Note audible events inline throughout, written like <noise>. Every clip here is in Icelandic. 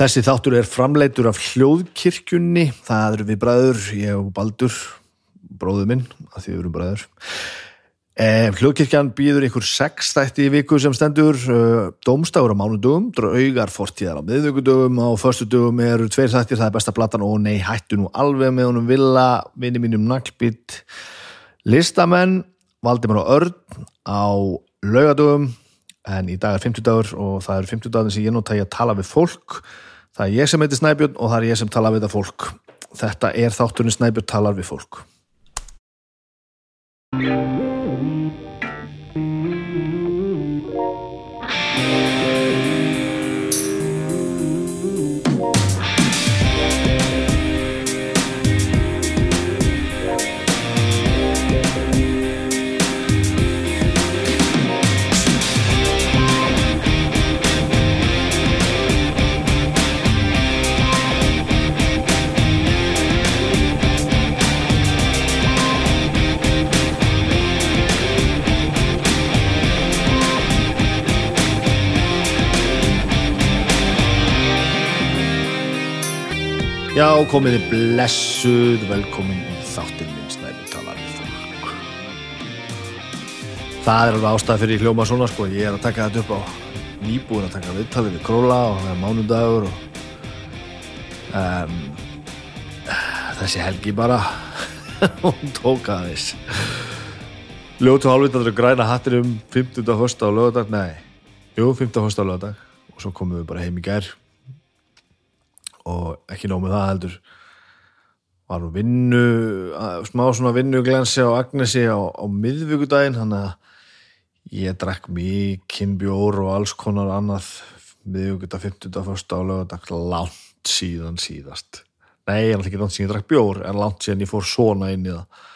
Þessi þáttur er framleitur af hljóðkirkjunni, það eru við bræður, ég og Baldur, bróðu minn, að því við erum bræður. Eh, hljóðkirkjan býður ykkur sex þætti í viku sem stendur, uh, dómstafur á mánudögum, draugar fortíðar á miðvíkudögum, á förstudögum eru tveir þættir, það er besta platan. Og nei, hættu nú alveg með honum villa, vinni mínum naglbít, listamenn, Valdimar og Örn á laugadögum, en í dag er 50 dagur og það eru 50 dagur sem ég nota ég að tala við fólk það er ég sem heitir Snæbjörn og það er ég sem tala við það fólk. Þetta er þátturinn Snæbjörn talar við fólk Já, komiði blessuð, velkomin í þáttinn minn Snæbjörn talar fólk Það er alveg ástæð fyrir hljóma svona sko, ég er að taka þetta upp á nýbúin að taka viðtalið við Króla og það er mánudagur og um, þessi helgi bara <laughs> hún tók aðeins Ljótu hálfvitaður græna hattir um 15. hösta á lögadag, nei jú, 15. hösta á lögadag og svo komum við bara heim í gær og ekki nóg með það heldur var nú vinnu smá svona vinnuglensi á Agnesi á, á miðvíkudaginn þannig að ég drekk mikinn bjór og alls konar annað miðvíkudag, 50. fyrsta á lögadag langt síðan síðast nei, er ekki langt síðan ég drekk bjór en langt síðan ég fór svona inn í það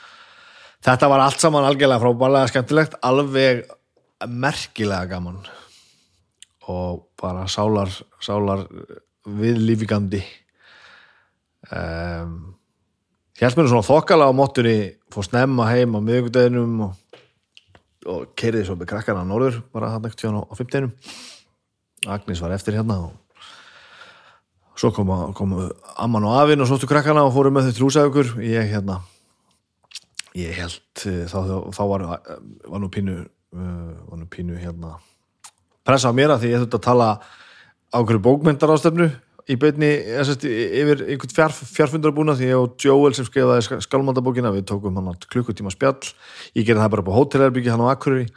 þetta var allt saman algjörlega frábælega skemmtilegt, alveg merkilega gaman og bara sálar sálar við lífigandi. Um, Hjálp mér svona þokkala á móttunni fór snemma heim á miðugdeginum og, og keiriði svo með krakkana á norður bara hann ekkert hjá á 15 Agnes var eftir hérna og svo komu, komu amman og afinn og sóttu krakkana og fóru með þau trúsæðugur ég hérna ég held þá, þá var, var nú pínu var nú pínu hérna pressa á mér að því ég þurfti að tala á hverju bókmyndar ástöfnu í beinni yfir einhvern fjár, fjárfundarabúna því ég og Joel sem skrifaði skalmandabókina við tókum hann klukkutíma spjall. Ég gerði það bara på hótelherbyggi hann á Akureyri.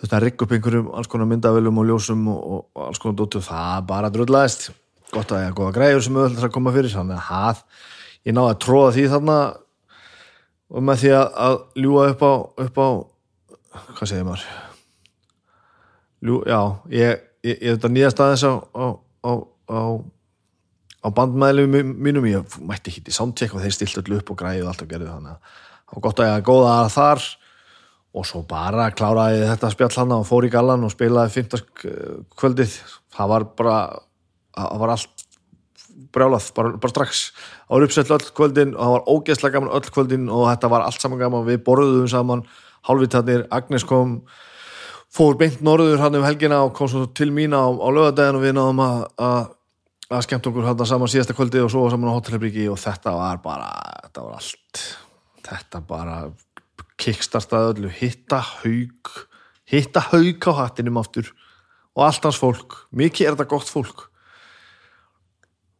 Þetta rigg upp einhverjum alls konar myndavölum og ljósum og, og, alls konar dóttu það bara dröðlaðist gott að ég hafa goða græður sem öll það koma fyrir þannig að haf, ég náði að tróða því þarna og með því að, að ljúa upp á, upp á hvað segir maður? Ljú, já, ég ég, ég þetta nýjast aðeins á, á, á, á, bandmæðlum mínum, ég mætti hitt í soundcheck og þeir stilt öll upp og græði og allt og gerði þannig að það var gott að ég að góða að þar og svo bara kláraði þetta spjall hann og fór í gallan og spilaði 15 kvöldið. Það var bara það var allt brjálað, bara, bara strax. Það var uppsett öll kvöldin og það var ógeðslega gaman öll kvöldin og þetta var allt saman gaman. Við borðuðum saman, hálfvitarnir Agnes kom fór beint norður hann um helgina og kom svo til mín á, á lögadagin og við náðum að, skemmt okkur hann saman síðasta kvöldi og svo saman á hotelherbríki og þetta var bara þetta var allt. Þetta bara kickstartaði öllu. Hitta haug hitta haug á hattinum aftur og allt hans fólk, mikið er þetta gott fólk.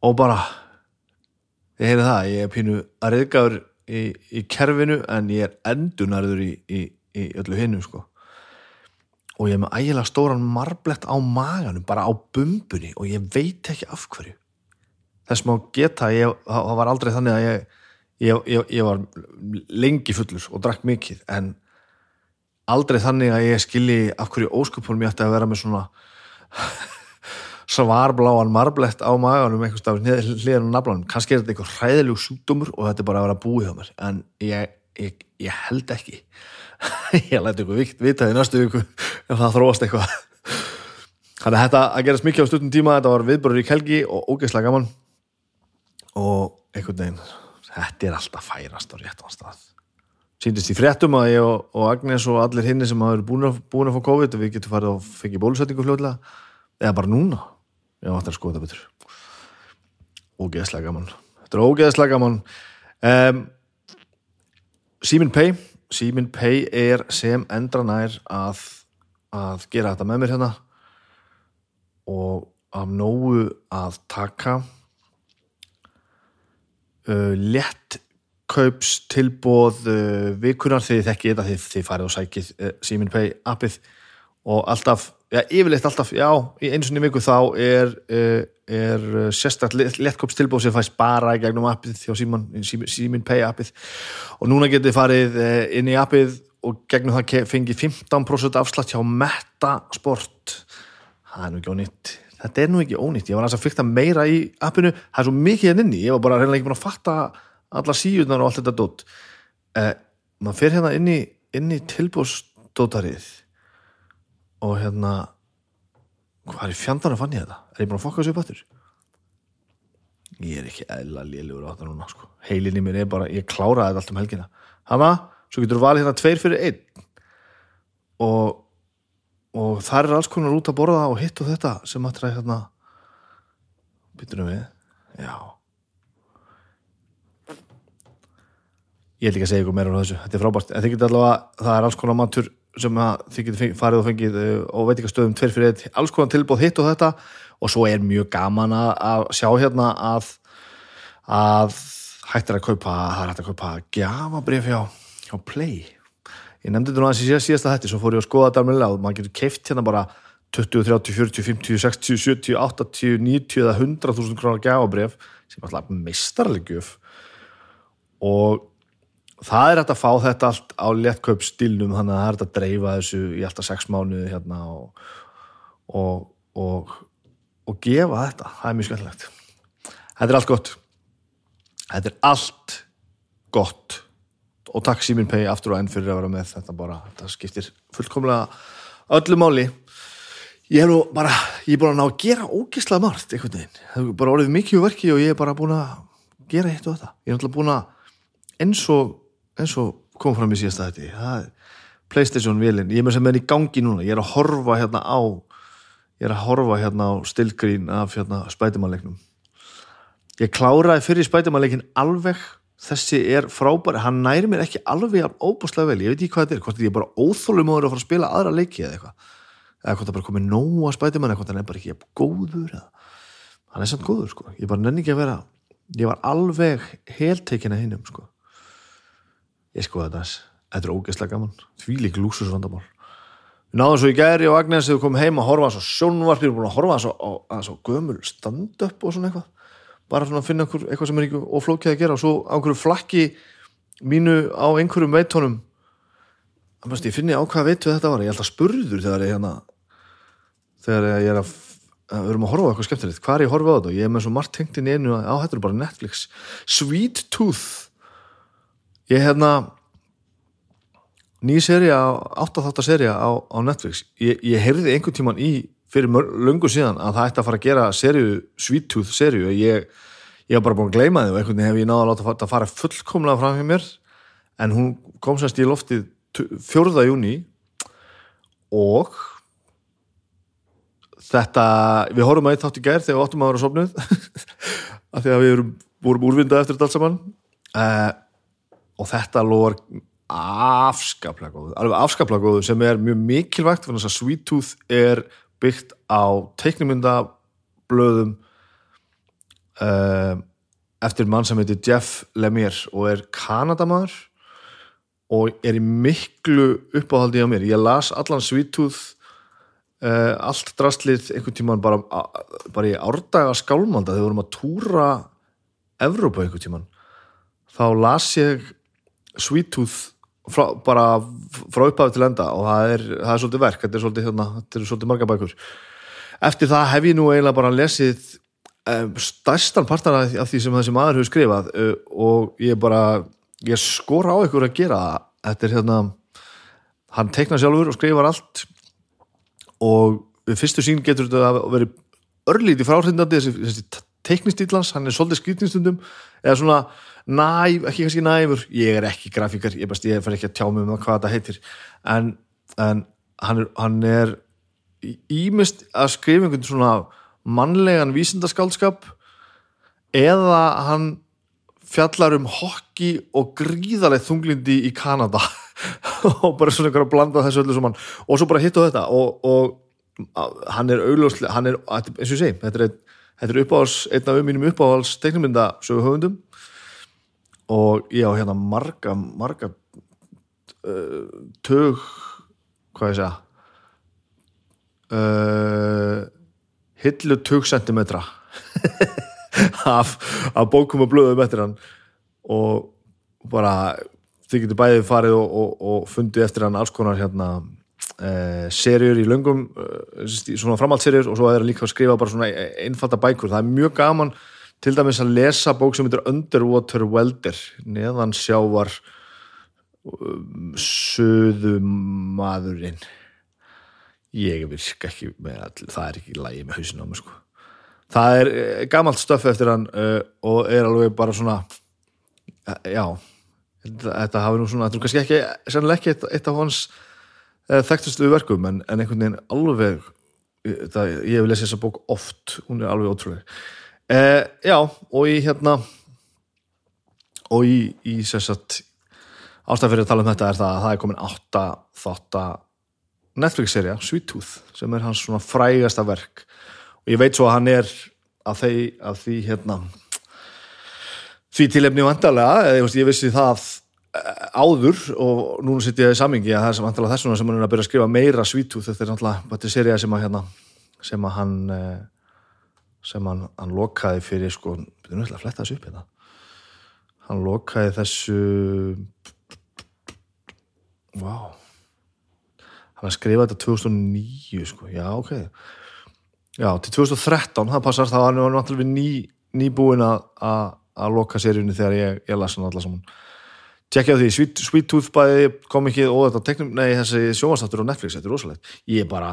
Og bara ég heyri það, ég er pínu að reyðgáður í, í kerfinu en ég er endunarður í, í, í öllu hinnu sko og ég er með ægilega stóran marblett á maganum, bara á bumbunni og ég veit ekki af hverju. Þess má geta, ég, það var aldrei þannig að ég, ég, ég, var lengi fullur og drakk mikið en aldrei þannig að ég skilji af hverju óskupunum ég ætti að vera með svona <laughs> svarbláan marblett á maganum einhvers stafn hliðan á naflanum. Kannski er þetta einhver hræðilegu sjúkdómur og þetta er bara að vera búið á mér en ég held ekki <laughs> ég læti ykkur vita í næstu viku ef það þróast eitthvað. Þannig að þetta að gerast mikið á stundum tíma þetta var viðbörur í kelgi og ógeðslega gaman. Og einhvern veginn þetta er alltaf færast á réttan stað. Síndist í fréttum að ég og, og Agnes og allir hinni sem hafa að, búin að fá COVID og við getum farið að fengja bólusetningu fljóðlega eða bara núna ég átti að skoða þetta betur. Ógeðslega gaman. Þetta er ógeðslega gaman. Um, Simin Pay Simin Pay er sem endra nær að, að gera þetta með mér hérna. Og af nógu að taka uh, létt kaups tilbóð uh, vikunar þegar þið þekki þetta þið, þið farið og sækið uh, Simin Pay appið. Og alltaf, já yfirleitt alltaf já, í einu sinni viku þá er uh, er sérstaklega léttkaups tilbóð sem fæst bara í gegnum appið þjá Simin, Pay appið. Og núna getið farið uh, inn í appið og gegnum það fengið 15% afslátt hjá Meta Sport. Það er nú ekki ónýtt. Þetta er nú ekki ónýtt, ég var að fyrta meira í appinu, það er svo mikið henni inni. Ég var bara reynilega ekki búin að fatta alla síðunar og allt þetta dótt eh, maður fyrir hérna inn í, í tilbúrsdótarið og hérna hvað er í fjandana fann ég þetta er ég búin að fokka þessu upp aftur. Ég er ekki eðla liðlegur á þetta núna sko. heilin í mér er bara, ég kláraði þetta allt um helgina. Hana, svo getur þú valið hérna tveir fyrir einn. Og og það er alls konar út að borða og hitt og þetta sem að træða hérna. Byttunum við. Já. Ég held ekki að segja ykkur meira um þessu. Þetta er frábært, en þið getur allavega það er alls konar matur sem þið getur farið og fengið og veit ekki að stöðum tveir fyrir eitt alls konar tilbúð hitt og þetta og svo er mjög gaman að sjá hérna að að hættir að kaupa það er hægt að kaupa gafabrif hjá, hjá Play. Ég nefndi þetta nú aðeins í síðasta hætti svo fór ég að skoða þetta alveg og maður getur keift hérna bara 20, 30, 40, 50, 60, 70, 80, 90 eða 100.000 krónar gafabref sem alltaf mistarlegjuf og það er hægt að fá þetta allt á lettkaup stilnum þannig að það er hægt að dreifa þessu í alltaf 6 mánuði hérna og, og, og, og gefa þetta, það er mjög skemmtilegt. Þetta er allt gott. Þetta er allt gott. Og takk Simin Pay aftur og enn fyrir að vera með þetta bara, þetta skiptir fullkomlega öllu máli. Ég er nú bara, ég er bara ná að gera ógislega margt einhvern veginn, það er bara orðið mikið verki og ég er bara búin að gera eitt og þetta. Ég er náttúrulega búin að eins og, eins og kom fram í síðasta þetta það er Playstation vilin ég er með sem er í gangi núna, ég er að horfa hérna á ég er að horfa hérna á stillgrín af hérna spætumannleiknum ég kláraði fyrir spætumannleikin alveg. Þessi er frábæri, hann næri mér ekki alveg óbúslega vel, ég veit ekki hvað þetta er. Hvort ég er bara óþólum áður að fara að spila aðra leiki eða eitthvað, eða hvort það bara komið nóg að spæti mann, eða hvort hann er bara ekki góður eða, hann er samt góður sko. Ég bara nenni ekki að vera, ég var alveg heltekin að hinnum sko. Ég sko þetta þetta er ógeðslega gaman, því lík lúsusvandamál náðum svo í gæri og Agnes við komum heim að horfa svo sjónvarp, við erum búin að horfa svo, á, á, svo gömul stand-up og svona eitthvað. Bara svona að finna einhver, eitthvað sem er ekki oflókið að gera. Og svo á einhverju flakki mínu á einhverjum veitónum ég finni á hvað veitu þetta var. Ég held að spurður þegar ég hérna þegar ég er að við erum að horfa eitthvað skemmtilegt, hvað er ég að horfa á þetta? Og ég er með svo margt tengt inn í einu á þetta er bara Netflix, Sweet Tooth. Ég hérna ný seri á 8-8 seri á, á Netflix. Ég, ég heyrði einhvern tíman í fyrir lungu síðan að það ætti að fara að gera serju, Sweet Tooth serju ég, ég hef bara búin að gleyma þið og einhvern veginn hef ég náða að láta það fara fullkomlega fram hjá mér. En hún kom sérst í loftið 4. júni og þetta við horfum að eitt þátt í gær þegar við óttum að vera sopnuð <laughs> af því að við vorum úrvindað eftir þetta allt saman. Uh, og þetta lóðar afskaplega góðu, alveg afskaplega góðu sem er mjög mikilvægt þess að Sweet Tooth er byggt á teiknumyndablöðum uh, eftir mann sem heitir Jeff Lemire og er kanadamadur og er í miklu uppáhaldi á mér. Ég las allan Sweet Tooth uh, allt drastlið einhvern tíman bara, bara í árdaga skálmanda þegar við vorum að túra Evrópa einhvern tíman þá las ég Sweet Tooth frá, bara frá upphafi til enda og það er, það er svolítið verk, þetta er svolítið, hérna, þetta er svolítið marga bækur. Eftir það hef ég nú eiginlega bara lesið um, stærstan partar af, því sem þessi maður hefur skrifað uh, og ég bara ég skor á ykkur að gera þetta er hérna hann teiknar sjálfur og skrifar allt og við fyrstu sín getur þetta að veri örlítið fráhrindandi þessi, þessi teiknistýlans, hann er svolítið skrýtnistundum eða svona næf, ekki kannski næfur. Ég er ekki grafíkar, ég, best, ég fer ekki að tjá mig um hvað þetta heitir. En, en hann er, hann er ímest að skrifa einhvern svona mannlegan vísindaskaldskap eða hann fjallar um hokki og gríðarlega þunglindi í Kanada. <laughs> Og bara svona einhver að blanda þessu öllu saman. Og svo bara hitt á þetta og, og hann er augljóslega, hann er, eins og ég segi þetta er, er uppáhals, einn af mínum uppáhals teiknumynda sögu höfundum og ég á hérna marga marga uh, tög hvað ég segja? Uh, hillu tug sentimetra <laughs> af, af bókum og blöðum eftir hann. Og bara þið getur bæðið farið og, og, og fundið eftir hann alls konar hérna eh, serjur í löngum eh, svona framhaldsserjur og svo er hann líka að skrifa bara svona einfalda bækur, það er mjög gaman til dæmis að lesa bók sem heitir Underwater Welder neðan sjávar um, söðumadurinn ég virka ekki með all, það er ekki lægi með hausin á mig sko. Það er eh, gamalt stöf eftir hann uh, og er alveg bara svona uh, já þetta hafi nú svona, þetta er kannski ekki sannlega ekki eitt, eitt af hans uh, þekktustu verkum en, en einhvern veginn alveg það, ég hef lesið þessa bók oft hún er alveg ótrúlega já, og í hérna og í, í sérsagt ástæð fyrir að tala um þetta er það að það er komin átta þátt að Netflix-serja, Sweet Tooth sem er hans svona frægasta verk. Og ég veit svo að hann er að, þeir, að því hérna því tilefni vantarlega ég, ég vissi það eh, áður og núna sitt ég í samingi að það er sem vantarlega þessuna sem hann er að byrja að skrifa meira Sweet Tooth þetta er náttúrulega þetta er serja sem að hérna sem að hann eh, sem hann, hann lokaði fyrir sko, betur náttúrulega að fletta þessu upp hérna. Hann lokaði þessu wow hann skrifaði þetta 2009 sko, já ok. Já, til 2013, það passar það var hann náttúrulega ný, nýbúin að loka seríunni þegar ég, ég lasa hann allar saman. Tjekkja því, Sweet Tooth bæði kom ekki og þetta teknum, nei þessi sjómanstáttur á Netflix, þetta er rosalegt. Ég er bara,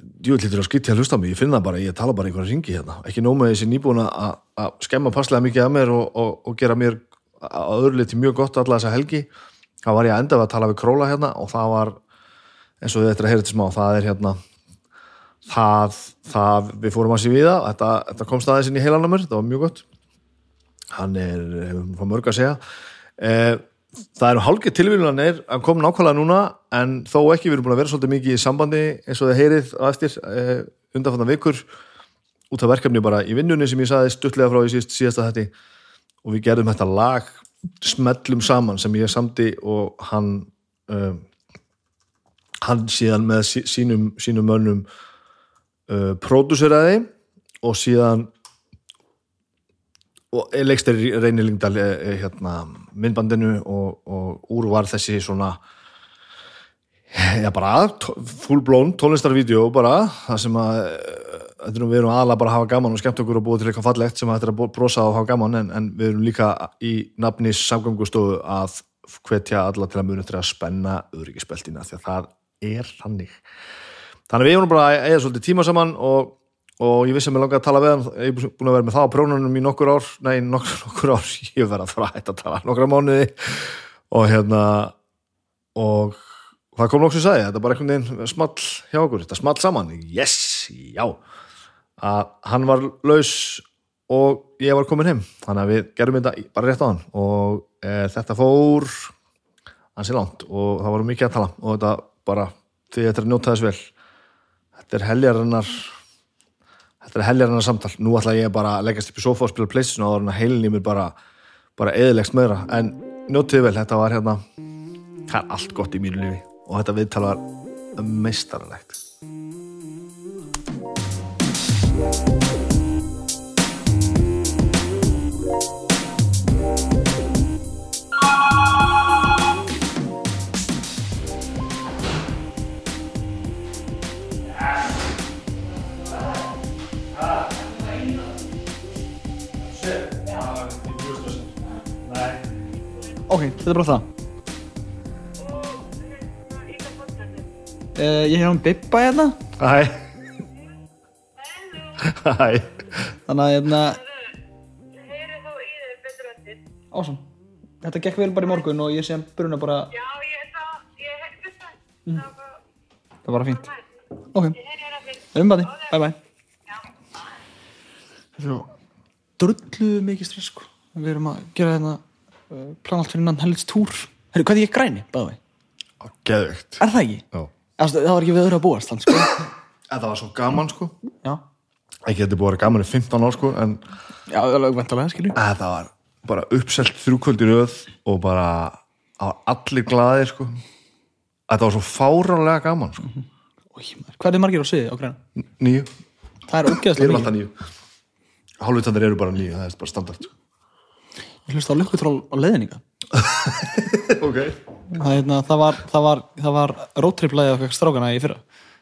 ég lítur að skytti að hlusta á mig, ég finna bara, ég tala bara einhverja ringi hérna, ekki nóma þessi nýbúin að skemma passlega mikið af mér og, og, og gera mér að öðru liti mjög gott alla þessa helgi, þá var ég að enda að tala við Króla hérna og það var eins og þetta er að heyra til smá, það er hérna það, það við fórum að sé við það, þetta, þetta kom staðins inn í heilanamur, það var mjög gott. Hann er, hefum fór mörg að segja. Eh, það eru hálfgeð tilvíðunanir að koma nákvæmlega núna en þó ekki, við erum búin að vera svolítið mikið í sambandi eins og það heyrið á eftir eh, undanfannan vikur út af verkefni bara í vinnunni sem ég saði stuttlega frá í síðast, síðasta þetta og við gerðum þetta lag smellum saman sem ég samti og hann um, hann síðan með sínum, sínum mönnum uh, pródúseraði og síðan og leikst er reynilingdal eh, eh, hérna, myndbandinu og, og úr var þessi svona já bara full blown tónlistarvídeó bara það sem að eh, við erum aðalega bara að hafa gaman og skemmt okkur og búið til eitthvað fallegt sem að þetta er að brosa og hafa gaman en, en við erum líka í nafni samgangustofu að hvetja alla til að muni til að spenna öryggispeltina því að það er þannig. Þannig við erum bara að eða svolítið tíma saman og, og ég vissi að mér langar að tala við hann. Ég er búin að vera með það á prónunum í nokkur ár. Nei, nokkur, <laughs> nokkur ár, ég verði að fara að tala nokkra mánuði. Og hérna og það kom nokkuð að segja, þetta er bara einhvern veginn small hjá okkur, þetta small saman. Yes, já. Að hann var laus og ég var komin heim, þannig að við gerum þetta bara rétt á hann. Og e, þetta fór hansi langt og það var mikið að tala. Og þetta bara því þetta er að njóta þess vel. Þetta er heljarinnar þetta er heljarinnar samtal. Nú ætla ég bara að leggast upp í sofa og spila playstation og þá er heilin í mér bara bara eðilegst meðra en njótiði vel, þetta var hérna það er allt gott í mínu lífi. Og þetta viðtal var meistarlegt Ok, þetta er bara það. Uh, ég hef um Bippa hérna. Hæ Hæ Þannig að hérna, Heyri þá í þér betur eftir. ásam. Þetta gekk vel bara í morgun og ég sé að bruna bara, Já, ég það, ég heyri það. Mm. Það var, það var bara fínt. Ok, ég heyri þér eftir. umbandi, bye bye. Já. Svo, drullu mikið stress sko. við erum að gera hérna uh, plan allt fyrir innan helvits túr Herru, hvað er ég græni, bæði? Geðveikt. Er það ekki? Já. Eða, Það var ekki við öðru að búast þannig, sko. Það var svo gaman sko. Já, Ekki þetta búið að vera gaman í 15 ár sko En já, alveg vantarlega, skilju að það var bara uppselt þrjúkvöldi röð Og bara allir glaðir sko. Að það var svo fáránlega gaman sko. Új, maður, Hvað er margir á sviði á græna? Nýju Það er ógeðslega nýju Hálfvitandir eru bara nýju, það er bara standart sko. Ég hlust á lukkutról á leiðninga <laughs> Ok. Það, hérna, það var, það var, það var róttripplæði okkar strákana í fyrra.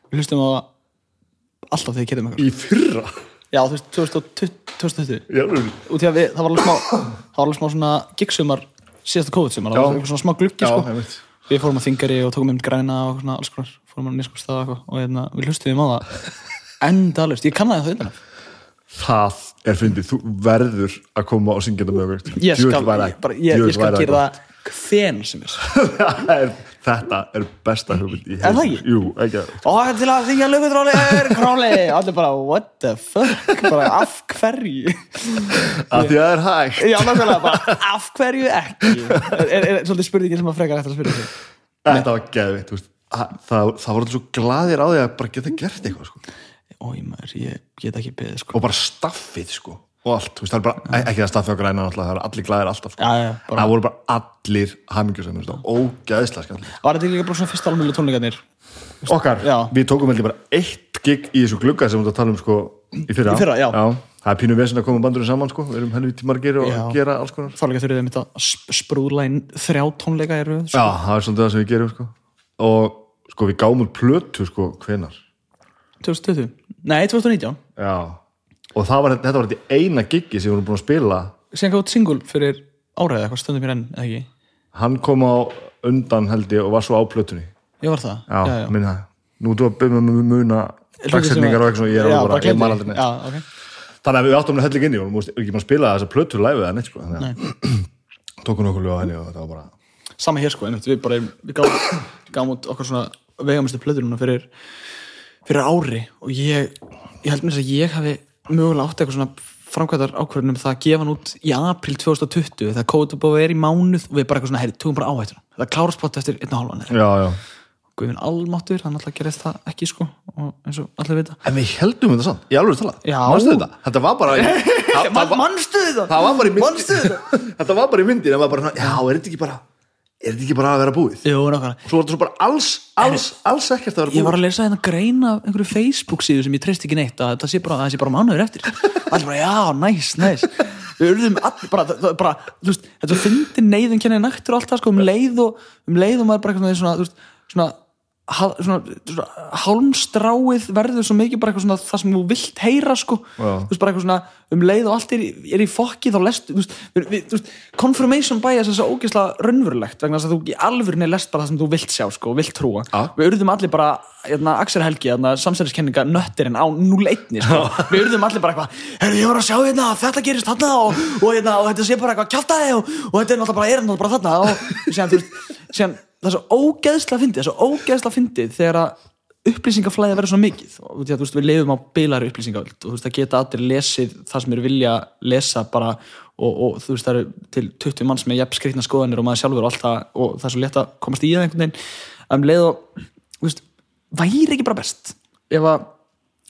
Við hlustum á það alltaf þegar ég ketum okkur. Í fyrra? Já, þú veist, 2020 2020. Já, nú út í að við, það var alveg smá það var alveg smá svona gigsumar síðasta COVID-sumar, það var svona smá gluggi sko. við fórum að þingari og tókum um græna og svona alls konar, fórum að nýskustað og, eitthvað og hérna, við hlustuðum á það endalust, ég kannaði það utan að Það er fyndið, þú verður að koma og syngja þetta með okkur. Ég skal, bara, ég, ég skal gera hven sem <laughs> er. Þetta er besta hugmynd í Er það ekki? Jú, ekki. Og það er til að þingja lukutróli er króli og allir bara, what the fuck? Bara, af hverju? Að því að það er hægt. Já, nákvæmlega, bara, af hverju ekki? Er, er, svolítið spurningin sem að frekar eftir að spyrja sig Þetta var veist. það, voru svo glaðir á því að bara geta gert eitthvað sko. Ói maður, ég get ekki beðið sko og bara staffið sko. og allt, þú veist, það er bara ekki það staffið okkur einan það er allir glaðir alltaf sko. Já, já, bara- það voru bara allir hamingjusum ógeðslega skall Var þetta ekki líka bara svona fyrsta alveg tónleikarnir? okkar, Já. við tókum heldur bara eitt gig í þessu glugga sem við erum að tala um sko, í fyrra, Í fyrra, já. það er pínu vesen að koma bandurinn saman sko. við erum helviti margir og Já. gera alls konar Þá líka þurfið þeim að sp- sprúðla inn þrjá tónleika í röð já, sko. það er svolítið það sem við gerum sko. og sko, við gáum úr plötu sko, hvenar 2020? Nei, 2019 Já, og var, þetta var þetta eina giggi sem við vorum búin að spila. Síðan gátt single fyrir áræði eitthvað stundum mér enn, eða ekki? hann kom á undan held ég og var svo á plötunni. Ég var það? Já, já, minn það Nú þú að byrja með að muna sem dagsetningar að- og eitthvað svona, ég er Já, alveg bara, ég man aldrei neitt. Já, ok. Þannig að við áttum að hellig inn í og við ekki að spila þessa plötu live eða neitt sko að <clears throat> tókum nokkuð lög á henni og þetta var bara Sama hér sko, einmitt, við bara við gáum út okkar svona vegamistu plöður núna fyrir, fyrir ári og ég, ég held mér þess að ég hafi mögulega átt eitthvað svona framkvæmdar ákvörðunum það að gefa hann út í april 2020 þegar COVID búið að vera í mánuð og við bara eitthvað svona, herri, tökum bara áhættuna það klárast bara eftir einn og hálfan Já, já Guðminn almáttur, hann alltaf gerist það ekki sko og eins og allir vita En við heldum þetta sann, ég alveg tala Já. Manstu þetta? Þetta var bara <laughs> það, það, Manstu þetta? það <laughs> þetta? Var bara í myndin Það var bara, já, er þetta ekki bara Er þetta ekki bara að vera búið? Jú, nákvæmlega. Svo var þetta svo bara alls, alls, alls ekkert að vera Ég búið. var að lesa hérna grein af einhverju Facebook síðu sem ég treyst ekki neitt að það sé bara, það sé bara mánuður eftir. Allir bara, já, næs, næs Við urðum allir, bara, það, bara þú veist, þetta fyndi neyðum kennið nættur og allt það sko, um leið og, um leið og maður bara eitthvað svona, þú veist, svona hálmstráið verður svo mikið bara eitthvað svona það sem þú vilt heyra sko Já. þú veist bara eitthvað svona um leið og allt er, í- er í fokki þá lest, þú veist, við, við, þú veist confirmation bias er svo ógeðslega raunverulegt vegna þess að þú í alvörinni lest bara það sem þú vilt sjá sko, og vilt trúa, Já. við urðum allir bara hérna, Axel Helgi, hérna, samsæðiskenninga nöttirinn á 0-1 sko. við urðum allir bara eitthvað, herru ég var að sjá hérna þetta gerist þarna og, og, hérna, og þetta sé bara eitthvað kjátaði og, og þetta er náttúrulega bara, er náttúrulega bara þarna og síðan það er svo ógeðslega fyndið, það er svo ógeðslega fyndið þegar að upplýsingaflæði verður svo mikið. Og þú veist, við lifum á bilari upplýsingavöld og þú veist, það geta allir lesið það sem eru vilja lesa bara og, og þú veist, það eru til 20 manns með jafn skrýtna skoðanir og maður sjálfur og allt það og það er svo létt að komast í það einhvern veginn. Um leið og, þú veist, væri ekki bara best ef að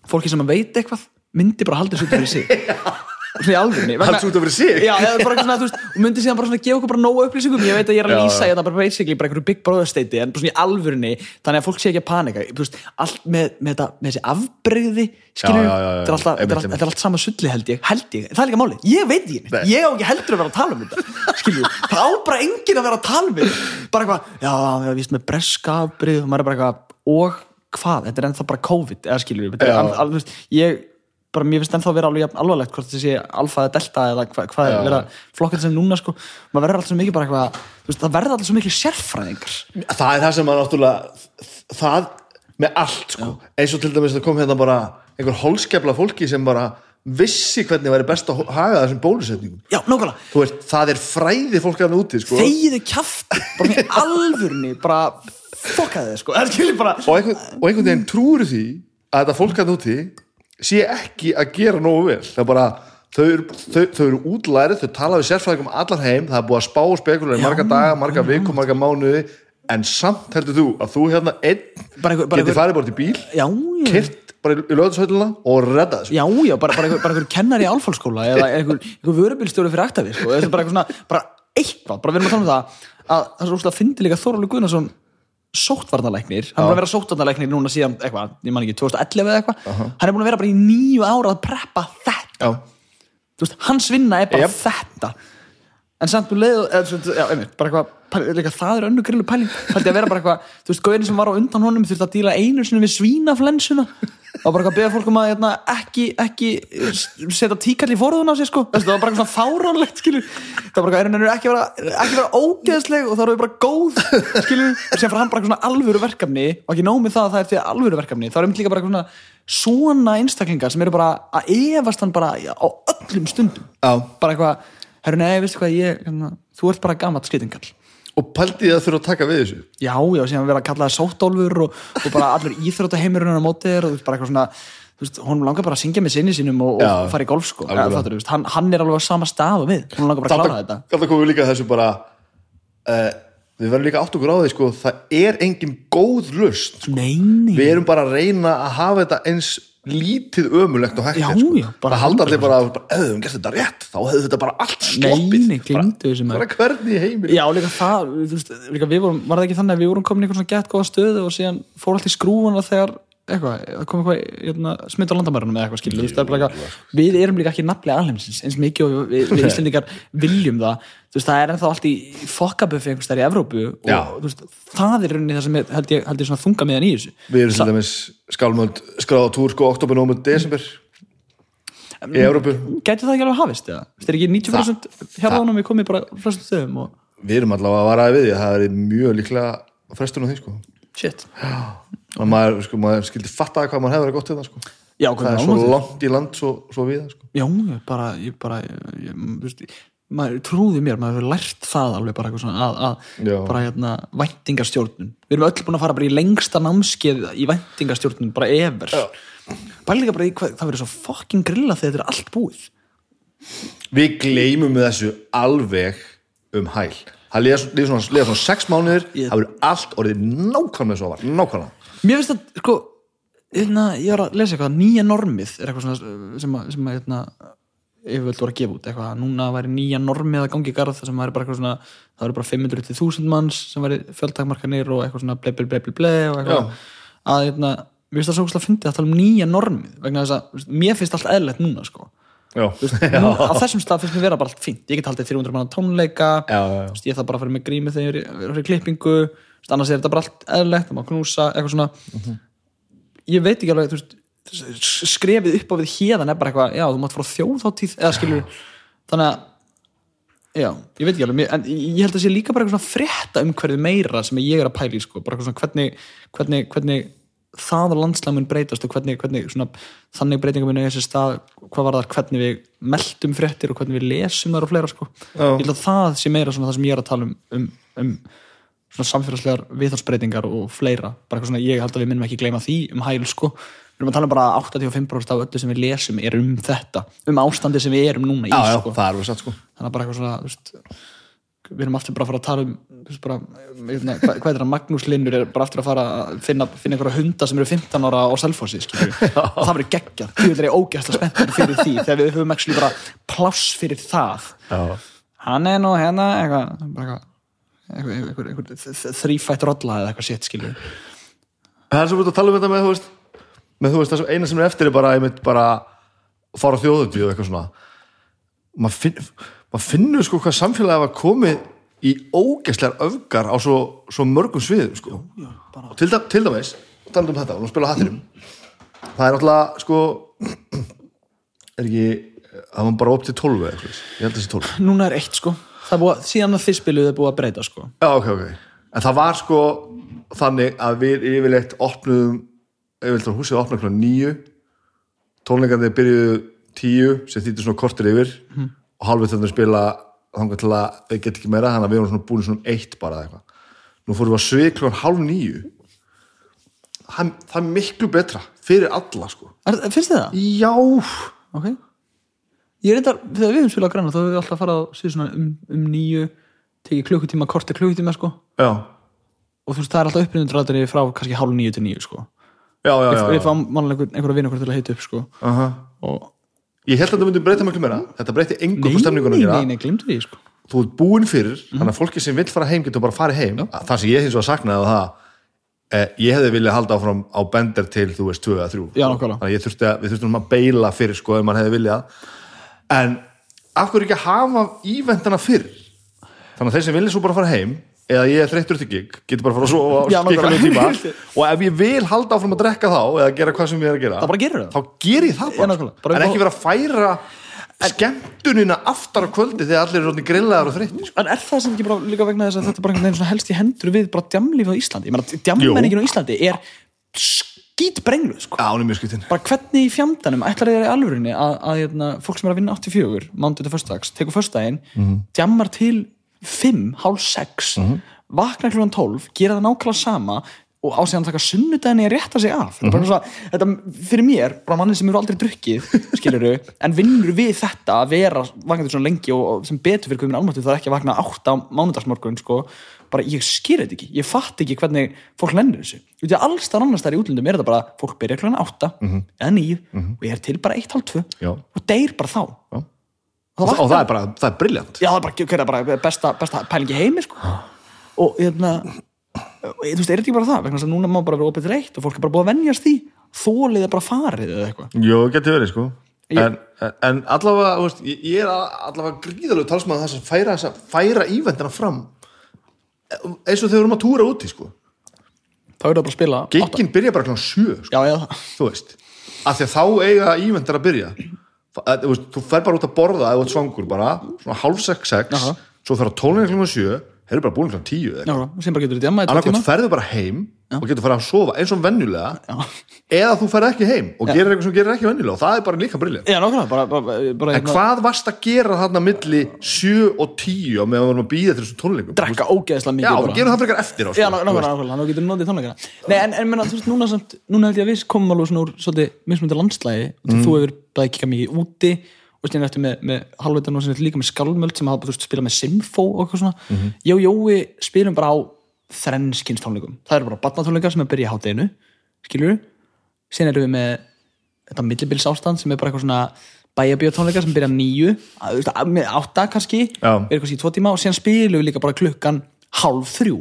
fólki sem veit eitthvað myndi bara þessu út fyrir sig <laughs> svona í alvegni sig út af fyrir sig? já, eða bara eitthvað svona, þú veist, og myndi síðan bara svona gefa okkur bara nógu upplýsingum, ég veit að ég er að lýsa já. hérna bara basically bara einhverju big brother state en bara svona í alvörunni, þannig að fólk sé ekki að panika. Þú veist, allt með, með, þetta, með þessi afbreyði já. þetta er allt- er allt sama sulli held ég, held ég, það er líka máli ég veit Nei. neitt. ég á ekki heldur að vera að tala um þetta skilur, það á bara enginn að vera að tala um þetta bara já, maður Já. mér finnst ennþá að vera alveg alvarlegt hvort þessi alfa eða delta eða hva, hvað Já. er vera flokkað sem núna sko. Maður verður alltaf mikið bara eitthvað veist, það verður alltaf mikið sérfræðingar. Það er það sem að náttúrulega það með allt sko. Eins og til dæmis það kom hérna bara einhver holskefla fólki sem bara vissi hvernig væri best að haga þessum bólusetningum. Já, nákvæmlega, þú veist, það er fræði fólk að úti sko. Þegiðu kjafti bara með <laughs> alvörni, bara fokkaði þið sko, bara og einhvern, einhvern veginn trúur því að þetta fólk að úti sé ekki að gera nógu vel. Það er bara, þau eru, þau, þau eru útlærið, þau tala við sérfræðingum allar heim, það er búið að spá í marga daga, marga viku, marga mánuði en samt heldur þú að þú hérna einn Bara bara geti farið bort í bíl já, já, kyrt bara í löðsveituna og redda þessu. Já, já bara, bara, einhver, bara einhver kennar í álfálskóla eða <laughs> einhver, einhver vörubilstjóri fyrir aktavi sko. Bara, eitthvað svona, bara eitthvað, bara við erum að tala um það að það er svo úrst að fyndi líka Þóralu Guðnason sóttvarnalæknir, hann er búin að vera sóttvarnalæknir núna síðan, eitthvað, ég man ekki, 2011 eða eitthvað. Hann er búin að vera bara í nýju ára að preppa þetta. Veist, hans vinna er bara Jep. þetta. En samt um leið bara eitthvað, líka, það er önnu grillu pæling. Haldið að vera bara eitthvað, þú veist, gauðin sem var á undan honum þurfti að díla einu sinni við svínaflensuna og bara að beða fólk um að hérna, ekki, ekki setja tíkall í forðun á sig sko, það var bara svona fáránlegt skilur, það var bara er ekki vera ekki vera ógeðsleg og það eru bara góð skilur, sem fyrir hann bara svona alvöru verkefni og ekki nómið það að það er því alvöru verkefni þá er einmitt líka bara svona svona einstaklingar sem eru bara að efast hann bara á öllum stundum. Já. bara eitthvað, herru nei, veistu hvað ég hérna, þú ert bara gammalt skritingall og pældi að þurfa að taka við þessu? Já, já, sem vera að kalla það sóttólfur og, og bara allur íþróttaheimurinn á móti þér og bara eitthvað svona þú veist, hún langar bara að syngja með sinni sínum og, Já, og fara í golf sko, ja, fattur, hann, hann er alveg á sama stað og við, hún langar bara að klára þetta. Þetta komum við líka að þessu bara uh, við verðum líka átt á því sko, það er engin góð lust sko. við erum bara að reyna að hafa þetta eins lítið ömulegt og hægt Já, sko. já, það halda allir bara, bara ef við höfum gert þetta rétt þá hefðu þetta bara allt sloppið. nei, glimtu þessu bara, hvernig heimil Já, líka það, þú veist, líka við vorum, var það ekki þannig að við vorum komin í einhvern svona gett góða stöðu og síðan fór allt í skrúfuna þegar eitthvað, það kom eitthvað hérna, smitt á landamærunum eða eitthvað það er við erum líka ekki nafnlega alheimsins, eins mikið og við, við <laughs> Íslendingar viljum það, þú veist, það er ennþá allt í fokkaböfi einhvers þær í Evrópu og veist, það er rauninni það sem er, held ég, held ég þunga miðan í þessu. við erum til dæmis skálmöld skráða túr sko oktober, nómur, desember í Európu Gæti það ekki alveg hafist, eða? Veist, er ekki 90% hérðanum við komið bara flestum stöðum og við erum allavega að varaði við því að það er mjög líklega frestun á því sko shit. Og maður, sko, maður skildi fatta hvað maður hefur gott þetta sko. Já, það er svo langt í land svo, svo við sko. Já, ég bara, ég bara ég, veist, maður trúði mér maður hefur lært það alveg bara eitthvað svona að, að bara hérna væntingarstjórnun. Við erum öll búin að fara bara í lengsta námskeið í væntingarstjórnun, bara ever. Bara líka bara í hvað, það verður svo fucking grilla þegar þetta er allt búið. Við gleymum þessu alveg um hæl. Það liða svo- liða svona, liða svona sex mánuðir Ég- það verður allt orðið nákvæmlega svo var nákvæmlega mér finnst það, sko hérna, ég var að lesa eitthvað, nýja normið er eitthvað svona sem að, sem að hérna, yfirvöld voru að gefa út eitthvað, núna væri nýja normið að gangi í garð þar sem væri bara eitthvað svona, það væri bara 500 til 1000 manns sem væri fjöldtakmarkanir og eitthvað svona ble ble ble ble ble og eitthvað. Já. að hérna, mér finnst það svo óslega að fyndi að tala um nýja normið vegna þess að, veist, mér finnst allt eðlilegt núna sko. Já, Nú, <laughs> á þessum stað finnst mér vera bara allt fínt. Ég get haldið 300 manna tónleika Já, já, já. Veist, ég þarf bara að fara með grími þegar ég er fyrir klippingu. veist, annars er þetta bara allt eðlilegt það má knúsa, eitthvað svona Mhm. ég veit ekki alveg þú veist, skrefið upp á við hérðan er bara eitthvað, já, þú mátt fara á þjóðháttíð eða skilur, þannig að já, ég veit ekki alveg en ég held að sé líka bara eitthvað svona frétta um hverju meira sem ég er að pæla í, sko, bara eitthvað svona hvernig, hvernig, hvernig það landslag mun breytast og hvernig, hvernig svona, þannig breytingum eiga sér stað hvað var það, hvernig við meldum fréttir og hvernig við lesum þar og fleira sko. Ég held að það sé meira svona það sem ég er að tala um um, um svona samfélagslegar viðhalsbreytingar og fleira, bara eitthvað svona, ég held að við minnum ekki gleyma því um hæl sko, við erum að tala um bara 85% af öllu sem við lesum er um þetta um ástandi sem við erum núna í já, já, sko. það er alveg satt sko þannig að bara eitthvað svona þú veist, við erum aftur bara að fara að tala um þú bara, hérna, hvað, er það, Magnús Linnur er bara aftur að fara að finna, finna einhverja hunda sem eru 15 ára á við. <laughs> og það verður geggjað, vil er ég ógæsla spenntur fyrir því, þegar við höfum ekki bara pláss fyrir það já. hann er nú hérna eitthvað, eitthvað, eitthvað þrýfætt rolla eða eitthvað shit skilur það er svo búin að tala um þetta með þú veist, með þú veist það sem eina sem er eftir er bara, ég mynd bara að fara á þjóðutíð og eitthvað svona. Maður finn, mað finnur sko hvað samfélagi var komið í ógæslegar öfgar á svo, svo mörgum sviðum sko. Já, bara, og til, til dæmis, talandi um þetta og spila hattinum það er náttúrulega sko er ekki það var bara upp til 12 eða eitthvað ég held þessi 12 núna er eitt sko. það búið, síðan að spiluðu er búið að breyta sko Já, ok, ok. En það var sko þannig að við yfirleitt opnuðum, yfirleitt var húsið opnað klokkan nýju, tónleikandi byrjuðu tíu, sem þýttir svona kortir yfir og halvið þannig að spila þannig til að þau get ekki meira, þannig að við vorum svona búin svona eitt bara eða eitthvað. Nú fórum við að svið klokkan hálf nýju. Það, það er miklu betra fyrir alla, sko. er, finnst þið það? Já, ok ég er reyndar, þegar við höfum spilað græna þá höfum við alltaf farað um, um nýju tekið klukkutíma, korti klukkutíma sko. Já, og þú veist það er alltaf upprýnduraldri frá kannski hálf nýju til nýju sko. Já, já, já, við já. fáum mannlega einhver, einhverja vinn okkur til að heita upp sko. Aha. og ég held að þetta myndi breyta mjög meira. Þetta breyti engu nei, fyrir stemningunum nei, að gera nei, glimtu því sko. Þú ert búinn fyrir, þannig að fólki sem vill fara heim getur bara farið heim, það sem ég hins vegar saknaði var það, eh, ég hefði viljað halda áfram á bender til, þú veist, 2 eða 3 Já, nákvæmlega. þannig að ég þurfti að, við þurftum að beila fyrir sko, ef mann hefði viljað en af hverju ekki að hafa íventana fyrr þannig að þeir sem vilja svo bara fara heim eða ég er þreyttur til gig, getur bara að fara að sofa og skikka með tíma <laughs> og ef ég vil halda áfram að drekka þá eða gera hvað sem ég er að gera þá ger ég það bara, nákvæmlega. Bara en ekki vera að færa skemmtunina aftar á kvöldi þegar allir eru grillaðar og þreyttir sko. En er það sem ekki bara líka vegna þess að þetta bara helst í hendur við bara djamlíf á Íslandi? Ég meina, djammenningin á Íslandi er skít brengluð, sko. Já, hún er mjög skritin Bara hvernig í fjandanum ætlar þeir í alvörinni að, að hérna, fólk sem er að vinna 84, mánuði til föstudags, tekur föstudaginn, Mhm. djammar til 5, hálf 6, vaknar klukkan 12, gera það nákvæmlega sama og á sig að taka sunnudaginn í að rétta sig af. Bara Mhm. svona, þetta fyrir mér, bara manni sem eru aldrei drukkið, skiluru, <laughs> en vinnur við þetta að vera vaknandi svona lengi og, og sem betur fyrir komin almáttu er ekki að vakna átt á mánudagsmorgun, sko, bara ég skýr þetta ekki, ég fatt ekki hvernig fólk lennir þessu. Þú veit, alls þar annars þar í útlundum er þetta bara, fólk byrja klukkan átta eða nýju og ég er til bara eitt hálf tvö Já. og deyr bara þá. Já. Og og, og það er bara, það er briljant Já, það er bara, hver er bara besta, besta pælingi heimi, sko. Og hérna, og, þú veist, er þetta ekki bara það? Vegna að núna má bara vera opið til eitt og fólk er bara búið að venjast því. Þólið er bara farið eða eitthvað. Jó, getur verið sko Ég- en, en, allavega, veist, ég, ég er allavega gríðalegu talsmaður þess að færa, færa ívendina fram eins og þau erum að túra úti sko Þá er það bara að spila átta. Geikin byrja bara kláðan sjö sko, Já, já, þú veist af því að þá eiga ívendir að byrja Þa- að, þú, veist, þú fer bara út að borða ef þú ert svangur bara, svona hálf sex sex Jaha. svo fer á tónleika kljóðan sjö þeir eru bara búin kljóðan tíu eða já, eitthvað. sem bara getur þetta annarkvæmt tíma. ferðu bara heim og getur farið að sofa eins og venjulega Já. eða þú ferð ekki heim og gerir eitthvað sem gerir ekki venjulega og það er bara líka Já, bara En hvað varst að gera þarna milli 7 og 10 meðan við varum að býða til þessu tónleikum? drekka ógeðslega mikið Já, við gerum það frekar eftir á sko, Já, að þú getur notið tónleikana en, en menna, þú veist, núna samt núna held ég að við komum alveg svona úr mismunandi landslægi og Mm. þú hefur bara kikað mikið úti og stjórn eftir með, með halvveitan og þetta líka með skalmöld sem hafa, þú veist, spilað með Simfó og eitthvað svona Mhm. Ég og Jói spilum bara á þrennskins tónleikum Það eru bara barnatónleikar sem er að byrja í hátteginu skilur Síðan erum við með þetta millibils ástand sem er bara eitthvað svona bæjabíótónleikar sem byrja nýju átta kannski Já. er eitthvað í tvo tíma og síðan spilum við líka bara klukkan hálf þrjú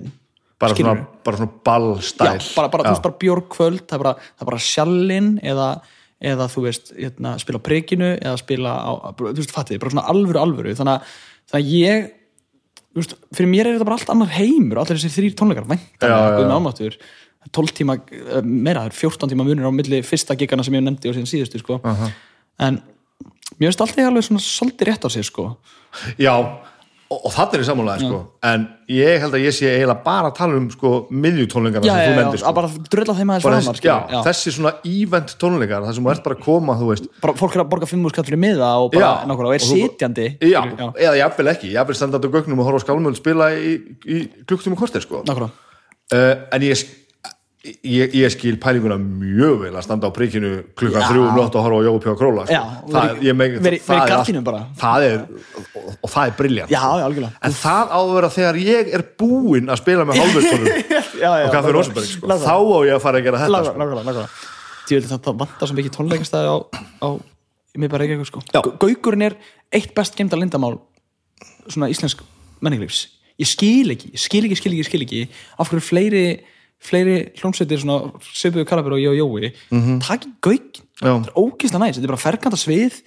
bara, skilurðu? svona, bara svona ballstæl Já, bara, bara, bara bjórkvöld það er bara, bara sjallinn eða, eða þú veist, hérna, spila á prikinu eða spila á, þú veist, fattið bara svona alvöru, alvöru, þannig að, þannig að ég þú veist, fyrir mér er þetta bara allt annar heimur, allir þessi þrýr tónleikar væntanlega, já. guðmið ámáttur 12 tíma, eh, meira, það er 14 tíma munur á milli fyrsta gigana sem ég nefndi og síðan síðustu sko. en mér finnst alltaf alveg svona svolítið rétt á sig sko. Já, og, og það er í sammálaði sko. en ég held að ég sé eiginlega bara að tala um sko, miðjutónleikana sem þú nefndir sko. bara drölla þeim aðeins framar þessi, já, já. þessi svona event tónleikar þar sem þú ert bara að koma, bara fólk er að borga 5 skall fyrir miða og, bara, Já. nákvæmlega, og er sitjandi eða jafnvel ekki, jafnvel standandi á gögnum og horfa á skálmöld spila í, í klukktum og kortir sko. nákvæmlega uh, en ég, ég, ég skil pælinguna mjög vel að standa á prikinu klukkan þrjú um nótt og horfa á Pjóða Króla sko. Já, það, verið- ég meg, verið- það verið er það er, og, og það er já, algjörlega en það á að vera þegar ég er búinn að spila með <laughs> já, og kaffi. Rósenberg sko. Þá á ég að fara að gera þetta sko. nákvæmlega, nákvæmlega Ég veit að þetta vantar svo mikið tónleikastæði á, mér bara ekki eitthvað sko Já. Gau- Gaukurinn er eitt best geimda lindamál svona íslensk menninglífs Ég skil ekki, ég skil ekki, skil ekki, skil ekki af hverju fleiri fleiri hljómsveitir svona Söpuðu Karabur og Jó Jói mm -hmm. taki gauk Já. þetta er ógislega næs, þetta er bara ferkanta svið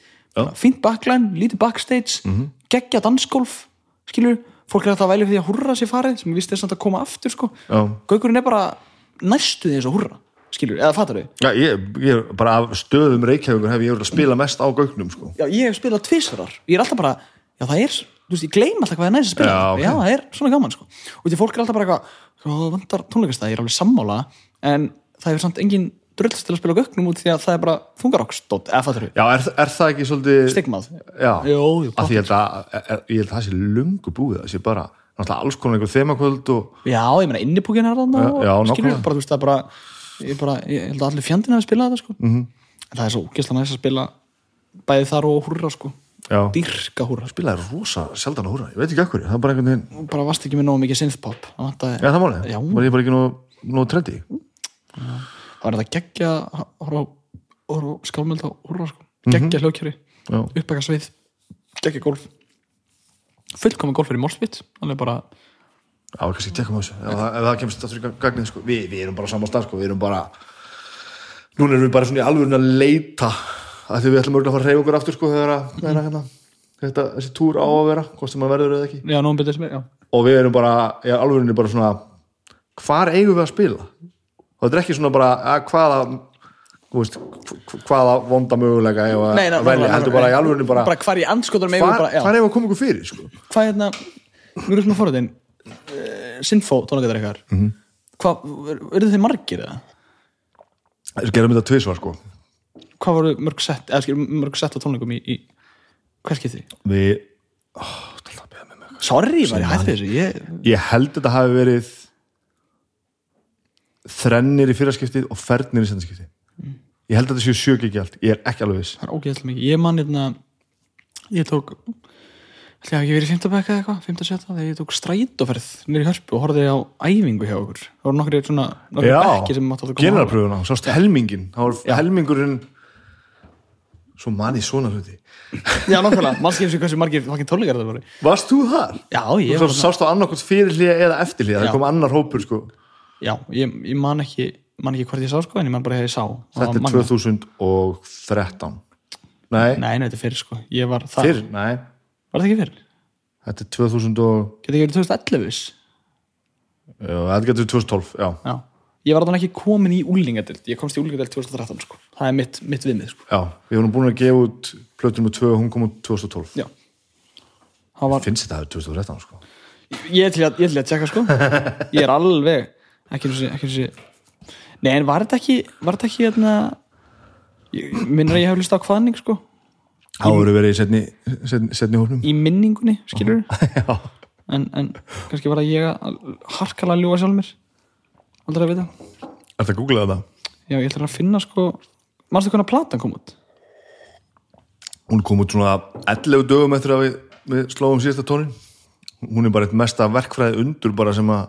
fínt backline, lítið backstage mm -hmm. geggja dansgolf skilur, fólk er alltaf að væli fyrir því að hurra sér farið sem ég vist er samt að koma aftur sko Já. Gaukurinn er bara næstu því eins og hurra skilur, eða fattar þau? Já, ég, ég, bara af stöðum reykjavíkur hef ég verið að spila mest á gögnum sko. Já, ég hef spilað tvisvarar ég er alltaf bara, já það er þú veist, ég gleym alltaf hvað er næst að spila. Já, ok. já, það er svona gaman sko. Og því fólk er alltaf bara eitthvað, "Sko, það vantar tónleikastæði ég er alveg sammála, en það hefur samt engin drullst til að spila gögnum út því að það er bara þungaroksdótt, eða fattar þau? Já, er, er það ekki svolítið Stigmað. Já, Jú, jú, að því ég held að, er, ég held að það sé lungu búið það sé bara, náttúrulega alls konar einhver þemakvöld og Já, ég meina innipúkin er þarna Já, og já, skilur, bara, það er að Mhm. -hmm. það er að dýrka húra spilaði rosa sjaldan húra, ég veit ekki akkur það er bara einhvern veginn, bara varst ekki með nógu mikið synthpop. Það vantaði- já það máli var ég bara ekki nú, nú trendi var þetta geggja skálmöld á húra sko. geggja hljókjöri, já, uppbæka svið geggja golf. Fullkomin golf fyrir Morsvit alveg bara, já, kannski tekkum á þessu. Ef, það- ef það kemst aftur í gagnið sko. við, við erum bara á sama stað, sko. við erum bara núna erum við bara svona í alvörun að leita að því við ætlum örgulega að fara að reyfa okkur aftur sko, þegar að, þegar að hérna, þetta, þessi túr á að vera hvort sem að verður eða ekki. Já, sem er og við erum bara, í alvörunni bara svona hvar eigum við að spila? Og þetta er ekki svona bara að hvaða þú veist, hv- hvaða vonda möguleika eigum við Nei, nei, velja, heldur bara í alvörunni bara, bara hvar í andskotur megum hvar, bara, hvar eigum við að koma ykkur fyrir sko? hvað hérna við erum svona forðin uh, Sinfo tónleikar ykkar. Mm Mhm. -hmm. hvað, eru þið margir eða? gerum þetta tvisvar sko hvað voru mörg sett eða skil, mörg sett á tónleikum í, í hvað skipti? við oh, það Sorry, var ég hætti þessu ég, ég held þetta hafi verið þrennir í fyrraskiptið og fernir í sendaskiptið ég held að þetta séu sjög ekki allt. Ég er ekki alveg viss. Það er ógeðslega mikið. Ég man hérna ég tók ætli að ekki verið í fimmtabæk eða eitthvað fimmtasjöta þegar ég tók strætóferð nýri hörpu og horfði á æfingu hjá okkur. Það voru nokkri svona nokkri bekki sem mátti að koma á. generalpröfuna, sást helmingin þá var helmingurinn svo manni svona hluti. Já, nákvæmlega, mann skilur sér hversu margir fucking tónleikar það voru? Varst þú þar? já, ég Svo var sást á annarkot fyrirlíða eða eftirlíða, það kom annar hópur sko. já, ég, ég man ekki man ekki hvort ég sá sko, en ég man bara hefði sá. Það þetta var er magnað. 2013 nei, Nei, nei, þetta er fyrir sko. Ég var það fyrr, nei. Var þetta ekki fyrir? þetta er 2000 og Geti ekki verið 2011 viss? já, þetta getur 2012, já, Já Ég var þannig ekki komin í úlingadelt Ég komst í úlingadelt 2013 sko. Það er mitt, mitt viðmið sko. Já við vorum búin að gefa út plötur með 2 og hún kom út 2012 Já. Það var finnst þetta að það er 2013 sko. Ég er til að, ég er til að tjekka sko. <laughs> Ég er alveg Ekki þessi, Nei, en var þetta ekki Var þetta ekki hérna Ég minnur að ég hef list á hvaðning sko? Það voru verið í setni, setni, setni hópnum. Í minningunni, skilur <laughs> já, en, en kannski var það ég að harkala að ljúga sjálf mér Aldrei að vita. Er þetta að googla þetta? Já, ég ætla að finna sko Manstu hvernig platan kom út? hún kom út svona 11 dögum eftir að við, við slóum síðasta tónin hún er bara eitt mesta verkfræði undur bara sem að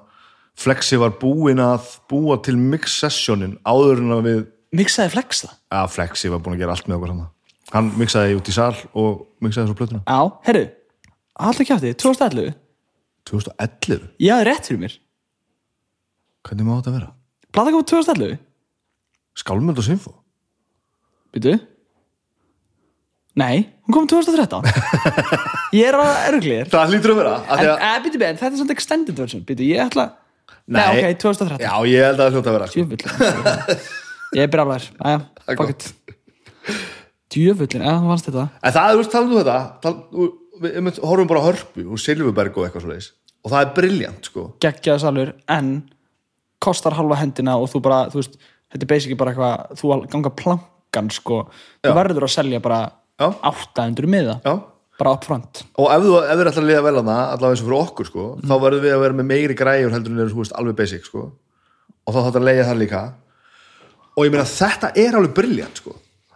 Flexi var búinn að búa til mix sessionin áður en að við Mixaði flex það? að Flexi var búinn að gera allt með okkur saman hann mixaði út í sal og mixaði svo plötuna. Já, herru Alltaf kjátti, 2011 2011, Ég hafði rétt fyrir mér hvernig má þetta vera? Platan kom út 2011 Skálmöld og Sinfo Býtu Nei, hún kom út 2013 <laughs> Ég er að eruglir það lítur að vera af En, að, eh, býtu, býtu, þetta er svona extended version. Býtu, ég ætla Nei, Nei. ok, 2013 já ég held að það hljóta að vera sko. Djöfull Ég er brjálæður Æja, fuck it. Djöfullin, eða þú vannst þetta? En það, þú veist, talum við þetta tal, við, horfum bara á hörpu og Silfurberg og eitthvað svo og það er briljant sko. Geggjaði salur en kostar halva hendina og þú bara, þú veist, þetta er basically bara eitthvað, þú ganga plankan sko, Já. þú verður að selja bara Já. 800 miða, já bara up front og ef þú ef þið er alltaf að liða vel það allavega eins og fyrir okkur sko, þá verðum við að vera með meiri græjur heldur en eru þú veist, alveg basic sko. og þá þátt að leiða það líka og ég meina þetta er alveg briljant sko.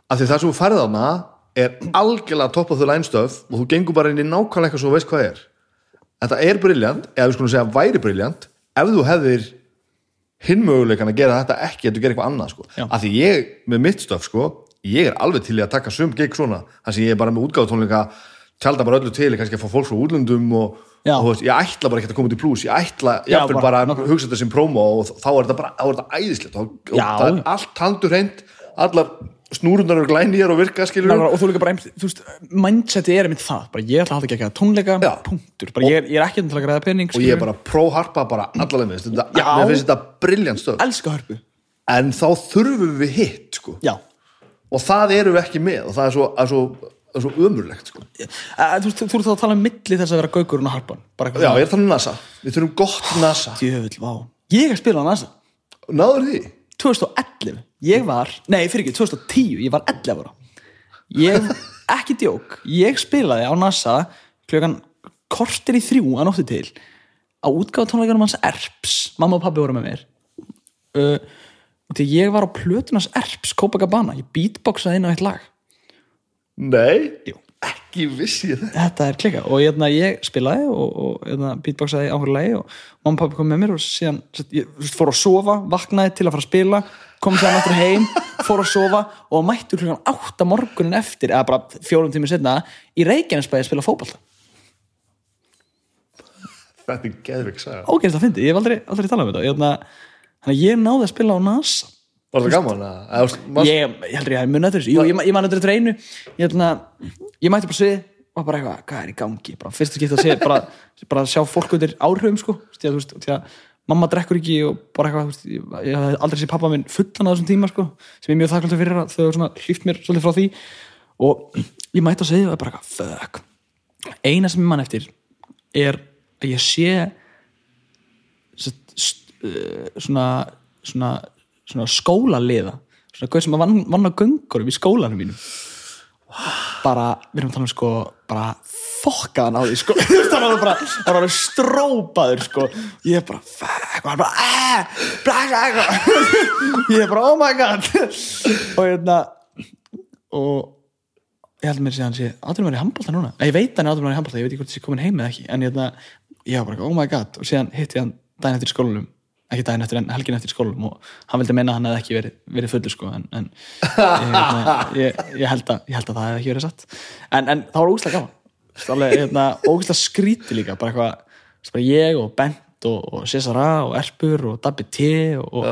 af því það sem þú færið á hana er algjörlega top of the line stöf og þú gengur bara inn í nákvæmlega eitthvað svo veist hvað er þetta er briljant, eða við skulum segja væri briljant ef þú hefðir hinn möguleikan að gera þetta ekki að þú gerir eitthvað annað sko. Af því ég með mitt stöf sko, ég er alveg til í að taka sum gig svona, þar sem ég er bara með útgáðutónleika tjálta bara öllu til, kannski að fá fólk frá útlöndum og, og veist, ég ætla bara ekki að koma út í plus ég ætla, ég ætla bara- bara að hugsa þetta sem promo og þá er þetta bara, þá er þetta æðislegt. Og, og það er allt haldur hreint allar snúrundar eru glænýjar og virka skilur Nákvæmlega, og þú líka bara, einmitt, þú veist, mindseti er einmitt það, bara ég ætla að halda ekki að tónleika Já. punktur, bara ég er, ég er ekki til að græða pening og ég er bara pro-harpa bara allarlega með þetta, mér finnst þetta briljant stöð. Elska hörpu, en þá þurfum við hitt sko. já. Og það erum við ekki með og það er svo, svo, svo ömurlegt sko. Eh, þú, þú, þú ert þá að tala um milli þess að vera gaugurinn og harpan já, ég er þannig NASA, við þurfum gott NASA. djöfull, vá. Ég er spilað á NASA. Náður því? 2011, ég var nei, fyrir ekki, 2010, ég var 11 ára. Ég, <laughs> ekki djók ég spilaði á NASA klukkan kortir í þrjú að nóttu til á útgáð tónleikunum hans Erps. Mamma og pabbi voru með mér. Uh, og því ég var á plötunars Erps Copacabana, ég beatboxaði inn á eitt lag. Nei, Jú. Ekki vissi ég það þetta er klika og hérna, ég spilaði og, og hérna, beatboxaði á hverju lagi og mamma og pappi kom með mér og síðan ég fór að sofa, vaknaði til að fara að spila kom síðan aftur heim, <laughs> fór að sofa og mættur klukkan átta morgunin eftir eða bara fjórum tímur setna í Reykjanesbæði að spila fótbolta. Þetta er geðvik saga. Ógæðist að fyndi, ég hef aldrei, aldrei talað um þetta. Hérna, þannig að ég náði að spila á NASA Var það gaman? að- manst- ég, ég heldur ég hafi munið eftir þessu. Jú, ég, ég man þetta einu. Ég, ég mætti bara svið og bara eitthvað, hvað er í gangi? Bara, fyrst að geta að sé, bara, <laughs> bara að sjá fólk undir áhrifum sko, því að, því að mamma drekkur ekki og bara eitthvað veist, ég, ég hafði aldrei sé pappa minn fullan á þessum tíma sko, sem ég er mjög þakkláttur fyrir að þau hlýft mér svolítið frá því. Og ég mætti að segja og bara eitthvað, fuck. Eina sem ég man eftir er að ég sé uh, svona, svona, svona skólaliða svona hvað sem að vann, vann á göngurum í skólanum mínum. Bara, við erum að tala um sko bara fokkaðan á því sko. <laughs> Það var bara, það var strópaður sko, ég er bara fuck, og hann bara eh, blasa eitthvað <laughs> ég er bara oh my god. Og hérna og ég held mér síðan sé átturum var í handbólta núna, ég veit hann átturum var í handbólta ég veit ekki hvort þessi komin heim eða ekki en hérna, ég var bara oh my god. Og síðan hitti ég hann daginn eftir skólanum ekki daginn eftir en helgin eftir í skólanum og hann vildi meina að hann hefði ekki verið, verið fullur sko en, en ég, hérna, ég, ég, held að, ég held að það hefði ekki verið satt. En, en það var ógæslega gaman. Hérna, ógæslega skríti líka bara eitthvað, bara ég og Bent og, og Cesara og Erpur og Dabbi T og, og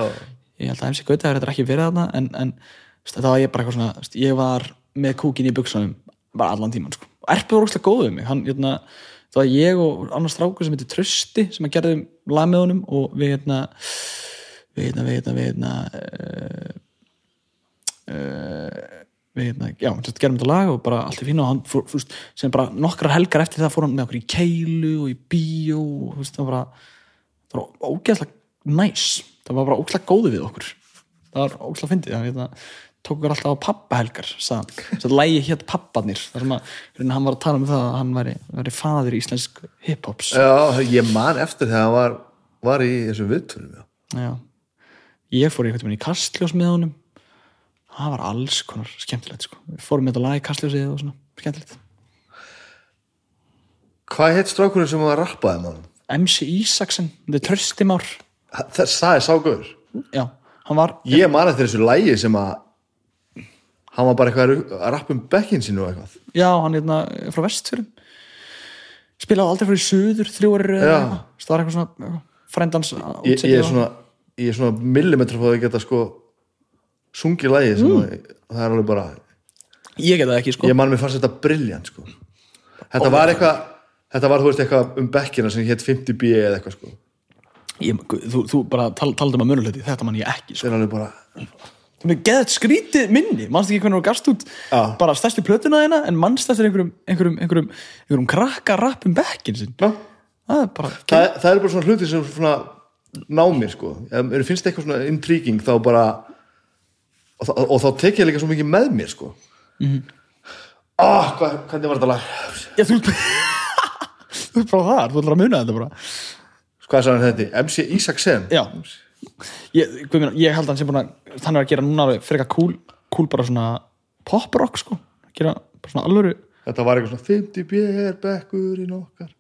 ég held að MC Gauta hefur þetta ekki verið þarna en, en þetta var ég bara eitthvað svona ég var með kúkin í buksunum bara allan tíman sko. og Erpur var ógæslega góð við mig hann, hérna, það var ég og annars strákur sem heitir Trösti sem að gerðum lag með honum og við hérna við hérna, við hérna, við hérna uh, uh, við hérna, já, sett, gerum þetta lag og bara allt er fín og hann þú veist, sem bara nokkrar helgar eftir það fór hann með okkur í keilu og í bíó og þú veist, það var bara það var ógeðslega næs. Það var bara ógeðslega góði við okkur. Það var ógeðslega fyndið það tók okkur alltaf á pappahelgar hann, það lægi hétt pappanir þar sem að hann var að tala um það að hann væri, væri faðir í íslensk hiphops. Já, ég man eftir þegar hann var, var í þessum viðtölum já. Ég fór veginn í kastljós með honum. Það var alls konar skemmtilegt sko. Fórum með þetta lag í kastljósið og svona skemmtilegt. Hvað heit strákurinn sem var að rappaði hann? MC Ísaksen, þetta er tröstimár. Þess, það er ságur Já, hann var Ég man eftir þessu lægi sem að hann var bara eitthvað að rappa um bekkin sínu og eitthvað. Já, hann er hérna frá vestfjörðum. Spilaði aldrei fyrir suður þrjóri Já. það var eitthvað svona frendans ég, ég er svona svona millimetra því að geta sko sungið lægi að, það er alveg bara ég get það ekki sko. Ég man mér fannst þetta briljant sko. Þetta var eitthvað þetta var þú veist eitthvað um bekkina sem hétt 50B eða eitthvað sko. Ég, þú, þú bara tal, talaði um að munulöti þetta man ég ekki sko er þú með geðið skrítið minni. Mannst ekki hvernig þú gafst út Já. bara stærstu plötuna þeina en mannst eftir einhverjum, einhverjum, einhverjum, einhverjum krakka rapp um bekkin sinn það er bara það, það er bara svona hluti sem svona ná mér sko. Ef mér finnst eitthvað svona intriguing þá bara og, og, og þá tek ég líka svo mikið með mér sko. Mm. -hmm. ah, hvað, hvernig var þetta lag? Já, þú, <laughs> þú er bara þar, þú ætlar að muna þetta bara. Hvað hann þetta, MC Isaksen Já Ég, minn, ég held að hann sem búin að hann er að gera núna alveg frekar cool, cool bara svona pop rock sko. Gera bara svona alvöru. Þetta var eitthvað svona 50 bér bekkurinn okkar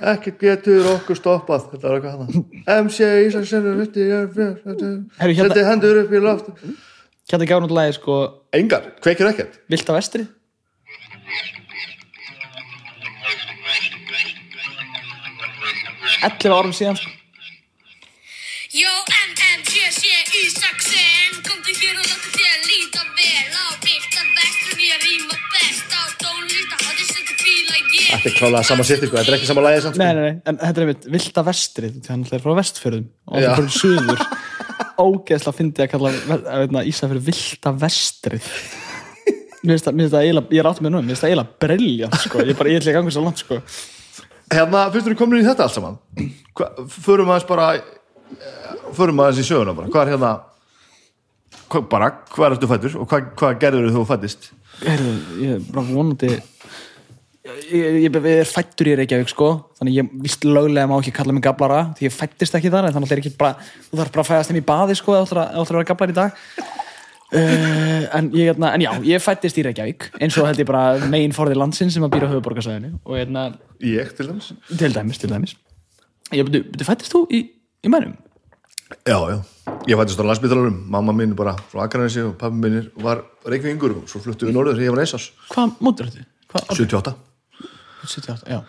ekki getur okkur stoppað. Þetta var eitthvað hann MC hérna- þetta hendur upp í loft. Hérna gáði náttúrulega lagi sko engar, kveikir ekkert. Vilt á vestri. 11 árum síðan sko. Jó, MMGC Ísaksen Komdu hér og láttu þér líta vel á Byrta vestur ég rýma best á tónlista Hátti setja fíla ég þetta er klálega sama sitt sko, þetta er ekki sama lagið samt. Nei, nei, nei, en þetta er einmitt Vilt á vestri því hann er frá vestfjörðum og Já. er frá suður ógeðslega fyndi að kalla veitna, Ísa fyrir Vilt á vestri Mér finnst það, það eiginlega, ég er átt með nú, mér finnst það eiginlega briljant, sko, ég er bara, ég að ganga svo langt, sko. hérna, fyrst þú komin í þetta allt saman? Förum aðeins bara förum aðeins í söguna bara. Hvað er hérna hva, bara, hvað ertu fættur og hvað, hvað gerður þú fættist Heyrðu, ég er bara vonandi ég, ég, ég er fættur í Reykjavík sko þannig ég vist löglega má ekki kalla mig gablara því ég fættist ekki þar en þannig er ekki bara þú þarf bara að fæðast þeim í baði sko þú ætlar að vera gablar í dag. Uh, en, ég, hérna, en já, ég fættist í Reykjavík eins og held ég bara megin forðið landsins sem að býra höfuborgarsæðinu hérna, Ég til dæmis. Til dæmis, til dæmis. Ég byrju, byrju, fættist þú í, í mænum? Já, já, ég fættist á landsbytalarum mamma mín bara frá Akranesi og pappi minn var reykvingur og svo fluttu við norður þegar ég var ás Hvað mótur þetta? Hvað, ár? 78 78, já.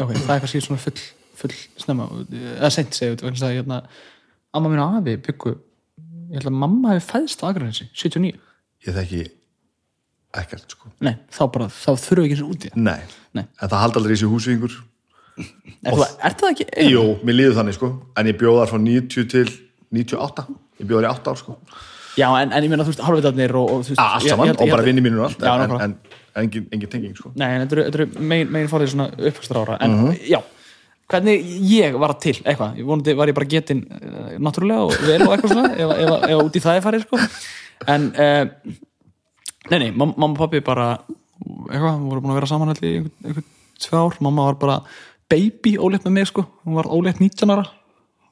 Ok, það er kannski svona full, full snemma, eða segja vegna þess að hérna, amma mín og afi byggu ég held að mamma hefði fæðst á Akranessi 79, Ég þekki ekkert sko. Nei, þá bara þá þurfum við ekki svona úti Nei, Nei. en það haldi aldrei í sig húsvingur er, þú, er það ekki? Jú, mér líður þannig sko. En ég bjóðar frá 90 til 98 ég bjóðar í 8 ár sko. Já, en, en ég meina, þú veist, hálfveitarnir og, og þú veist, Allt ég- saman ég held- og ég bara held- vinni mínur og allt Já, en, nákvæmlega. en, en engin, engin tenging sko. Nei, en þetta eru, þetta eru megin, megin fórið svona uppvækstra ára en Mhm. já, hvernig ég var til eitthvað, ég vonandi var ég bara getin uh, náttúrulega og vel og eitthvað svona ef, ef, ef út í það er farið sko. En uh, nei, nei, mam- mamma og pappi bara eitthvað, voru búin að vera saman allir í einhver, einhver tvö ár, mamma var bara baby ólétt með mig sko, hún var ólétt 19 ára.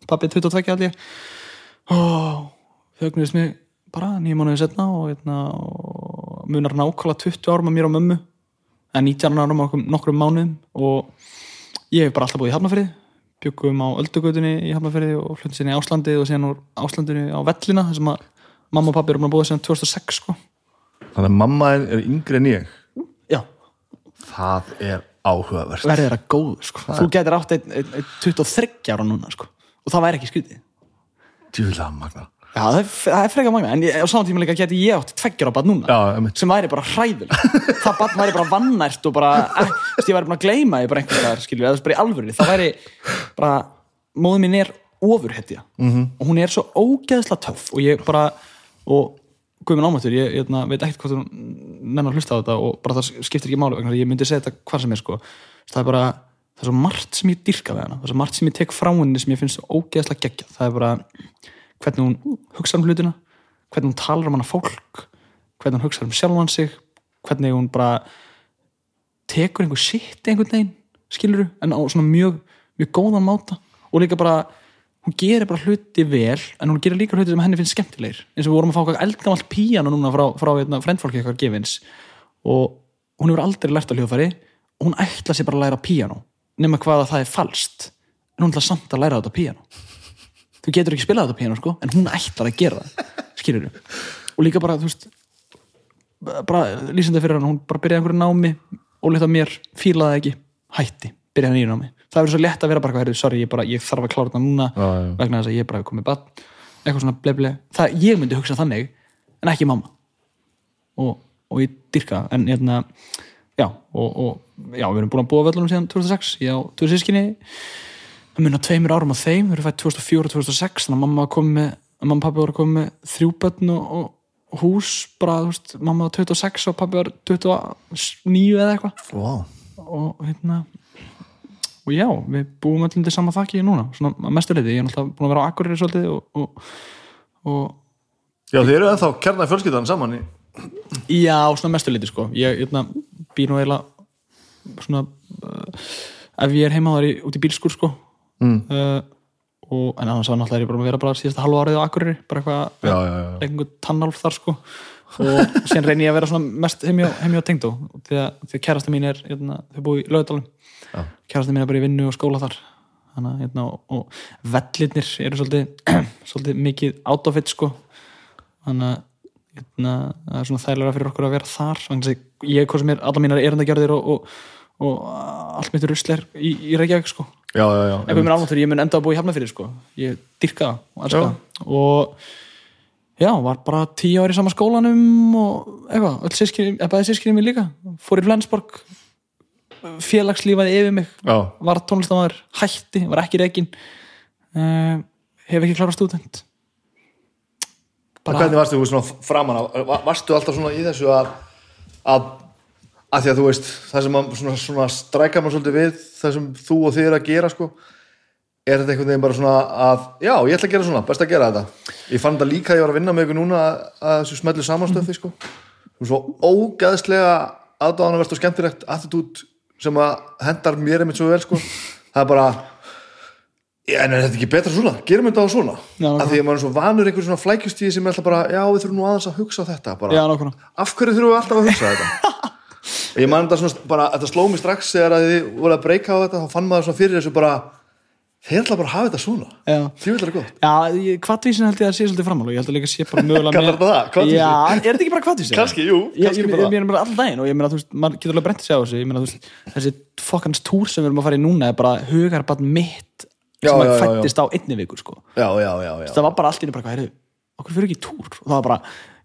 Pappi 22 allir og þau ögnuðist mig bara nýjum mánuði setna og, eitna, og munar nákvæmlega 20 árum að mér og mömmu. En 19 árum okkur nokkrum mánuðum. Og ég hef bara alltaf búið í Hafnafyrði byggum á Öldugötunni í Hafnafyrði og fluttum sinni í Áslandi og síðan úr Áslandinu á Vellina sem að mamma og pappi eru búin að búið síðan 2006 sko. Þannig að mamma er yngri en ég? Já, Það er áhugavert. Verðið þeirra góð sko. þú getur átt einn ein, ein 23 ára núna sko. og það væri ekki skrítið. Djúlega magna já, það er, það er freka magna en ég, á saman tíma líka geti ég átt tveggjar á bad núna Já, sem væri bara hræðileg það barn væri bara vannært og bara eh, ég væri bara að gleyma því bara einhvers staðar skilju, eða bara í alvöru það væri bara, móðin mín er ofurhetja -hmm. og hún er svo ógeðslega töff og ég bara og guðminn ámættur, ég, ég na, veit ekkert hvort hún nennar að hlusta á þetta og bara það skiptir ekki máli ég myndi segja þetta hvað sem er sko. Það er bara, það er svo margt sem ég dyrka við hana. Það er svo margt sem ég tek frá henni sem ég finnst ógeðslega geggjað, það er bara hvernig hún hugsa um hlutina hvernig hún talar um hana fólk hvernig hún hugsa um sjálfan sig hvernig hún bara tekur einhver sitt einhvern veginn skilur en á svona mjög, mjög góðan máta. Og líka bara hún gerir bara hluti vel en hún gerir líka hluti sem henni finnst skemmtilegir. Eins og við vorum að fá eitthvað eldgamalt píano núna frá, frá hérna, frendfólki eitthvað gefins og hún hefur aldrei lært á hljóðfæri. Og hún ætla sér bara að læra píano nema hvað að það er falskt. En hún ætla samt að læra þetta píano þú getur ekki spilað þetta píano sko en hún ætlar að gera það skilur og líka bara þú veist bara lýsandi fyrir hann, hún bara byrjaði einhverju námi ólíkt á mér, fílaði ekki. Hætti, byrjaði nýju námi það verður svo létt að vera bara, heyrðu, sorry, ég, bara, ég þarf að klára þetta núna Já, já. vegna þess að ég er bara komið bann eitthvað svona bleble, það, ég myndi hugsa þannig en ekki mamma. Og, og ég dyrka en hérna já, og, og já, við erum búin að búa völlunum síðan 2006, ég á tveir sískinni það munna tveimur árum á þeim við erum fætt 2004 og 2006 þannig að mamma var komið með, mamma og pappi voru komið með þrjú börn og, og hús bara, þú veist, mamma var 26 og pappi var 29 eða eitthvað. Wow. og hérna og já, við búum öllum til sama þakki núna, svona að mestu leiti, ég er náttúrulega búin að vera á Akureyri svolítið og, og, og Já, þið eru ennþá kjarnar fjölskyldan saman í já, svona mestu leiti sko ég hérna, býr nú eiginlega svona uh, ef ég er heima þá ég út í bílskur sko mm. uh, og, en annars var náttúrulega er ég bara að vera bara síðasta halva árið á Akureyri bara eitthvað Já, já, já. einhver tannálf þar sko og síðan reyni ég að vera mest heimjá, heimjá tengdó því að, kærasta mín er hérna, þau búi í lögadalum Já. kærasta mín er bara í vinnu og skóla þar. Þannig hérna, og, og vellirnir eru svolítið, <clears throat> svolítið mikið out of it sko. Þannig að hérna, það er svona þægilega fyrir okkur að vera þar. Þannig að ég, hvað sem er, alla mínar erandagjörðir og, og, og allt mitt rusl er í, í Reykjavík sko. Já, já, já ef við mér ánáttur, ég mun enda að búa í Hafnafyrir sko. ég dyrka það. Og Já. var bara tíu ári í sama skólanum og eitthvað, öll sískinni, eða bæði sískinni mér líka. Fór í Flensborg. Félagslífaði yfir mig. Já, var tónlistamæður, hætti, var ekki reikin uh, hef ekki klára stúdent. Bara... hvernig varstu þú svona framan af? Va- varstu alltaf svona í þessu að að, að því að þú veist það sem að svona, svona strækar maður svolítið við það sem þú og þið eru að gera sko er þetta einhvern veginn bara svona að já, ég ætla að gera svona, best að gera þetta ég fann þetta líka, að ég var að vinna með ykkur núna að, að þessu smellu samanstöfi sko svo ógæðslega aðdáðanverst og skemmtilegt attitút sem að hendar mér einmitt svo vel sko það er bara en er þetta ekki betra svona? Gerum þetta á svona? Já, Af því að maður er svo vanur einhver svona flækjustíði sem er alltaf bara, já, við þurfum nú aðeins að hugsa þetta bara. Já, Af hverju þurfum við alltaf að hugsa þetta? <laughs> Ég man þetta svona bara, þetta sló mig strax þegar að þið voru að breyka á þetta, þá fann maður svona fyrir þessu bara, þeir ætla bara að hafa þetta svona. Því vil það gott. Já, hvatvísin held ég að sé svolítið framál og ég held að líka sé bara mögulega <laughs> Kallar þetta það? Hvatvísin? Já, er þetta ekki bara hvatvísin? Kannski, jú, kannski ég, bara. ég, meina bara allan daginn og ég meina, þú veist, maður getur alveg brent sig á þessu ég meina, þú veist, þessi fokkans túr sem við erum að fara í núna er bara hugarbann mitt Já, sem að fættist á einni viku, sko Já, já, já, já. það var bara allt í hvað heyrðu, okkur fyrir ekki túr og það var bara,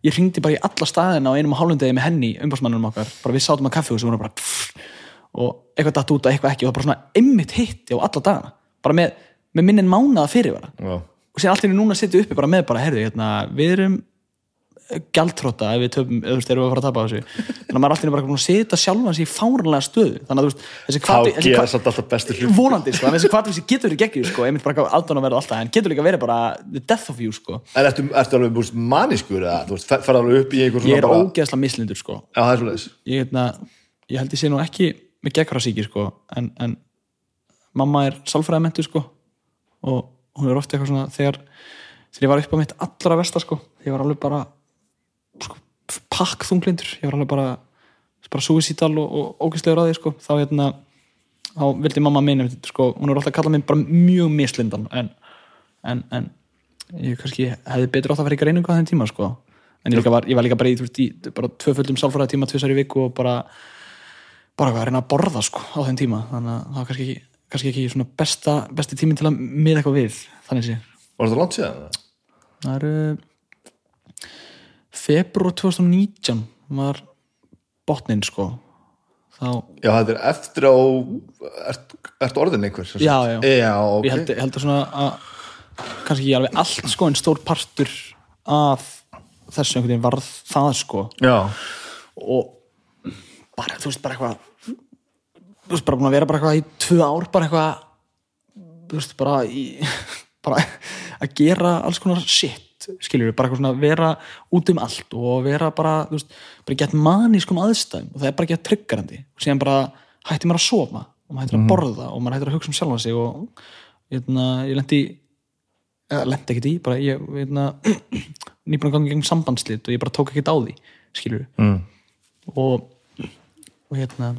ég hringdi bara í alla staðina á einum og hálfum degi með henni, umbásmannunum okkar bara við sátum að kaffi og sem voru bara pff, og eitthvað datt út og eitthvað ekki og það var bara svona einmitt hitti á alla dagana bara með, með minnin mánaða fyrirvara já. og sér allt í núna sitja uppi bara með bara, heyrðu, hérna, við erum gjaldtróta ef við töfum, eða þú veist, erum við að fara að tapa þessu þannig að maður er allt í einu bara að setja sjálfan sig í fáránlega stöðu þannig að þú veist, þessi Þá þessi gera hva- samt alltaf bestu hlut. vonandi, sko, en þessi hvati getur verið geggjur, sko, einmitt bara aðdán að verða alltaf, en getur líka verið bara the death of you, sko En ertu, ertu alveg búist manískur eða, þú veist, fer- ferðu alveg upp í einhver ég er bara... ógeðslega mislindur, sko Já, það er svo leiðis. ég, hérna, ég held ég sé nú ekki með geggrasíki, sko, en, en mamma er sálfræðamentu, sko og hún er ofta eitthvað svona þegar, þegar ég var upp á mitt allra versta, sko, ég var alveg bara sko, pakk þunglindur ég var alveg bara, bara suicidal og, og ógæslegur að því, sko þá hérna, þá vildi mamma minna sko, hún er alltaf að kalla mig bara mjög mislindan en, en, en ég kannski hefði betur átt að vera í greiningu á þeim tíma, sko en ég, var, ég var líka bara í, í bara tvöföldum sálfræða tíma tvisar í viku og bara bara að reyna að borða sko á þeim tíma þannig að það var kannski ekki, kannski ekki svona besta, besti tíminn til að miða eitthvað við þannig sé Var þetta langt síðan? það eru februar 2019 var botnin sko þá, Já, þetta er eftir á... Ert, ert orðin einhver? Já, já. Já, ok. ég, held, held að svona að kannski ekki alveg allt sko en stór partur af þessu einhvern veginn varð það sko Já, og bara, þú veist, bara eitthvað þú veist, bara búin að vera bara eitthvað í tvö ár bara eitthvað þú veist, bara í <laughs> bara að gera alls konar shit skilur við, bara eitthvað svona vera út um allt og vera bara, þú veist bara gett manískum aðstæðum og það er bara gett tryggarandi. Og síðan bara hætti maður að sofa og maður hættir að borða og maður hættir að hugsa um sjálfan sig og hérna, ég lendi eða lendi ekkert í, bara ég hérna, <clears throat> nýbúin að ganga gegn sambandslit og ég bara tók ekkert á því, skilur við mm. og, og hérna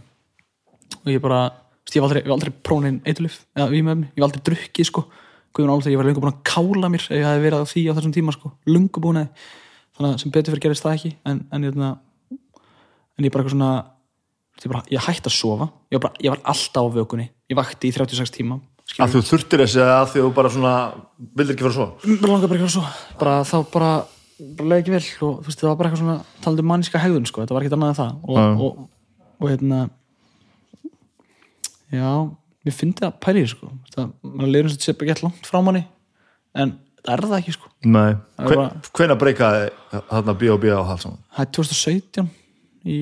og ég bara, ég var aldrei, ég aldrei prónin eitulif, eða vímöfni, ég var aldrei drukkið sko, guðun álþeg, ég var lengur búin að kála mér ef ég hefði verið á því á þessum tíma sko. Lungu búin að, þannig að sem betur fyrir gerist það ekki, en, en hérna en ég bara eitthvað svona ég, bara, ég hætti að sofa, ég var, bara, ég var alltaf á vökunni, ég vakti í 36 tíma skilur Að þú þurftir þessi eða að því þú bara svona vildir ekki fara svo? bara langar bara eitthvað svo bara þá bara, bara leið ekki vel. Og þú veist það var bara eitthvað svona talandi um manniska hegðun sko, þetta var ekkert annað en það. Og, Já. og, og, hérna já, mér fyndi það pæli sko, það, maður leiður eins og þetta sé bara gett langt frá manni en það er það ekki sko er bara- hvenær breykaði þarna B.O.B. á halsan? það er 2017 í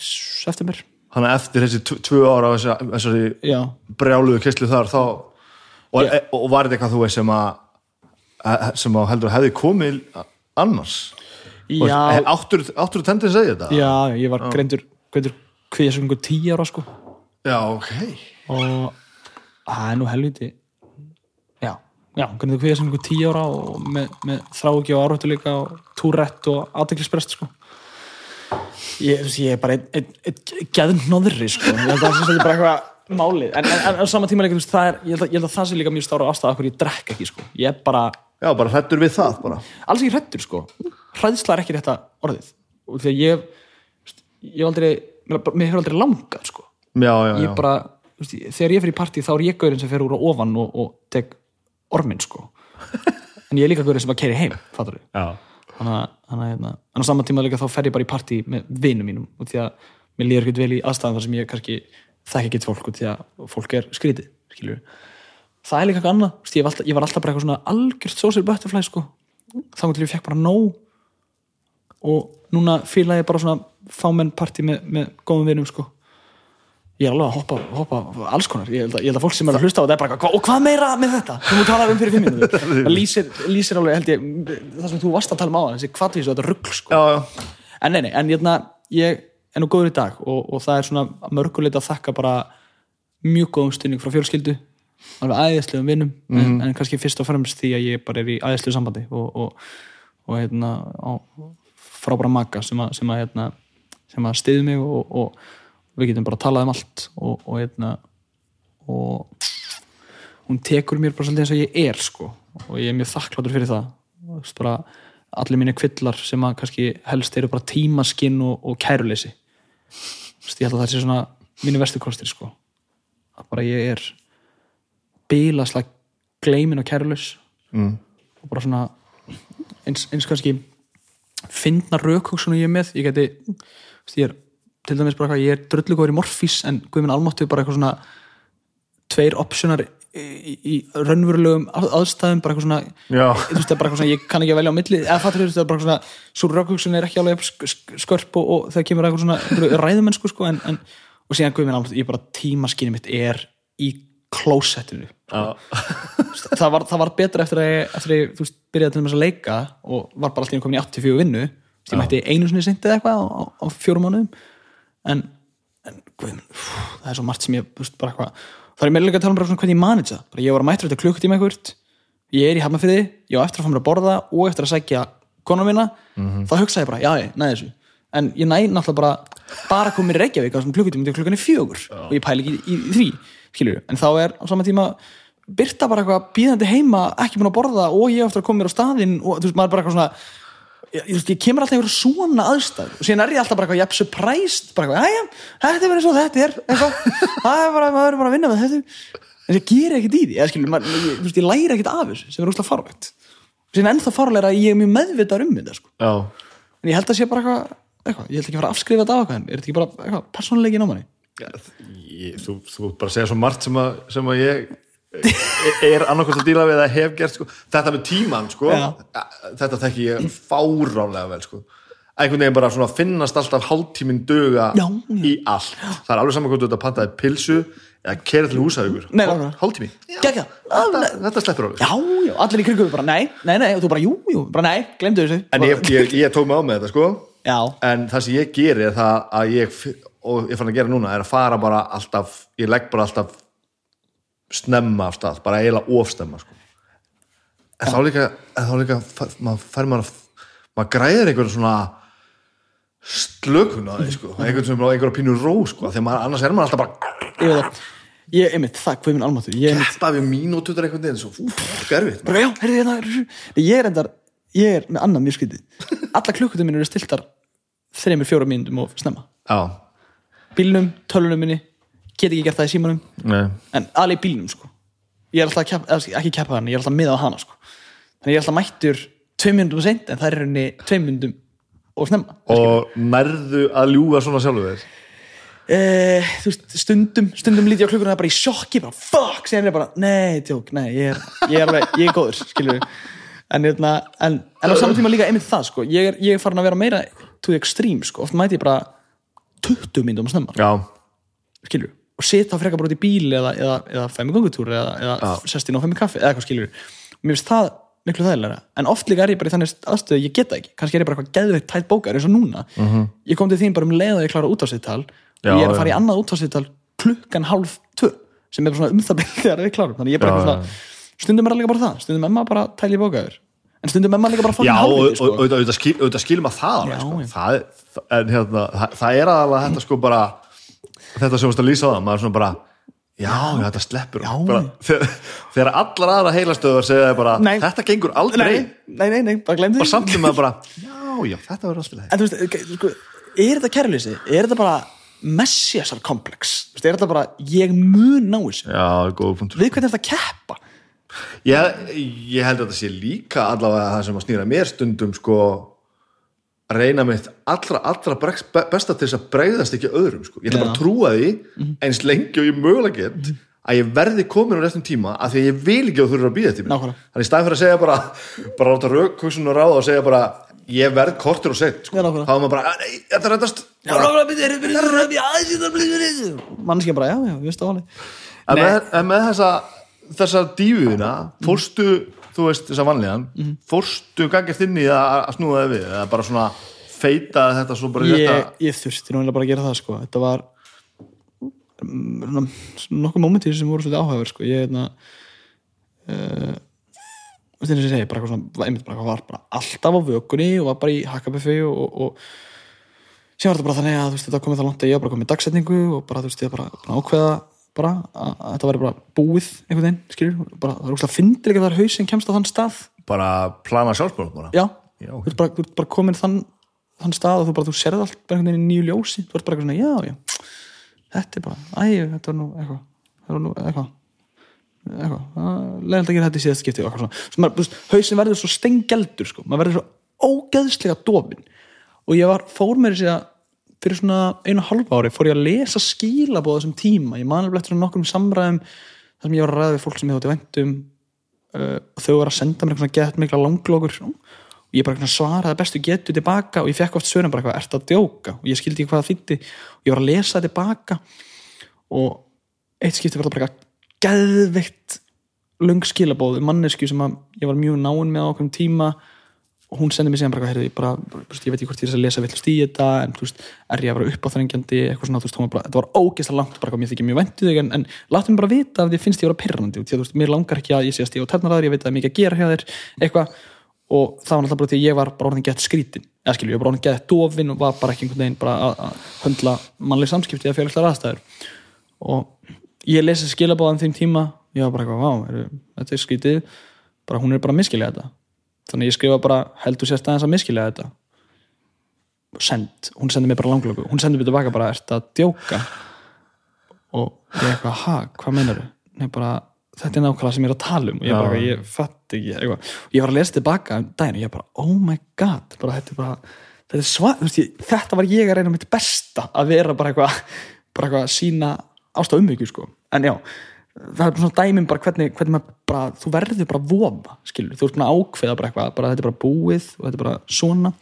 september Þannig að eftir þessi tv- tvö ára þessari, þessari já, brjáluðu kyslu þar þá og, Já. e, og var þetta eitthvað þú veist sem að að- sem að heldur að hefði komið annars já, veist, áttur, áttur tendin segja þetta? já ég var greindur greindur kviðið sem einhver tíu ára sko Já, ok. Og það er nú helviti. Já, já, hvernig það kviða sem einhver tíu ára og með, með þráki og árhættu líka og túrett og aðteklisbrest sko. Ég, þú ég er bara einn ein, ein, ein geðnóðri sko. Ég held að það sé bara eitthvað málið. En, en, en á sama tíma líka, þú veist, það er ég held, að, ég held að það sé líka mjög stára ástæða okkur ég drekk ekki sko. Ég er bara, Já, bara hrættur við það bara. Alls ekki hrættur sko. Hræðsla er ekki rétta orðið. Og því að ég þú ég hef aldrei, mér hefur aldrei langað sko Já, já, ég bara, þegar ég fer í partí þá er ég gaurinn sem fer úr á ofan og, og tek orminn sko. <laughs> En ég er líka gaurinn sem að keri heim, fattur við þannig að, hérna, á saman tíma líka þá fer ég bara í partí með vinum mínum og því að mér líður ekkert vel í aðstæðan þar sem ég kannski þekki ekkert fólk og því að fólk er skrítið, skilur það er líka eitthvað annað, ég, var alltaf, ég var alltaf bara eitthvað svona algjört social butterfly sko. Þá til ég fekk bara nóg og núna fíla ég bara svona fámenn partí með, með góðum vinum sko ég er alveg að hoppa, hoppa alls konar, ég held, að, ég held að fólk sem er að hlusta á þetta er bara, "Hva- og hvað meira með þetta sem þú talar um fyrir fimm minútur <laughs> það lýsir, lýsir alveg, held ég, það sem þú varst að tala um á þessi kvartvís og þetta rugl sko. já, já. en nei, nei, en ég, ég er nú góður í dag og, og það er svona að mörguleita að þakka bara mjög góðum stunding frá fjölskyldu alveg æðislegum vinnum en, en kannski fyrst og fremst því að ég bara er í æðislegu sambandi og, og, og hérna frábæra maka sem að, að, hérna, að stiði mig og, og við getum bara talað um allt og, og hérna og hún tekur mér bara svolítið eins og ég er sko. Og ég er mjög þakkláttur fyrir það. Bara, allir mínir kvillar sem að kannski helst eru bara tímaskinn og, og kæruleysi. Ég held að það sé svona mínu verstu kostir sko. Að bara ég er bílaslega gleimin og kærulaus. Mm. og bara svona eins, eins kannski finna rökhugsunum ég er með. Ég geti, ég er til dæmis bara eitthvað, ég er drullugóður í morfís en guðminn almáttu bara eitthvað svona tveir optionar í, í, í raunverulegum að- aðstæðum bara eitthvað svona Já. þú veist, það er bara eitthvað svona, ég kann ekki að velja á milli eða fattur þú veist, það er bara eitthvað svona svo rökhugsun er ekki alveg skörp og, og það kemur eitthvað svona einhverju ræðumennsku sko, en, en, og síðan guðminn almáttu, ég bara tímaskinni mitt er í klósettinu Já. það var, það var betra eftir að, ég- eftir að þú veist, byrjaði til þess að leika og var bara alltaf komin í 84 vinnu ég mætti einu sinni seint eða eitthvað á, á, á fjórum mánuðum en, en guð, minn, pff, það er svo margt sem ég veist, bara eitthvað, það er líka að tala um bara svona hvernig ég manage það, bara ég var að mættur þetta klukkutíma eitthvað ég er í hafnafyrði, ég á eftir að fá mér að borða og eftir að sækja konum mína þá hugsaði ég bara, já, ég næði þessu. En ég næði náttúrulega bara bara í Reykjavík á þessum klukkutíma til klukkan er fjögur og ég pæli ekki í, í, því skilur, en þá er á sama tíma Birta bara eitthvað bíðandi heima ekki búin að borða og ég á eftir að koma mér á staðinn og þú veist, maður er bara eitthvað svona ég, ég, ég kemur alltaf einhverjum svona aðstæð og síðan er ég alltaf bara eitthvað, ég er surprised bara eitthvað, jæja, þetta er verið svo þetta er eitthvað, <laughs> það er bara, maður er bara að vinna með þetta. En ég ger ekkert í því eða skilur, maður, ég, þú veist, ég læri ekkert af þessu sem er úrslega farlegt og síðan ennþá farlega að ég er mjög meðvitað um þetta sko. Já. en ég held að sé bara eitthvað, eitthvað ég held ekki að fara að afskrifa þetta af eitthvað en er þetta ekki bara eitthvað, persónuleikin á manni? Ég, þú, þú bara segja svo margt sem að, sem að ég er annarkost að díla við að hef gert sko. þetta með tíman sko. Já. þetta þekki ég fáránlega vel sko. einhvern veginn bara svona finnast alltaf hálftíminn döga Já, já. í allt það er alveg saman hvað þú ert að pantaði pilsu eða kera til húsavíkur Nei, nákvæmlega. hálftími Gekja. þetta, þetta sleppur alveg já, já, allir í kringum bara nei, nei, nei og þú bara jú, jú, bara nei, glemdu þessu en ég, ég, ég tók mig á með þetta sko já, en það sem ég geri er það að ég og ég fann að gera núna er að fara bara alltaf, ég legg bara alltaf snemma af stað, bara eiginlega ofstemma sko. en þá líka, en þá líka maður fær maður maður græðir einhverjum svona slökun á því sko, einhvern sem er á einhverja pínu ró sko, maður, annars er maður alltaf bara ég veit það. Ég, einmitt, það, hvað er minn almáttur ég, einmitt, keppa við mínútutur einhvern veginn, hérna ég er endar, ég er með annan mjög skrítið. <laughs> Alla klukkutum minn eru stiltar þreymur, fjóra mínútum og snemma. Já, bílnum, tölunum minni, get ekki gert það í símanum. Nei, en alveg í bílnum sko. Ég er alltaf að keppa, eða ekki keppa hann, ég er alltaf miða á hana sko. Þannig ég er alltaf mættur tveim mínútum seint en það er henni tveim mínútum og snemma og nærðu að ljúga svona sjálfur þér? Eh, þú veist, stundum stundum líti ég á klukkuna það er bara í sjokki bara fuck, síðan er ég bara, nei, tjók, nei ég er, ég er, alveg, ég er góður, skilur en, hérna, en, en á saman tíma líka einmitt það, sko, ég er, ég er farin að vera meira to the extreme, sko, oft mæti ég bara 20 myndum að snemma, já, skilur og sita á frekar bara út í bíl eða, eða, eða fæmi gangutúr eða, eða sest inn á fæmi kaffi eða eitthvað skilur, mér finnst það miklu þægilega, en oft líka er ég bara í þannig aðstöðu ég geta ekki, kannski er ég bara eitthvað geðveikt tætt bókar eins og núna, ég kom til þín bara um leið og ég klára útásviðtal og Já, ég er að fara í annað útásviðtal klukkan hálf tvö, sem er svona um það bil <laughs> þegar við klárum, þannig ég bara Já, svona stundum er líka bara það, stundum er maður bara tæli bókaður, en stundum er maður líka bara Já, fucking og og- auðvitað auðvitað skil, auðvitað skilum að það alveg, sko. það, en hérna, það, það er aðalega þetta sko bara þetta sem þú veist að lýsa það, maður er svona bara já, já, þetta sleppur bara, þegar, þegar allar aðra heilastöðar segja bara, Nei. þetta gengur aldrei nei, nei, nei, nei, bara glemdi og samt sem maður bara, <laughs> já, já, þetta verður alltaf leið En þú veist, sko, er þetta kærleysi? Er þetta bara messiasar komplex? Er þetta bara, ég mun ná þessu? Já, góð punktur Við hvernig er þetta að keppa? ég, ég held að þetta sé líka allavega það sem að snýra mér stundum sko reyna mitt allra, allra besta til þess að bregðast ekki öðrum sko. ég ætla bara að trúa því eins lengi og ég mögulega get að ég verði komin á réttum tíma að því að ég vil ekki að þú þurfa að býða Nákvæmlega. þannig í staðin fyrir að segja bara bara láta raukhugsun og ráða og segja bara ég verð kortur og sett sko. Þá er maður bara, "Ah, nei, þetta þessu. Mannskja bara, já, já, við veist Nei. með, en með þessa þessa dífuðina, fórstu þú veist þessa vanlíðan Mhm. fórstu gangið inn í að, að snúða þig við eða bara svona feita þetta svo bara Ég, þetta ég þurfti eiginlega bara að gera það, sko. Þetta var, mm, nokkuð mómentir sem voru svolítið áhugaverð sko. ég hérna uh, þess að ég segi, bara eitthvað svona bara, var bara alltaf á vökunni og var bara í hakkabuffi og, og, síðan var þetta bara þannig að þú veist, þetta komið það langt að ég var bara komið í dagsetningu og bara þú veist, ég var bara að ákveða bara að, að þetta væri bara búið einhvern veginn, skilur, bara það er úrslega fyndir ekki að það er hausinn kemst á þann stað. Bara plana sjálfsmál bara. Já, Já, þú ert bara, bara komin þann, þann stað og þú bara, þú serð allt bara einhvern veginn í nýju ljósi, þú ert bara eitthvað svona, já, já þetta er bara, æ, þetta var nú eitthvað, það var nú eitthvað eitthvað, leðilt að gera þetta í síðast skipti og eitthvað svona, svo hausin verður svo stenggeldur, sko, maður verður svo ógeðslega dofin og ég var, fór mér sér að fyrir svona einu hálfa ári fór ég að lesa skilabóð þessum tíma, ég manlega eftir nokkrum samræðum þar sem ég var að ræða við fólk sem ég þótti vendum uh, og þau var að senda mér eitthvað gett mikla langlókur og ég bara svaraði bestu getu tilbaka og ég fekk oft svörum bara eitthvað, ert að djóka? Og ég skildi ekki hvað það þýtti og ég var að lesa það tilbaka. Og eitt skipti var það bara eitthvað geðveikt löng skilabóð um mannesku sem ég var mjög náinn með á okkur tíma og hún sendi mér síðan bara, heyrðu, ég, bara ég veit ekki hvort ég er að lesa villast í þetta en þú veist, er ég að vera uppáþrengjandi? Eitthvað svona, þú veist, bara, þetta var ógeðslega langt bara, mér þykir mjög væntu þig, en, en látum mér bara vita ef þið finnst ég að vera pirrandi, því að þú veist, mér langar ekki að ég sé að stíga og ternar aður, ég veit að mikið að gera hjá þér eitthvað, og það var náttúrulega bara því að ég var bara orðin gett skrítin, eða skilju, ég var orðin gett dofin og var bara ekki einhvern veginn bara bara hún er bara að miskilja þetta þannig ég skrifa bara, heldur sérst aðeins að miskilja þetta? Send, hún sendi mér bara langlöku. Hún sendi mér tilbaka bara, ert að djóka? Og ég eitthvað ha, hvað meinar þau? Nei, bara, þetta er nákvæmlega sem ég er að tala um. Og ég bara, ég fatt ekki. Eitthvað. ég var að lesa tilbaka um daginn og ég bara, oh my god. Bara, þetta er bara, þetta er ég, þetta var ég að reyna mitt besta að vera bara eitthvað, bara eitthvað sína ástaf umhyggju sko, en já það er bara svona dæmum bara hvernig, hvernig maður bara, þú verður bara að vofa skilur, þú ert að ákveða bara eitthvað bara þetta er bara búið og þetta er bara svona.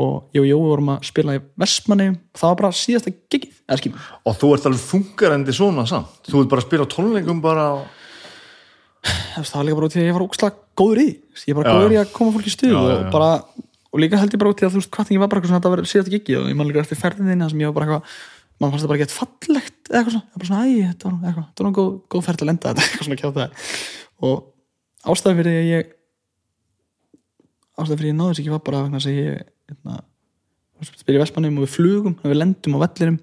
Og ég og Jói vorum að spila í Vestmanni, það var bara síðasta gigið, eða skilur. Og þú ert alveg þungarandi svona samt. Þú ert bara að spila tónleikum bara á- það var líka bara út í að ég var ógslag góður í. Ég er bara góður í að koma fólki í stuð og, bara, og líka held ég bara út í að þú veist hvað ég var bara eitthvað svona þetta var síðast ekki og ég man líka eftir ferðinni þar sem ég var bara eitthvað mann fannst það bara gett fallegt eða eitthvað svona, ég var bara svona, æ, þetta var nú eitthvað þetta var nú góð, góð ferð að lenda þetta <laughs> eitthvað svona kjátt það. Og ástæðan fyrir ég ástæðan fyrir ég náði þess ekki var bara vegna að ég hérna, spyrir í Vestmannum og við flugum og við lendum á vellirum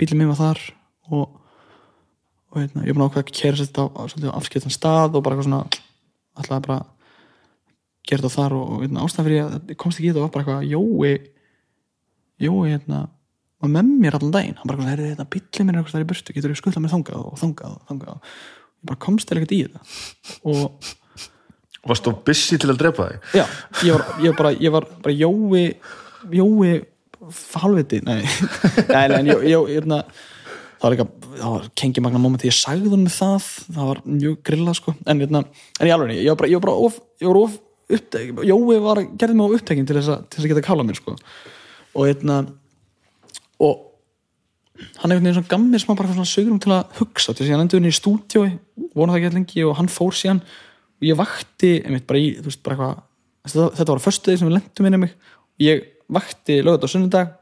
bílum mér var þar og og hérna, ég er búin að ákveða að kæra þetta á, afskiptan stað og bara eitthvað svona alltaf bara gera þetta þar og, hérna, ástæðan fyrir ég komst ekki í þetta var bara eitthvað Jói Jói hérna var með mér allan daginn. Hann bara eitthvað, heyrðu þetta minn er eitthvað þar í burtu getur þú skutlað mér þangað og þangað og þangað? Og ég bara komst til ekkert í þetta. Og varst þú busy til að drepa þig? Já, ég var, ég bara ég var bara Jói Jói halvviti, <laughs> nei. Nei, nei, Jó, Jó, hérna það var eitthvað, það var kengi magna moment ég sagði hún með það, það var mjög grillað sko, en hérna, en í alveg ég var bara, ég var bara of, ég var of upptek, Jói var, gerði mig á upptekin til þess að til þess að geta kálað mér sko. Og hérna og hann einhvern veginn svona gammir sem hann bara svona sögurum til að hugsa. Til þess að hann endur inn í stúdíói vona það ekki lengi og hann fór síðan og ég vakti, einmitt bara í veist, bara eitthvað, þetta, þetta var á föstudegi sem við lendum inn í mig, ég vakti lögat á sunnudag,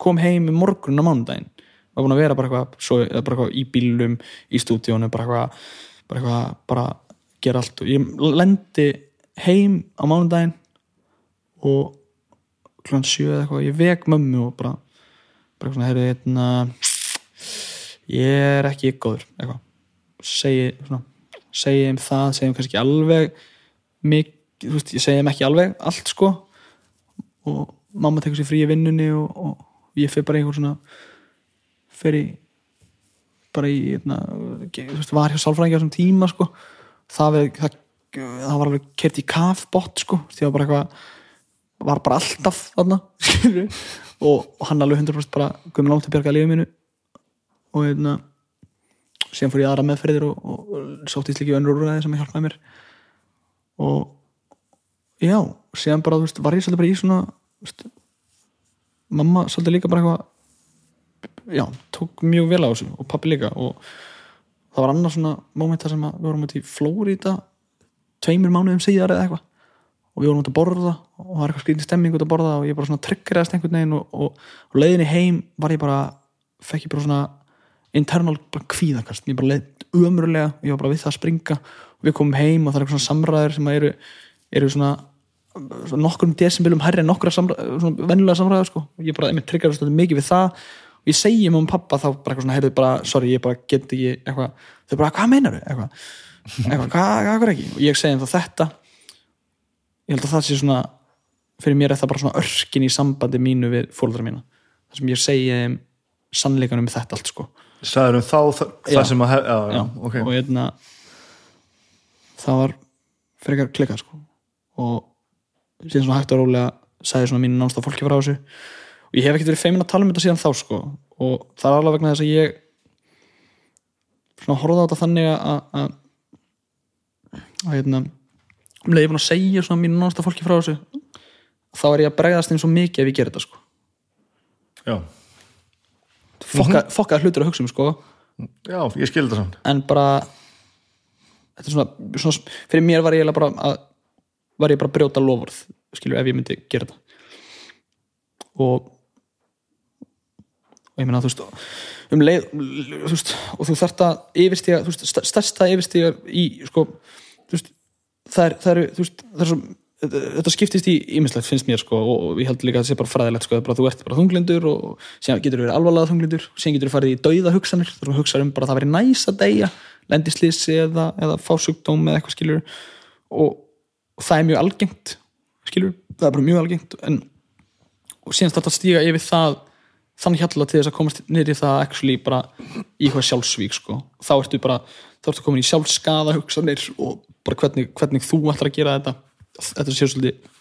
kom heim í morgun á mánudaginn, var búin að vera bara eitthvað, bara eitthvað í bílum í stúdíónu, bara eitthvað bara eitthvað, bara gera allt. Og ég lendi heim á mánudaginn og klukkan sjö eða eitthvað, ég vek mömmu og bara, bara svona, heyrðu, hérna ég er ekki góður, eitthvað. Segi, svona, segi þeim það segi þeim kannski alveg mikið, þú veist, ég segi þeim ekki alveg allt sko. Og mamma tekur sér frí í vinnunni og, og ég fyrir bara einhver svona fyrir bara í hérna, þú veist, var hjá sálfræðingi á þessum tíma sko. Það, við, það, það var alveg kert í kafbott sko, því var bara eitthvað var bara alltaf þarna <laughs> skilurðu, og, og hann alveg 100% bara guðmur langt að bjarga lífið mínu. Og hérna síðan fór ég í aðra meðferðir og, og, og sótt í slíki önnur úrræði sem hjálpaði mér. Og já, síðan bara, veist, var ég svolítið bara í svona veist, mamma svolítið líka bara eitthvað já, tók mjög vel á þessu og pappi líka. Og það var annars svona mómenta sem að við vorum út í Flórida tveimur mánuðum síðar eða eitthvað og við vorum út að borða og það var eitthvað skrýtin stemming út að borða og ég bara svona tryggeraðist einhvern veginn og, og, og leiðinni heim var ég bara fekk ég bara svona internal kvíðakast, ég bara leið ömurlega ég var bara við það að springa og við komum heim og það er eitthvað svona samræður sem eru, eru svona, svona nokkur um desimbilum herri en svona venjulega samræður sko. og ég bara, einmitt tryggar þetta mikið við það og ég segi um pappa þá bara eitthvað svona heyrðu bara, sorry, ég bara get ekki eitthvað, þau bara, hvað meinar þau? eitthvað, eitthvað, hvað, hvað, hvað ekki og ég segi um þá þetta ég held að það sé svona fyrir mér er það bara svona örkin í sambandi mínu við fóldra mína. Það sem ég segi um sannleikanum um þetta allt sko. Sæður um þá það, það sem að já, já, Já, ok. Og hérna það var frekar klikkað sko. Og síðan svona hægt og rólega sagði svona mínu nánsta fólki frá þessu. Og ég hef ekkert verið feimin að tala um þetta síðan þá sko. Og það er alveg vegna þess að ég svona horfði á þetta þannig að að, að hérna um leið ég er búin að segja svona mínu nánsta fólki frá þessu. Þá er ég að bregðast eins og mikið ef ég ger þetta sko. Já. fokka, fokkaði hlutur að hugsa um sko. Já, ég skil þetta samt. En bara þetta er svona, svona fyrir mér var ég bara að var ég bara að brjóta lofurð skilur ef ég myndi gera þetta. Og og ég meina þú veist um leið þú veist, og þú þarft að yfirstíga þú veist, st- stærsta yfirstíga í sko, það er, eru, þú veist, það er svo þetta skiptist í ímislegt finnst mér sko og, ég held líka að það sé bara fræðilegt sko, bara, þú ert bara þunglindur og síðan getur þú verið alvarlega þunglindur síðan getur þú farið í dauða hugsanir þú hugsa um bara að það verið næs að deyja lendi slisi eða, eða fá sjúkdóm eða eitthvað skilur og, og það er mjög algengt skilur, það er bara mjög algengt en, og síðan þetta að stíga yfir það þannig hjalla til þess að komast í það actually bara í hvað sjálfsvík sko. þá ertu bara, þá ertu komin í sjálfskaða hugsanir og bara hvernig, hvernig þú ætlar að gera þetta þetta séu svolítið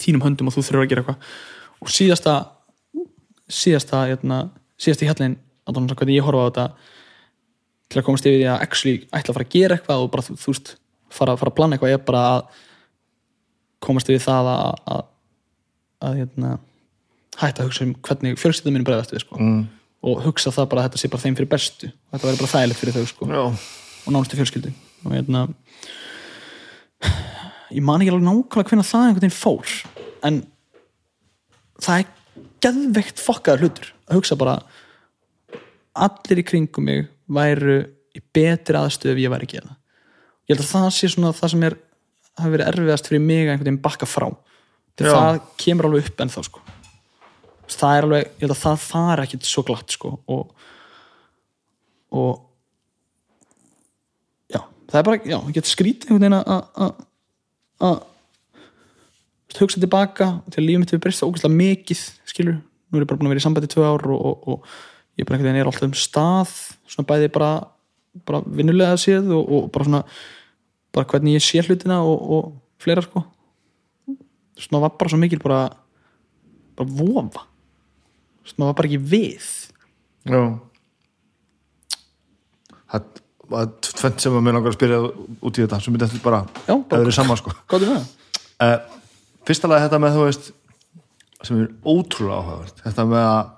þínum höndum og þú þurfur að gera eitthvað og síðasta síðasta, hérna, síðasta í hjallin hvernig ég horfa á þetta til að komast yfir því að actually ætla að fara að gera eitthvað og bara þú, veist fara, fara að plana eitthvað er bara að komast yfir það að, að, að hérna, hætta að hugsa um hvernig fjölskyldum minn bregðast við sko. mm. og hugsa það bara að þetta sé bara þeim fyrir bestu þetta verður bara þægilegt fyrir þau sko. og nánustu fjölskyldu og hérna ég man ekki alveg nákvæmlega hvernig það einhvern veginn fór en það er geðveikt fokkaður hlutur að hugsa bara allir í kringum mig væru í betri aðstöðu ef ég væri gera það. Ég held að það sé svona það sem er hafi verið erfiðast fyrir mig að einhvern veginn bakka frá. Til það kemur alveg upp ennþá sko. Það er alveg, ég held að það fara ekkit svo glatt sko og og það er bara, já, ég get skrítið einhvern veginn að- hugsa tilbaka til að lífum mitt við breyst það ógæslega mikið skilur, nú er ég bara búin að vera í sambandi tvö ár og, og, og ég bara einhvern veginn er alltaf um stað svona bæði bara, bara vinnulega séð og, og bara svona bara hvernig ég sé hlutina og, fleira sko. Svona var bara svo mikil bara bara vofa. Svona var bara ekki við. Já. Það tvent sem að mér langar að spyrja út í þetta sem myndi eftir bara Já, bara- það er saman sko. Uh, fyrsta lagi þetta með þú veist sem er ótrúlega áhugavert. Þetta með að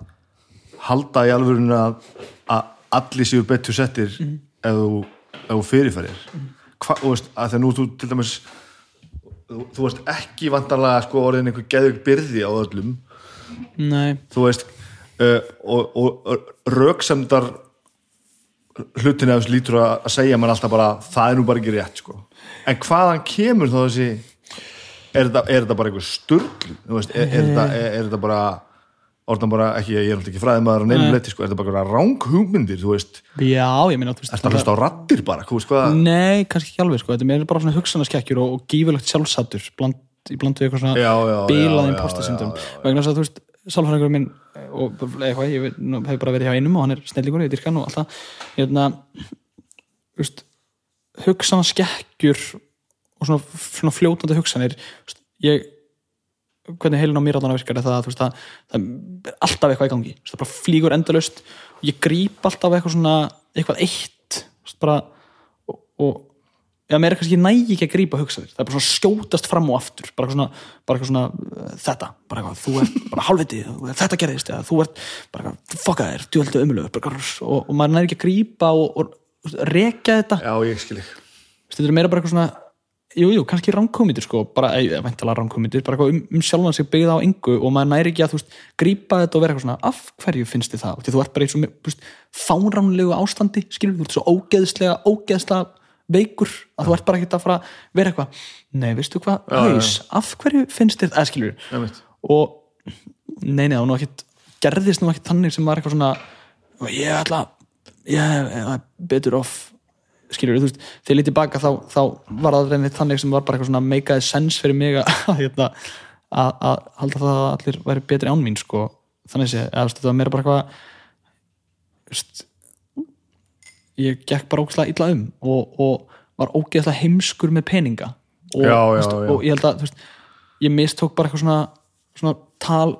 halda í alvörinu að, allir séu betur settir ef þú, ef þú fyrirferðir. Hva, þú veist, að þegar nú þú til dæmis þú, þú veist ekki vantarlega sko orðin einhver geðug byrði á öllum. Nei, þú veist uh, og, og, og röksemdar hlutin eða lítur að segja mann alltaf bara það er nú bara ekki rétt sko. En hvaðan kemur þá þessi er þetta, er þetta bara einhver sturgl er, er, er, þetta bara orðan bara ekki, ég er alltaf ekki fræðið maður á neinum leiti sko, er þetta bara ráng hugmyndir þú veist, já, ég þú veist, er þetta hlusta á rattir bara, þú veist hvað Nei, kannski ekki alveg sko, þetta er bara svona hugsanaskekkjur og, og gífurlegt sjálfsattur bland, bland við eitthvað svona Já, já, já, bílað já, impostasindum já, já, já. vegna þess að þú veist, sálfræðingur minn og eitthvað, ég hef bara verið hjá einum og hann er snillingur, ég dyrka hann og alltaf hérna þú veist, hugsanaskekkjur og svona, svona fljótandi hugsanir veist, ég hvernig heilin á mér allan að virkar er það veist, það, það er alltaf eitthvað í gangi. Veist, það bara flýgur endalaust. Og ég gríp alltaf eitthvað svona eitthvað eitt bara, og, og já, mér er kannski næ ekki að grípa hugsaðir það er bara svona skjótast fram og aftur. Bara svona, bara svona uh, þetta, bara eitthvað, þú ert bara <laughs> hálfviti þetta gerðist, eða þú ert bara eitthvað fokka þér, djöldu umlögu og, og maður næri ekki að grípa og, og, rekja þetta. Já, ég skil ekki þetta er meira bara eitthvað svona jú, jú, kannski ránkómyndir sko, bara, eða væntalega ránkómyndir bara eitthvað um, um sjálfan sig byggða á engu og maður næri ekki að, þú veist, grípa þetta og vera eitthvað svona af hverju finnst þið það? Þú ert bara í svo, þú veist, fáránlegu ástandi skilur, þú ert svo ógeðslega, ógeðslega veikur, að þú ert bara ekkert að fara að vera eitthvað, nei, veistu hvað? Haus, af hverju finnst þið það, skilur og nei, nei, og nú ekkert gerðist nú ekkert þannig sem var eitthvað svona ég ætla, ég er betur off. Skilur, þú veist, þegar ég lítið baka þá, þá var það reynið þannig sem var bara eitthvað svona meikaði sens fyrir mig að, hérna, að, að halda það að allir væri betri án mín sko, þannig veist, þetta var meira bara eitthvað ég gekk bara ógeðslega illa um og, og var ógeðslega heimskur með peninga. Og, Já, já, veist, já. og ég held að veist, ég mistók bara eitthvað svona, svona tal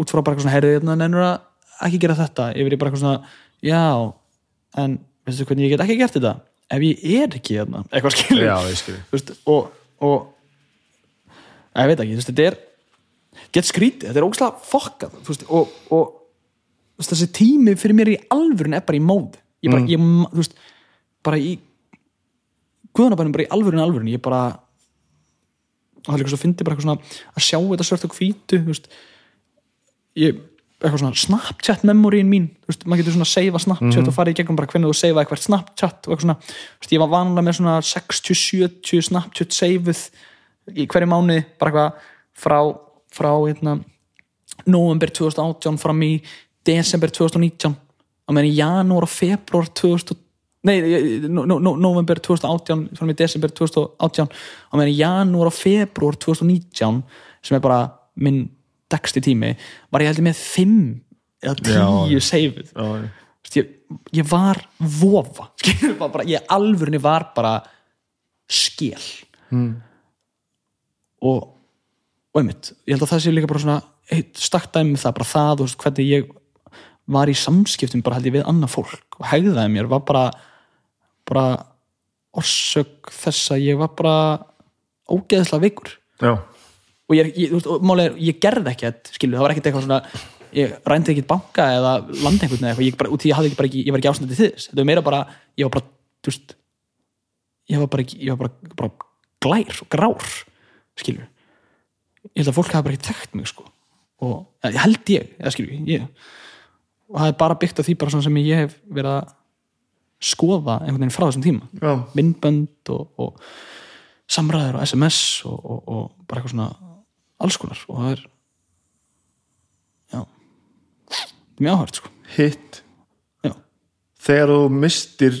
út frá bara eitthvað svona herrið hérna nennur að ekki gera þetta? Yfir í bara eitthvað svona já, en veistu hvernig ég get ekki gert þetta? Ef ég er ekki hérna. <laughs> Eitthvað skilur. Ég veist, og, og ég veit ekki, þetta er get skrítið, þetta er ógslag fokkað og, og þessi tími fyrir mér í alvörun er bara í móð ég bara, ég, ma- þú veist bara í guðanabænum bara í alvörun alvörun, ég bara það er líka svo fyndi bara eitthvað svona að sjá þetta svört og hvítu þú veist. Ég, eitthvað svona Snapchat memorín mín, þú veist, maður getur svona að seifa Snapchat og fara í gegnum bara hvernig þú seifa eitthvað Snapchat og eitthvað svona, þú veist, ég var vanlega með svona 60-70 Snapchat seifuð í hverju mánuði, bara eitthvað frá, frá hérna november 2018 fram í desember 2019 á meðan í janúar og februar 2000 nei, no, no, no, november 2018 fram í desember 2018 á meðan í janúar og februar 2019 sem er bara minn dagsti tími, var ég heldur með 5 eða Já, 10 já. seifið Já, ég, ég var vofa <laughs> bara, ég alvörinni var bara skél Hmm. og og einmitt, ég held að það sé líka bara svona eitt stakt dæmi um það, bara það og hvernig ég var í samskiptum bara held ég við annað fólk og hegðaði mér var bara bara orsök þess að ég var bara ógeðslega veikur. Já, og ég, ég, er, ég gerði ekkert skilu, það var ekkert eitthvað svona ég rændi ekkert banka eða landi einhvern eða eitthvað, ég bara, ég ekki ekki, ég var ekki ástændi til þess. Þetta var meira bara, ég var bara, veist ég var bara var bara, bara glær og grár skilur ég held að fólk hafa bara ekki þekkt mig sko. Og held ég, eða skilur ég og það er bara byggt á því bara svona sem ég hef verið að skoða einhvern veginn frá þessum tíma. Já, myndbönd og, og samræður og SMS og, og, og bara eitthvað svona alls konar. Og það er já það er mjög áhört sko. Hitt. Já, þegar þú mistir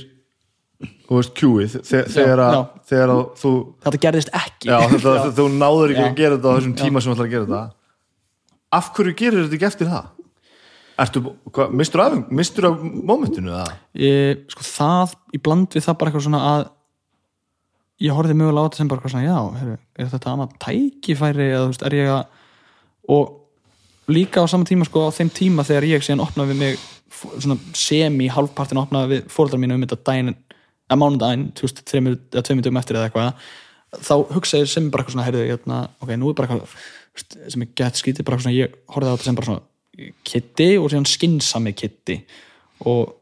þú veist kjúið þe- þegar já. þegar þú þetta gerðist ekki. Já, þetta, <laughs> þú náður ekki að gera þetta á þessum tíma sem þú ætlar að gera þetta. Af hverju gerir þetta ekki eftir það? Ertu, hva, mistur af, mistur af momentinu það? ég, sko það í bland við það bara eitthvað svona að ég horfði mögulega á þetta sem bara eitthvað svona já, heru, er þetta annað tækifæri eða þú veist, er ég að og líka á sama tíma sko á þeim tíma þegar ég síðan opnaði við mig svona semi halvpartin opnaði við fóreldrar mínu um þetta daginn að mánudaginn, þú veist, þreimur eða tveimur dögum eftir eða eitthvað þá hugsaði sem bara eitthvað svona, heyrðu, hérna, ok, nú er bara eitthvað sem ég gett skítið, bara eitthvað svona ég horfði á þetta sem bara svona kitti og síðan skinnsami kitti og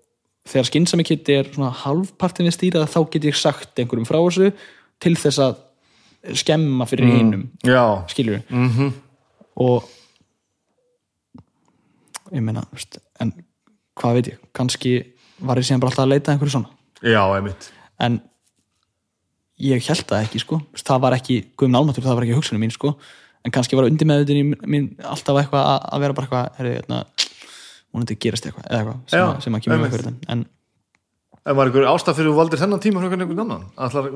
þegar skinnsami kitti er svona halvpartin við stýrað þá get ég sagt einhverjum frá þessu til þess að skemma fyrir hinum. Já, skilur við -hmm. og ég meina en hvað veit ég kannski var ég síðan bara alltaf að leita einhverju svona. Já, einmitt. En ég held það ekki sko. Það var ekki, guðum almatur, það var ekki hugsunum mín sko en kannski var undir með mín alltaf eitthvað að, að vera bara eitthvað herri, hérna, vonandi gerist eitthvað eða eitthvað sem, að, sem að kemur með fyrir þetta. En en var einhver ástæð fyrir þú valdir þennan tíma frá einhvern annan? Allar,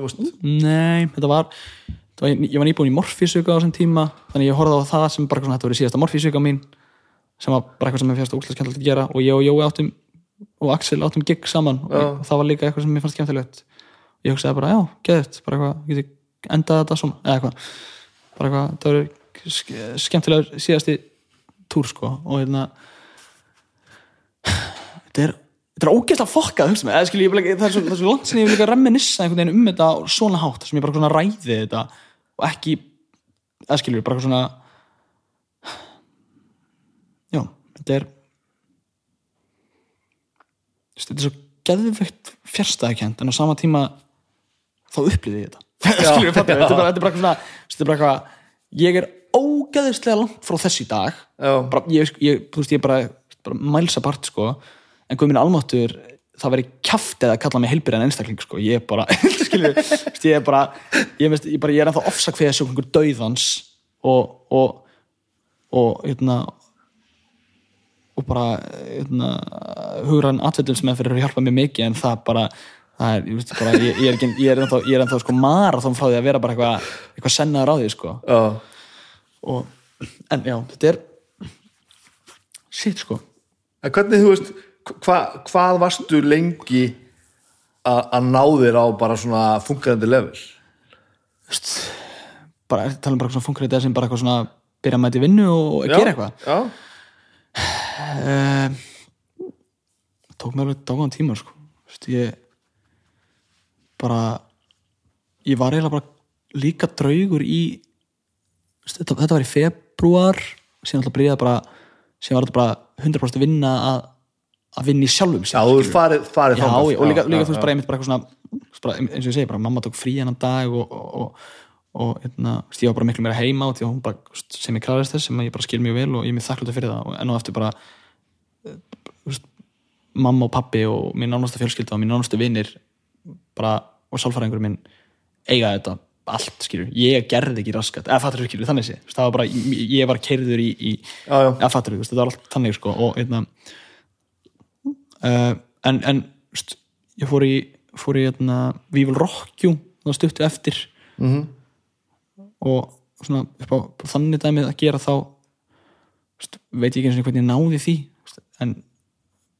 Nei, þetta var, þetta var ég var nýbúin í morfísuga á þessum tíma þannig ég horfði á það sem bara svona, þetta í síðasta morfísuga mín sem var bara eitthvað sem ég fannst úrslega skemmtilegt að gera. Og ég og Jói áttum og Axel áttum gig saman og, og það var líka eitthvað sem ég fannst skemmtilegt. Ég hugsaði bara, já, geðut bara eitthvað, geti endað þetta svona eða eitthvað, bara eitthvað, það ske- skemmtilegur síðasti túr sko og hérna þetta er þetta er ógeðslega fokkað, hugsa mig, skil ég það er svo, það svo langt sem ég vil líka reminissa einhvern veginn um þetta á svona hátt, sem ég bara svona ræði þetta og ekki eða skilur, bara svona já, þetta er þetta er svo geðveikt fjärstæðakent en á sama tíma þá upplýði ég þetta skilur við fattar, þetta er bara, er eitthvað svona þetta er bara eitthvað ég er ógeðislega langt frá þess í dag. Bara, ég, ég, þú veist, ég er bara, bara mæls apart sko. En guð minn almáttur það veri kjaft eða kalla mig heilbyrðan einstakling sko, ég er bara <laughs> skilur, ég er bara ég, bara, ég er ennþá ofsak fyrir þessu einhver dauðans og og, og hérna og bara hugrann atveldum sem er fyrir að hjálpa mér mikið en það bara er, ég, veist, bara, ég, ég er, ekki, ég er ennþá, ég er ennþá sko marathon frá því að vera bara eitthvað eitthvað sennaður á því sko Já. og, en já, þetta er shit sko En hvernig, þú veist, hva, hvað varstu lengi að ná þér á bara svona fungerandi level? Vist, bara, tala um bara svona funkrið sem bara eitthvað svona byrja að mæti vinnu og, og gera eitthvað Já, um, tók mér alveg dágan tíma sko. Vist, ég bara ég var eiginlega bara líka draugur í þetta, þetta var í februar síðan alltaf byrjaði bara síðan var þetta bara 100% vinna að, að vinna í sjálfum sér, já þú farið, farið já, þangað. og líka, líka já, þú veist bara einmitt bara eitthvað svona bara, eins og ég segi, bara mamma tók frí hennan dag og, og, og, og hérna, var bara miklu meira heima og því að hún bara, sem ég klæðist þess sem ég bara skil mjög vel og ég er mjög þakklúta fyrir það. Og enn og eftir bara eh, þú veist, mamma og pappi og mín nánustu fjölskylda og mín nánustu vinir bara, og sálfæringur minn eiga þetta allt, skilur, ég gerði ekki raskat eða fattur þú, skilur, þannig sé, það var bara ég, var keirður í, í Já, já. eða fattur þú, þetta var allt þannig, sko og hérna uh, en, en st, ég fór í fór í hérna Will Rock You það stuttu eftir Mhm. og svona á, þannig dæmið að gera þá st, veit ég ekki eins og hvernig ég náði því st, en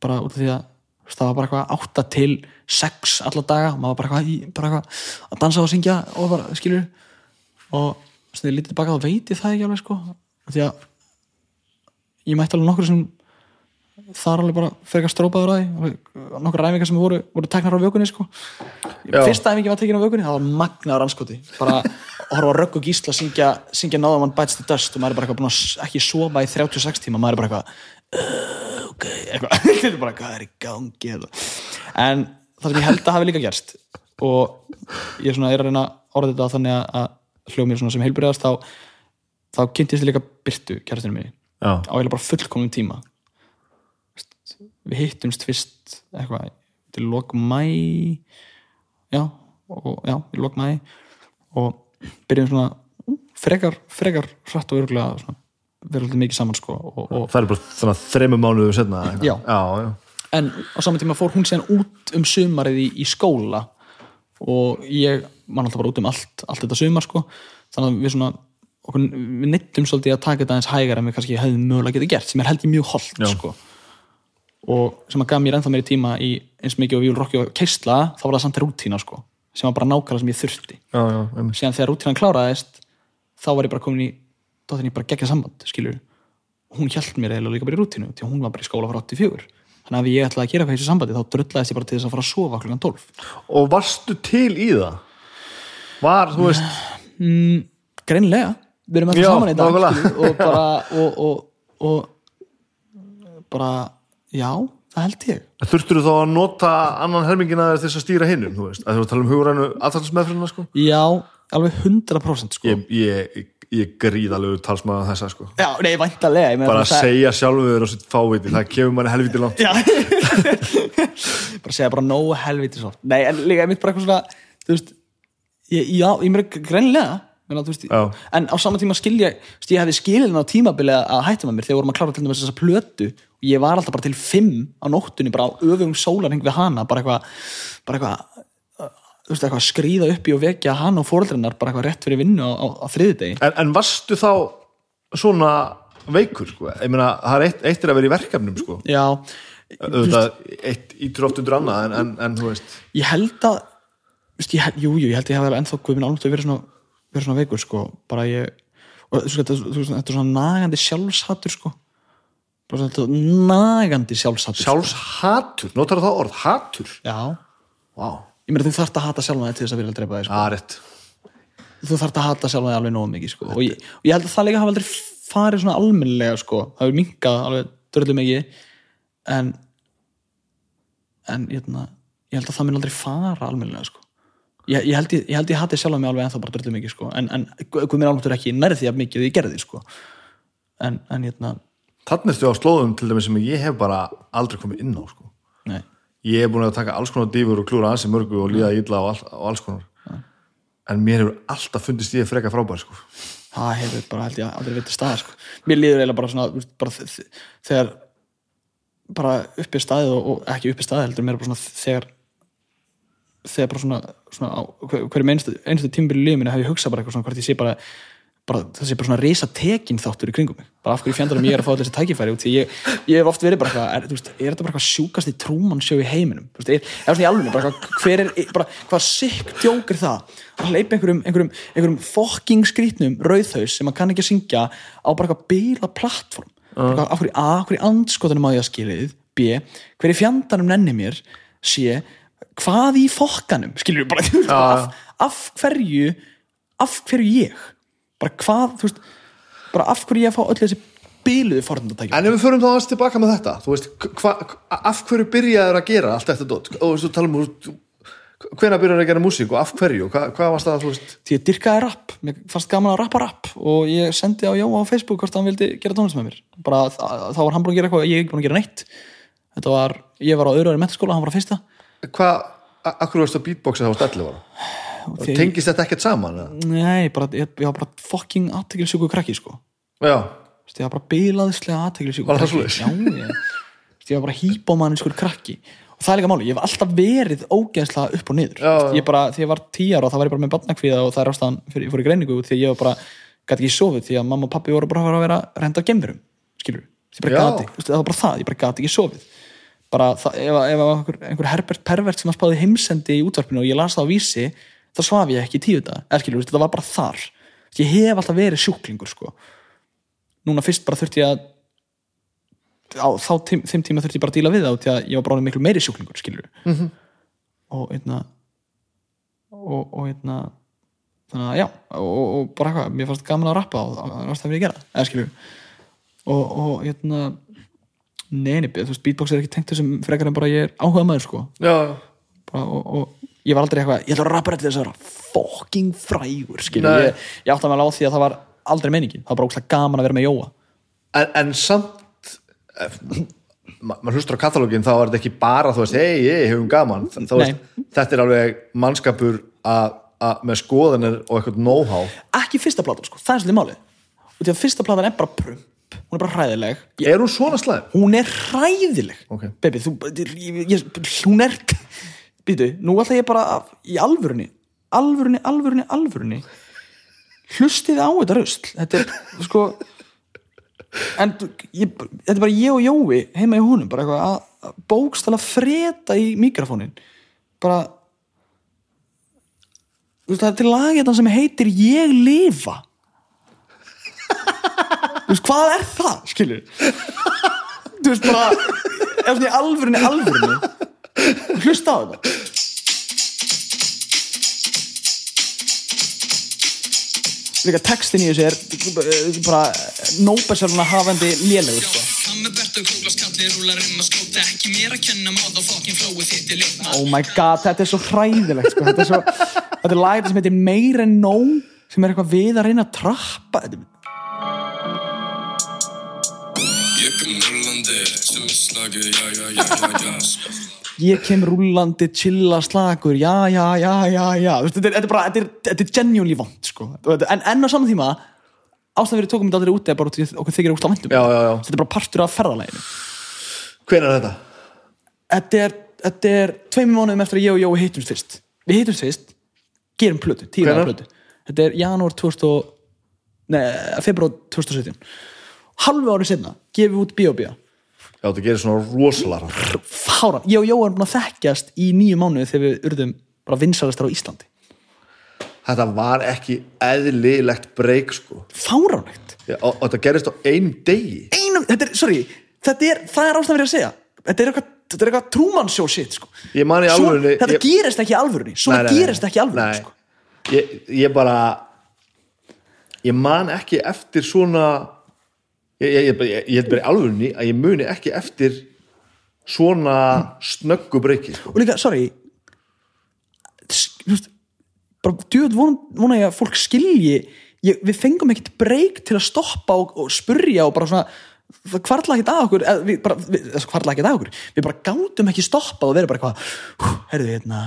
bara út af því að það var bara eitthvað átta til sex alla daga, maður var bara eitthvað, í- bara eitthvað að dansa og syngja og bara skilur og þegar ég lítið tilbaka þá veit ég það ekki alveg sko. Því að ég mætti alveg nokkur sem þar alveg bara frekar strópaður að því. Nokkur ræfingar sem voru, voru teknar á vökunni sko. Já. fyrsta æfingi var tekin á vökunni það var magnaður anskoti bara að horfa rögg og gísla syngja, syngja náðum hann bites the dust og maður er bara eitthvað búin að ekki sofa í 36 tíma maður er bara eitthvað <gasps> ok, eitthvað. <laughs> Þetta er bara hvað er í gangi hérna?" en það sem ég held að hafi líka gerst og ég er svona er að reyna orða þetta þannig að, að hljóð mér svona sem heilbyrðast þá, þá kynntist ég líka Byrtu, kærastinu minni. Já. á eiginlega bara fullkomum tíma. Við hittumst fyrst eitthvað til lok mæ já, og, já, í lok mæ og byrjum svona frekar, frekar hratt og örgulega svona, verður alltaf mikið saman sko og, og, Það er bara svona þreymur mánuðu setna. Já. Já, já. en á saman tíma fór hún síðan út um sumarið í, í skóla og ég man alltaf bara út um allt, allt þetta sumar sko þannig að við svona okkur, við nittum svolítið að taka þetta eins hægar en við kannski hefðum mögulega getið gert sem er held ég mjög holdt sko og sem að gaf mér ennþá meiri tíma í eins mikið og við viljum rokki og keisla þá var það samt rútína sko sem var bara nákvæmlega sem ég þurfti Já, síðan þegar rútínan kláraðist þá var ég bara komin í dóttin ég bara geggjað samband skilur hún hjælt mér eiginlega líka bara í rútínu því hún var bara í skóla frá 84 þannig að ef ég ætlaði að gera þessu sambandi þá drullaðist ég bara til þess að fara að sofa klukkan 12 Og varstu til í það? Var, þú veist, greinlega, við erum alltaf saman í dag skilur, og bara og, og, og bara já, það held ég. Þurftur þú þá að nota annan helmingina þess að stýra hinnum, þú veist? Að þú tala um hugrænu aðtalsmeðfrina, sko? já, alveg 100% sko. Ég, ég, ég, ég gríðalegu talsmaða þessa, sko. já, nei, ég meina, Bara að veist, segja sjálfur og sitt fáviti, það kemur manni helviti langt. <laughs> Bara segja bara nógu helviti svo Nei, en líka einmitt bara eitthvað svona Þú veist, ég, já, ég mér greinlega þú veist, Já. En á sama tíma skilja Ég, veist, ég hefði skilin á tímabili að hætta með mér Þegar vorum að klára til dæmis þessa plötu Og ég var alltaf bara til fimm á nóttunni Bara á öfum sólarhing við hana Bara eitthvað Bara eitthvað uh, þú veist, skrýða upp í og vekja hann og fóreldrinnar bara eitthvað rétt fyrir vinnu á, á, á þriðidegi En, en varstu þá svona veikur, sko? Ég meina, það er eitt, eitt er að vera í verkefnum, sko. Já, Auðvitað, eitt ítur oft undir annað, en, en, en þú veist, ég held að veist, ég, jú, jú, ég held að ég hef alveg ennþá guð minn alveg verið svona, verið svona veikur sko. bara ég og, þú, veist, þetta, þetta er svona nagandi sjálfshattur sko. bara svona þetta nagandi sjálfshattur sko. sjálfshatur, notar það orð, hatur? já, Vá, ég meina þú þarft að hata sjálfa þig til þess að vilja drepa þig sko. það er rétt. þú þarft að hata sjálfa þig alveg nógu mikið sko. og, ég, og ég held að það líka hafa aldrei farið svona almennilega sko. það hefur minkað alveg dörðlega mikið en en ég, ég held að það mun aldrei fara almennilega sko. ég, ég, held ég, ég ég hati sjálf mig alveg ennþá bara dröldu mikið sko. en, en guð mér álmáttur ekki nærði því að mikið og ég gerði sko. en, en hérna Þannig ertu á slóðum til dæmis sem ég hef bara aldrei komið inn á sko. Ég hef búin að taka alls konar dýfur og klúra ansi mörgu og líða illa og, all, og alls konar en mér hefur alltaf fundist ég freka frábær sko. það hefur bara held ég aldrei vitið staða sko. mér líður eiginlega bara svona bara þegar bara uppi staðið og, og ekki uppi staðið heldur mér bara svona þegar þegar bara svona, svona á hver- hverjum einstu, einstu tímbil í lífinu hef ég hugsað bara eitthvað svona hvort ég sé bara, bara sé bara svona risa tekin þáttur í kringum mig. Bara af hverju fjandarum ég er að fá allir þessi tækifæri út því ég, ég hef oft verið bara eitthvað er, veist, er þetta bara eitthvað sjúkast í trúmann sjó í heiminum? Þú veist, er, er svona í alveg bara eitthvað, hver er, bara, hvað sikk djók er það? Að hleypa einhverjum, einhverjum, einhverjum fokking skrítnum rauðhaus sem maður kann ekki að syngja á bara eitthvað bila plattform. Uh. af hverju A, hverju andskotanum á ég að skilið B, hver í fjandanum nenni mér? C, hvað í fokkanum? Við bara, Já. af, af hverju af hverju ég bara hvað, þú veist bara af hverju ég að fá öll þessi bíluðu forndatækjum En ef við förum þá aðeins tilbaka með þetta þú veist, hva, af hverju byrjaður að gera allt þetta dót? Og þú tala um hvenær byrjaður að gera músík og af hverju, Hva, hvað varst það þú veist? Því ég dyrkaði rapp, mér fannst gaman að rappa rapp og ég sendi á Jóa á Facebook hvort hann vildi gera tónlist með mér. Bara þá var hann búin að gera eitthvað, ég er ekki búin að gera neitt. Þetta var, ég var á öðru ári metaskóla, hann var á fyrsta. Hvað, a- af hverju varst að beatboxa þá varst 11 ára Því- tengist þetta ekkert saman eða? nei, bara, ég, ég var bara fucking aðtekilsjúku krakki sko já, ég var bara bilaðislega aðtekilsjúku Var það svoleiðis? já, ég, ég var bara hýbómanninskur krakki og það er líka máli, ég hef alltaf verið ógeðslega upp og niður Já, já. ég bara, því ég var tíjar og þá var ég bara með barnakvíða og það er ástæðan fyrir, ég fór í greiningu því að ég var bara, gæti ekki sofið því að mamma og pappi voru bara að að vera að renda gemverum skilur, ég bara Já. gati, það var bara það ég bara gati ekki sofið bara það, ef, ef einhver Herbert Pervert sem að spáði heimsendi í útvarpinu og ég las það á vísi þá svaf ég ekki tíu dag eða skilur, þetta var bara þar. Ég hef alltaf verið sjúklingur sko. núna fyrst bara þurfti ég að á þá tím, þeim tíma þurfti ég bara að díla við það því að ég var bara miklu meiri sjúklingur skilur -hmm. og einna og, og einna þannig að já og, og, bara eitthvað, mér fannst gaman að rappa og það var það fyrir að gera, eða skilur og, og einna neini, þú veist, beatbox er ekki tengt þessum frekar en bara ég er áhuga maður sko já, bara, og, og ég var aldrei eitthvað ég ætla að rappa þetta þess að vera fucking frægur ég, ég átti að með á því að það var aldrei meiningin, það var bara ógslag gaman að vera með Jóa. En, en samt ef- ma- maður hlustur á katalógin þá er þetta ekki bara þú veist, hei, hei, hefum gaman. Veist, þetta er alveg mannskapur með skoðanir og eitthvað know-how. Ekki fyrsta platan sko, það er svolítið málið. Og því að fyrsta platan er bara prump. Hún er bara hræðileg. Ég, er hún svona slæm? hún er hræðileg. Ok. baby, þú, ég, ég, hún er býtu, nú ætla ég bara að, í alvörunni alvörunni, alvörunni, alvörunni hlustið á þetta rusl. Þetta er sko en ég, þetta er bara ég og Jói heima í húnum, bara eitthvað að, bókstala freda í mikrofónin. Bara veist, það er til lagið sem heitir Ég lifa. Veist, hvað er það, skilur þú veist, bara alvörunni, alvörunni hlusta á þetta. Líka textin í þessu er eh, bara nóbesjálfuna hafandi lélegur sko. Um er oh my god, þetta er svo hræðilegt sko. þetta er svo, þetta er lagið sem heitir meir en nóg sem er eitthvað við að reyna að trappa. Er Ég kom rúlandi sem er slagið, já, já, já, já, já ég kem rúllandi, chilla, slagur já, já, já, já, já. Þetta er, þetta er bara, þetta er, þetta er genuinely vond sko. en, en á saman tíma ástæðan fyrir tókum þetta aldrei út eða bara okkur þykir á vendum þetta er bara partur af ferðalæginu hvenær er þetta? þetta er, þetta er tveimur mánuðum eftir að ég og Jói hittumst fyrst. Við hittumst fyrst, gerum plötu ára plötu, þetta er janúar 2000 og- nei, februar 2017 halvu árið setna gefum við út B.O.B. já, þetta gerir svona rosalega hratt. fáran, ég og erum búin að þekkjast í nýju mánuði þegar við urðum bara vinsalastar á Íslandi þetta var ekki eðlilegt breyk sko fáránlegt Já, og, og þetta gerist á einum degi einum, þetta er, sorry, þetta er það er ástæðan fyrir að segja þetta er eitthvað, þetta er eitthvað Truman Show shit sko. Ég man í Svo- alvörunni- þetta ég- gerist ekki í alvörunni svona Nei, nei, nei. gerist ekki í alvörunni Nei. sko. ég, ég bara ég man ekki eftir svona ég, held bara í alvörunni að ég muni ekki eftir svona snöggu breyki sko. og líka, sorry bara djöð vona, ég að fólk skilji ég, við fengum ekkert breyk til að stoppa og, og spurja og bara svona það kvarla ekkert að okkur við, bara, við, þess kvarla ekkert að okkur. Við bara gátum ekki stoppað og verið bara eitthvað "Hú, heyrðu, hérna,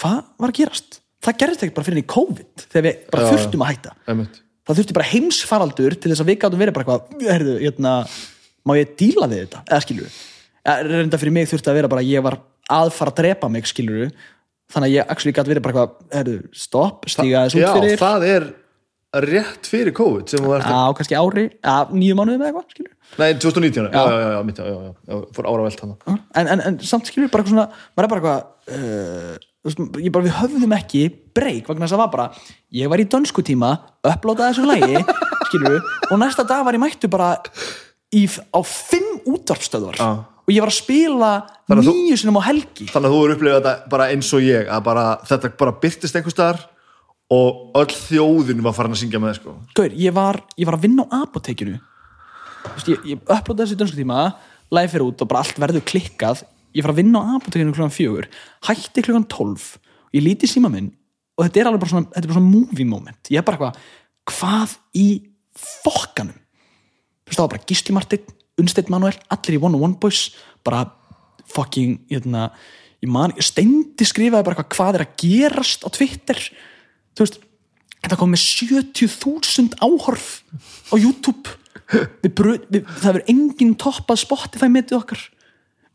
hvað var að gerast? Það gerðist ekkert bara fyrir í COVID þegar við bara þurftum að hætta það þurfti bara heimsfaraldur til þess að við gátum verið bara eitthvað, heyrðu, hérna má ég díla við þetta, eða skilur reynda fyrir mig þurfti að vera bara ég var aðfara að drepa mig, skilur þannig að ég actually gæti verið bara eitthvað, heyrðu, stopp, stíga þess út Já, fyrir. það er rétt fyrir COVID sem þú ert að á kannski ári, nýju mánuðum eða eitthvað, skilur Nei, 2019, já, já, já, já, já, já, já, já, fór ára velt hann en, en, en samt skilur við bara eitthvað svona maður er bara eitthvað uh, ég bara, við höfðum ekki breyk vegna þess að það var bara, ég var í dönsku tíma upplótaði þessu lægi við, <laughs> og næsta dag var ég mættu bara í, á fimm útvarpstöðvar Já. og ég var að spila nýju sinum á helgi Þannig að þú er upplifað þetta bara eins og ég að bara, þetta bara byrtist einhvers staðar og öll þjóðin var farin að syngja með sko. Gaur, ég var, ég var að vinna á apotekinu Þú veist, ég, ég upplótaði þessu í dönsku tíma lægi fyrir út og bara allt verður klikkað ég var að vinna á apotekinu klukkan fjögur hætti klukkan tólf ég líti síma minn og þetta er alveg bara svona, bara svona movie moment. Ég er bara eitthvað, hvað í fokkanum? Þú veist það var bara Gísli Martin, Unnsteinn Manuel allir í One on One Boys bara fucking, hérna ég man, steindi skrifaði bara eitthvað hvað er að gerast á Twitter? Þú veist, þetta kom með 70.000 áhorf á YouTube. Við brut, við, það verður engin toppað Spotify metið okkar.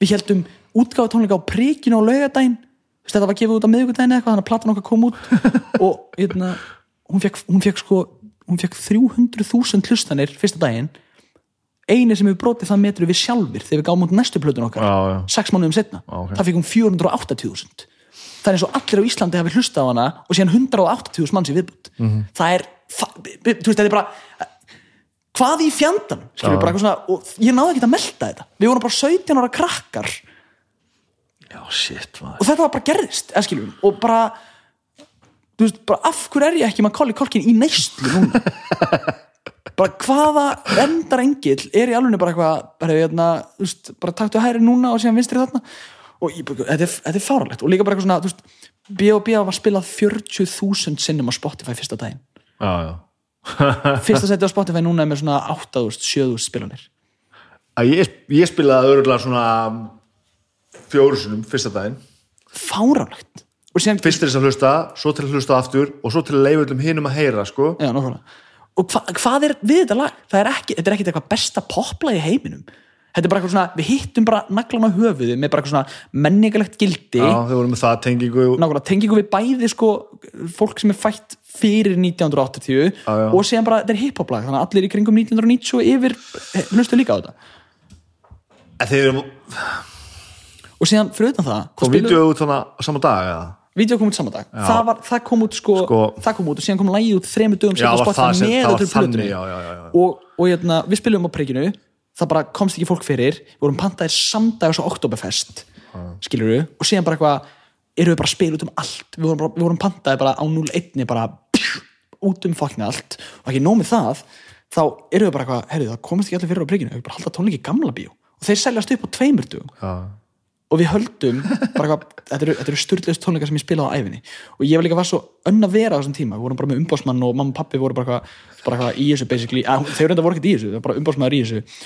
Við heldum útgáfa tónleika á prikinu á laugadaginn þetta var gefið út á miðvikudaginn eða eitthvað þannig að platan okkar kom út <laughs> og hérna, hún fekk, hún fekk sko hún fekk 300.000 hlustanir fyrsta daginn eini sem hefur brotið það metru við sjálfur þegar við gáum út næstu plötun okkar Já, já. sex mánuðum setna, Já, ok. það fekk hún 480.000 það er eins og allir á Íslandi hafi hlustað á hana og síðan 180.000 manns í viðbútt Mhm. það er, þú veist, þetta er bara hvað í fjandan skilur Já. bara eitthvað svona, og ég náði ekki að melda þetta við vorum bara 17 ára krakkar Já, shit, maður. Og þetta var bara gerðist, eða skilur og bara veist, bara af hverju er ég ekki með Colli Kolkin í neistlu núna? <laughs> Bara hvaða endar engill er í alveg bara eitthvað bara, hérna, veist, bara taktu hæri núna og síðan vinstri þarna? Og ég, þetta, er, þetta er fáralegt og líka bara eitthvað svona, B.O.B. var spilað 40.000 sinnum á Spotify fyrsta daginn. Já, já. <laughs> Fyrsta seti á Spotify núna er með svona 8.000, 7.000 spilanir. Ég, ég spilaði örgulega svona fjóru sinum fyrsta daginn og síðan Fyrst til þess að hlusta, svo til að hlusta aftur og svo til að leifa öllum hinum að heyra sko. Já. Og hva, hvað er við þetta lag? Er ekki, þetta er ekkit eitthvað besta poplag í heiminum. Þetta er bara eitthvað svona, við hittum bara naglan á höfuðu með bara eitthvað svona menningalegt gildi, Já, þau voru með það tengingu nákvæmlega tengingu við bæði sko, fólk sem er fætt fyrir 1980 Já, já. og síðan bara, þetta er hiphop lag, þannig að allir í kringum 1990 og yfir eh, hlustu líka á þetta. Eru Og síðan, fyrir utan það, kom vídeo út svona á sama dag eða? Vídeó kom út saman dag. Það, var, það kom út sko, Sko- það kom út og síðan kom lægið út þremur dögum það sem- með það var öllum þannig, plötunni. já, já, já, og, og hérna, við spilum á prikinu það bara komst ekki fólk fyrir. Við vorum pantaðir samdags á Oktoberfest skilur við, og síðan bara eitthvað erum við bara að spila út um allt. Við vorum, bara, við vorum pantaðir bara á 0-1 bara pjú, út um fokkin allt. Og ekki nómið það, þá erum við bara eitthvað herrið, það komist ekki allir fyrir á prikinu við bara halda tónleiki gamla bíó. Og þeir seljast upp á tveimur dugum Já. Og við höldum eitthvað, <laughs> þetta eru, eru styrlaust tónleikar sem ég spilaði á æfinni og ég var líka var svo önn að vera á þessum tíma. Við vorum bara með umbásmann og mamma og pappi voru bara eitthvað, bara eitthvað í þessu basically, að, þeir reynda voru ekkert í þessu, það var bara umbásmaður í þessu.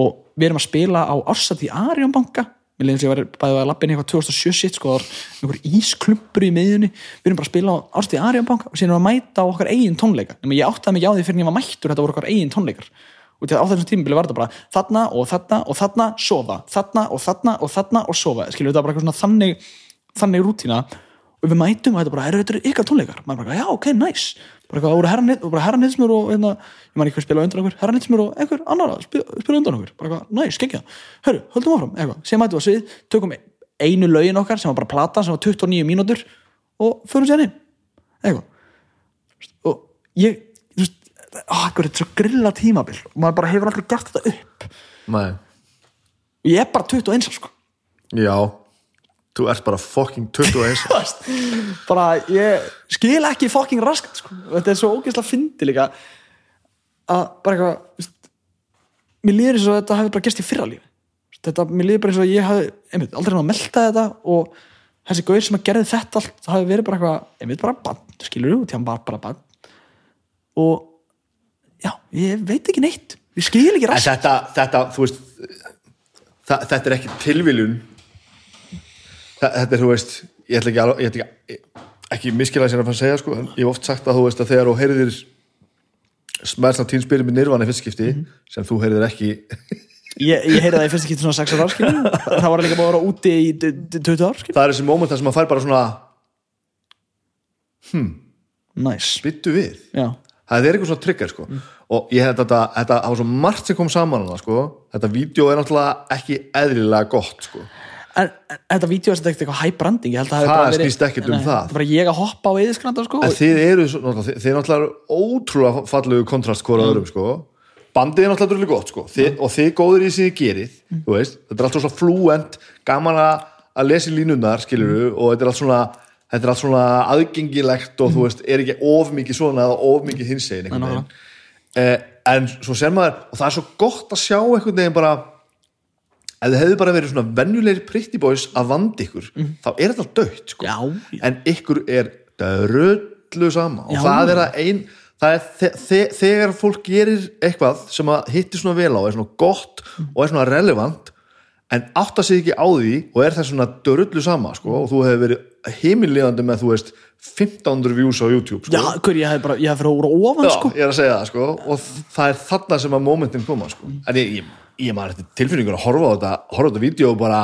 Og við erum að spila á Ársat í Arjónbanka mér leiðum sem ég var bæðið að lappin eitthvað 2007 shit sko, það var einhver ísklumpur í miðjunni. Við erum bara að spila á Ársat í Arjónbanka og við að mæta á okkar eigin tónleika. Nefnir, ég áttaði mig á því fyrir en ég var mættur þetta voru okkar eigin tónleikar og til á þessum tímabili var þetta bara þarna og þarna og þarna sofa. Þarna og þarna og þarna og sofa. Skilur þetta bara eitthvað svona þannig þannig rútína. Og við mætum og þetta bara, eru þetta ykkar tónleikar? Maður bara, já, ok, nice. Bara eitthvað, voru herra, nýðsmur og hérna, ég man ekki hvað spila undan okkur. Herra nýðsmur og einhver annar að spila, undan okkur. Bara eitthvað, nice, geggja, hörru, höldum áfram eitthvað, sem mætum við á svið, tökum einu lögin okkar sem var bara plata, sem var 29 mínútur og förum sér inn eitthvað. Og ég, akkur, þetta er svo grilla tímabil. Og maður bara hefur aldrei gert þetta upp. Nei. ég er bara 21 árs, sko. Já, þú ert bara fucking 21 <laughs> Þú veist, bara ég skil ekki fucking raskat sko. þetta er svo ógeðslega fyndi líka að bara eitthvað mér líður eins og þetta hefði bara gerst í fyrra lífi. Þetta, mér líður bara eins og ég hefði einmitt, aldrei náð að melta þetta og þessi gauður sem að gerði þetta allt það hefði verið bara eitthvað, einmitt bara bann skilur þú, því hann var bara bann og já, ég veit ekki neitt. Ég skil ekki rast þetta, þetta, þú veist það, þetta er ekki tilviljun. Þetta er, þú veist ég ætla ekki, alveg- ég ætla ekki ekki miskilega sér að fann segja, sko ég hef oft sagt að þú veist að þegar þú heyrðir smæðsna tínspyrir með nirvana í fyrst skipti sem þú heyrðir ekki. Ég, ég heyrði það í fyrst ekki svona 6 ára það var líka bara að vera úti í d- d- 20 ár skilur það er þessi móment þar sem maður fær bara svona næs, byttu við. Já, það er eitthvað svona trigger sko og ég hef þetta, þetta það var svo margt sem kom saman hana, sko. þetta vídeo er náttúrulega ekki eðlilega gott sko. en, en þetta vídeo er þetta eitthvað high branding ég held að Það hafi bara verið- ekkert um það. þetta er bara ég að hoppa á eðiskranda sko en þið eru, náttúrulega- þið, er náttúrulega ótrúlega fallegu kontrast hvora öðrum sko. bandið er náttúrulega drullu gott sko. þið, og þið góður í sig þið gerið þú veist, þetta er allt svo fluent gaman að að lesa í línunar skilur og þetta er allt svona þetta er allt svona aðgengilegt og þú veist, er ekki of mikið svona eða of mikið hinsegin einhvern veginn eh, en svo ser maður og það er svo gott að sjá einhvern veginn bara ef þið hefðu bara verið svona venjulegri pretty boys að vanda ykkur þá er þetta dött sko. Já. en ykkur er drullu sama og Já. það er að ein það er þe þe þegar fólk gerir eitthvað sem að hitti svona vel á er svona gott og er svona relevant en átta sig ekki á því og er það svona drullu sama sko, og þú hefur verið heimilíðandi með þú veist 1500 views á YouTube sko. já, hver, ég hef bara, ég hef fyrir úr ofan Já, sko ég er að segja það sko og það er þarna sem að momentin koma sko. en ég, ég, ég maður þetta tilfinningur að horfa á þetta horfa á þetta vídeo og bara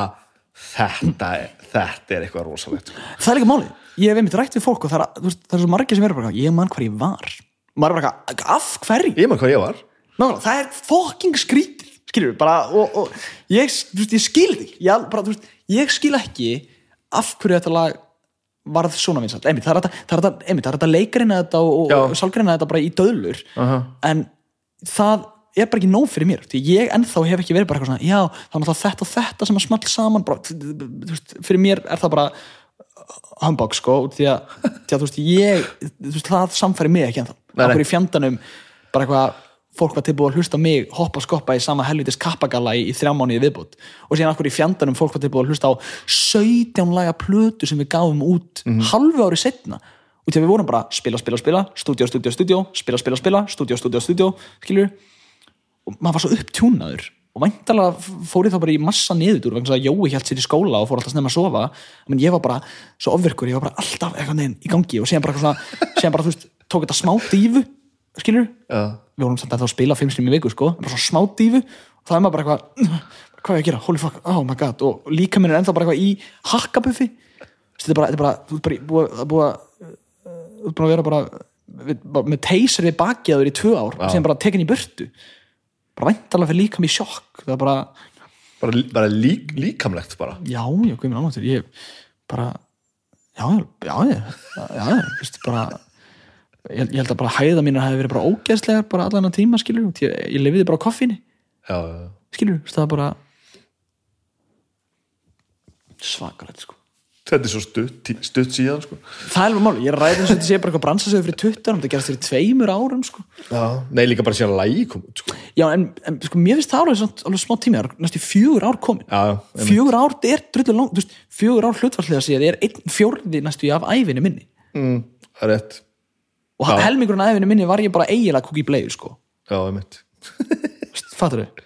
þetta, er- þetta er eitthvað rosalegt sko. það er líka máli, ég hef einmitt rætt við fólk og það er, veist, það er svo margir sem eru bara ég man hvar ég var maður er bara, af hverju ég maður hvað ég var Nákvæmlega, það er fucking skrítið skilur við, bara, og, og ég, ég skil því ég, bara, veist, ég skil ekki af hverju þetta lag varð svona vinsalt, einmitt, það er þetta, þetta, leikarina þetta og, og Já. sálgarina þetta bara í döðlur. Aha. en það er bara ekki nóg fyrir mér því ég ennþá hef ekki verið bara eitthvað svona já, það er náttúrulega þetta og þetta sem að small saman. Bara, veist, fyrir mér er það bara humbug sko því að, því að veist, ég það samfæri mig ekki ennþá. Okkur í fjandanum bara eitthvað fólk var tilbúið að hlusta mig hoppa skoppa í sama helvitis kappagalla í, í þrjá mánuði viðbútt og síðan okkur í fjandanum fólk var tilbúið að hlusta á 17 laga plötu sem við gáum út halvu ári setna og því að við vorum bara spila, spila, spila, stúdíó, stúdíó, stúdíó spila, spila, spila, stúdíó, stúdíó, stúdíó skilur og maður var svo upptjúnaður og væntalega fór ég þá bara í massa niður vegna að Jói hjælt sér í skóla og fór alltaf snemma að sofa. Menn ég var bara svo ofvirkur, ég var bara alltaf eitthvað neginn í gangi og síðan bara, svona, síðan bara þú veist, tók þetta smá dífu skilur, Já. Við vorum samt að þá spila fimm sinni í viku sko, bara svona smá dífu. Og það er maður bara eitthvað, hvað er ég að gera? Holy fuck, oh my god, og líka minn er ennþá bara eitthvað í hakkabuffi. Þetta er bara, þetta er bara, þú ert bara í- búið að búið að vera bara, við, bara með teysir við bakjaður í tvö ár síðan bara tekin í burtu. Bara væntalega fyrir líka mér sjokk. Það er bara, bara, bara lík, líkamlegt bara. Já, já, mér ánáttur ég bara, já, já, já já, já, já, veist, bara ég, ég held að bara hæða mínar hefði verið bara ógeðslegar bara allan að tíma, skilur ég, ég lifiði bara á koffinni, skilur það er bara svakalegt, sko þetta er svo stutt, stutt síðan sko. það er alveg máli, ég að ræða eins og þetta sé bara eitthvað bransasögur fyrir 20 árum, þetta gerast fyrir tveimur árum sko. já. nei líka bara síðan lægi kom út sko. já, en, en sko, mér finnst það alveg, alveg smá tími, það er næstu fjögur ár komin já, fjögur ár, þetta er drullu lang, þú veist, fjögur ár hlutvarslega síðan, er einn fjórði næstu af æfinni minni mm, það er rétt og Já. helmingurinn æfinni minni var ég bara eiginlega kúk í bleiðu, sko, já, einmitt. Fattur þau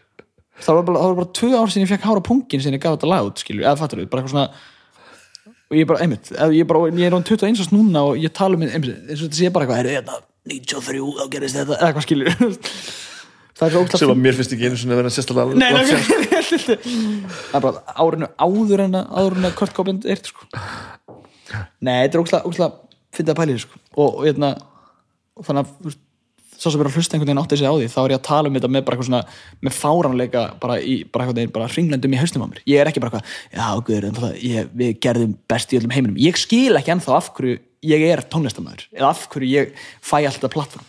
það var bara, bara tvö ár sinni ég fekk hára pungin sinni ég gaf þetta lag út, skilju, eða fattur þau bara eitthvað svona og ég bara, einmitt, ég, bara, ég er án 21 árs núna og ég tala um, einmitt, eins og þetta sé bara eitthvað, er þetta 93, þá gerist þetta eða hvað skilju <laughs> það er svo ógæslega sem að mér finnst ekki einu svona að vera sérstaklega <laughs> Nei, það er bara árinu áður en að en að Kurt Cobain er sko. Nei, þetta er ógslag, ógslag og, hérna, þannig að svo sem verður að hlusta einhvern veginn átti sig á því þá er ég að tala um þetta með bara eitthvað svona með fáranleika bara í bara eitthvað veginn bara hringlendum í haustum á mér. Ég er ekki bara eitthvað, já guður það, ég, við gerðum best í öllum heiminum. Ég skil ekki ennþá af hverju ég er tónlistamæður eða af hverju ég fæ alltaf plattform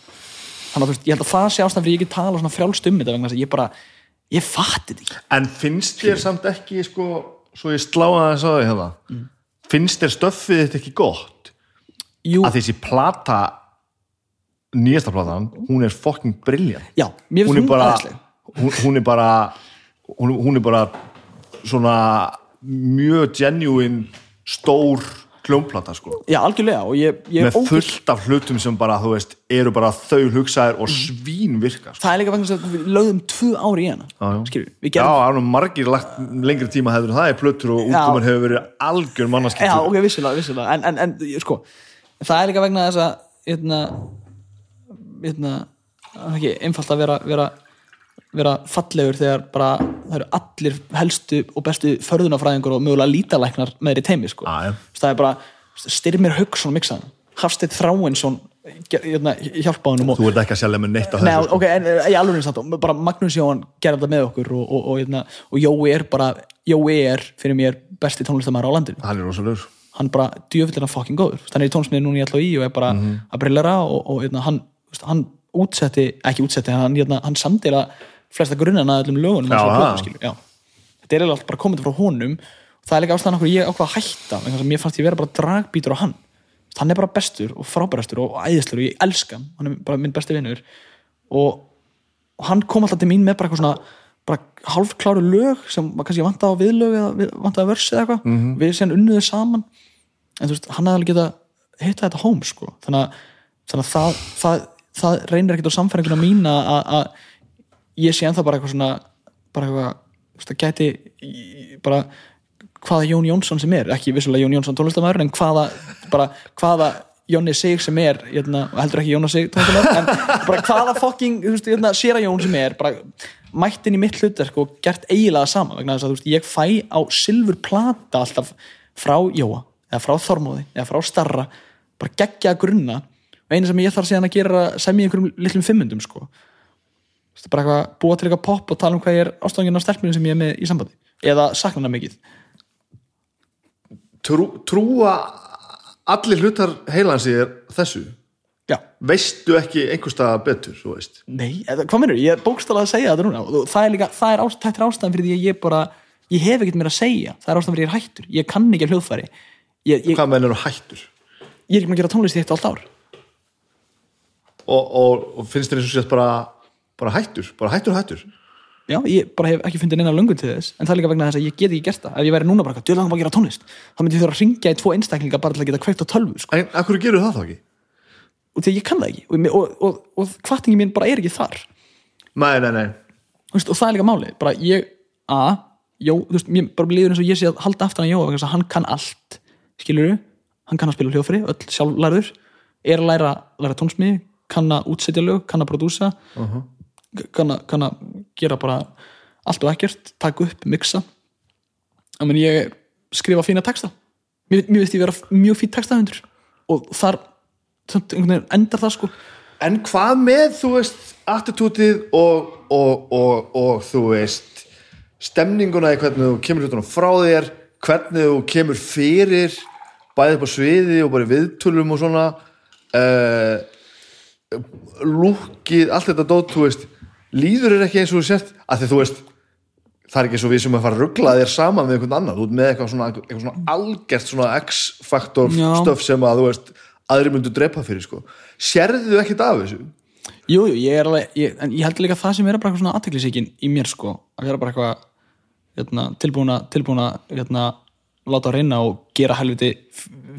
þannig að þú veist, ég held að það sé ástæðan fyrir ég ekki tala svona frjálst um þetta vegna að ég bara, ég fatti þetta ekki. En finnst þér samt ekki sko, svo ég sláða þess að því nýjasta platan, hún er fucking brilliant. Já, mér hún finnst hún bara aðeinsleg hún, hún er bara hún, hún er bara svona mjög genuine stór hljómplata sko. Já, algjörlega og ég, ég með fullt af hlutum sem bara, þú veist, eru bara þau hugsaðir og svín virka sko. það er líka vegna að við lögðum tvö ári í hana Já, já. skilur, við Já, það er nú margir lagt lengri tíma hefur það er plötur og útkomin hefur verið algjör já, mannaskiptur ok, vissulega, vissulega. En, en, en sko, það er líka vegna þess að hérna hérna, er ekki einfalt að vera vera, vera fallegur þegar bara það eru allir helstu og bestu förðunafræðingur og mögulega lítalæknar með í teimi sko. Já. það er bara Styrmir Hauksson miksaðan, Hafsteinn Þráinsson hérna, hjálpa og Þú ert ekki að selja með neitt Nei, þessu sko. ok, en í alveg eins og bara Magnús Jóhann gerði þetta með okkur og, og, og, og, og Jói er bara Jói er fyrir mér besti tónlistamæður á landinu Hann er rosalegur hann bara djöfullir hann fucking góður hann er í tónsmiði núna í LHI og er bara að brillera og, og hérna, hann, veist, hann útsetti, ekki útsetti, hann, hérna, hann samdila flesta grunnana að öllum lögunum þetta er eiginlega allt bara komið frá honum. Og það er líka ástæðan okkur ég ákvað að hætta þess að mér fannst ég vera bara dragbítur á hann. Hann er bara bestur og frábærastur og æðistur og ég elska hann, hann er bara minn besti vinnur og, og hann kom alltaf til mín með bara eitthvað svona bara hálfkláru lög sem var kannski vantaði á viðlög eða vantaði að versi eða eitthvað. Mhm. við séðan unnuðu saman. En þú veist, hann hefði alveg geta hitta þetta home sko. þannig að, þannig að það, það, það reynir ekkert á samfæringuna mína að, ég sé ennþá bara eitthvað svona bara eitthvað, það gæti í- bara hvaða Jón Jónsson sem er, ekki vissulega Jón Jónsson tónlistamæður en hvaða, bara hvaða Jóni Sig sem er, hérna, heldur ekki Jónas Sig tónlistamæður, en bara hvaða fucking, þú veist, hérna, séra Jón sem er bara mætt inn í mitt hlutverk og gert eiginlega sama, vegna þess að þú veist, ég fæ á silfur plata alltaf frá Jóa, eða frá Þormóði eða frá Starra, bara geggja grunna og einu sem ég þarf síðan að gera sem í einhverjum litlum fimmundum, sko. Þú veist, bara eitthvað, búa til eitthvað pop og tala um hvað ég er ástofangin af stelpinu sem ég er með í sambandi. Eða sakna hana mikið. Trú, Trúa allir hlutar heilans í þér þessu? Já, Veistu ekki einhverstað betur, nei, eða, hvað minnur, ég er bókstala að segja þetta núna. Það er líka, það er, ást, er ástæðan fyrir því að ég bara, ég hef ekkert mér að segja. Það er ástæðan fyrir ég er hættur, ég kann ekki að hljóðfæri. Ég, ég, Hvað menn eru hættur? Ég er ekki með að gera tónlist í eitt og allt ár og, og, og finnst þér eins og sést bara, bara hættur, bara hættur hættur? Já, ég bara hef ekki fundið neina löngun til þess en það er líka vegna þess að ég get ekki gert það. Ef ég væri núna bara, djöðlega langar bara að gera tónlist? Þá myndi ég þurfa að ringja í tvo einstaklinga bara til að geta kveikt á tölvu sko. En af hverju gerur það þá ekki? og því að ég kann það ekki. Og, og, og, og kvartingi mín bara er ekki þar. Nei, nei, nei. Veist, og það er líka málið, bara ég a, jó, þú veist, mér bara líður eins og ég sé að halda aftan að þess að hann kann allt. Skilur hann kann að spila hljófri öll sjálflærður, er að læra læra tónsmiði, kann að útsetja lög kann að prodúsa kann, að, kann að gera bara allt og ekkert, taka upp, mixa. Að menn ég skrifa fína texta. Mér, mér veist ég vera mjög fín textahundur. Og þar endar það sko. En hvað með, þú veist, attitútið og, og, og, og þú veist, stemninguna í hvernig þú kemur hlutunum frá þér, hvernig þú kemur fyrir, bæðið upp á sviði og bara viðtölum og svona, uh, lúkið, allt þetta dót, þú veist, líður er ekki eins og þú sért, að því þú veist, það er ekki eins og við sem að fara að ruggla þér saman með einhvern annan, þú ert með eitthvað svona, eitthvað svona algert svona X-faktor stöf sem að, þú veist, aðri myndu drepa fyrir, sko. Sérðu ekkert af þessu? Jú, jú, ég er alveg, ég, en ég held líka að það sem er bara eitthvað svona aðteklisíkin í mér sko, að vera bara eitthvað hérna, tilbúna, tilbúna hérna, láta að reyna og gera helviti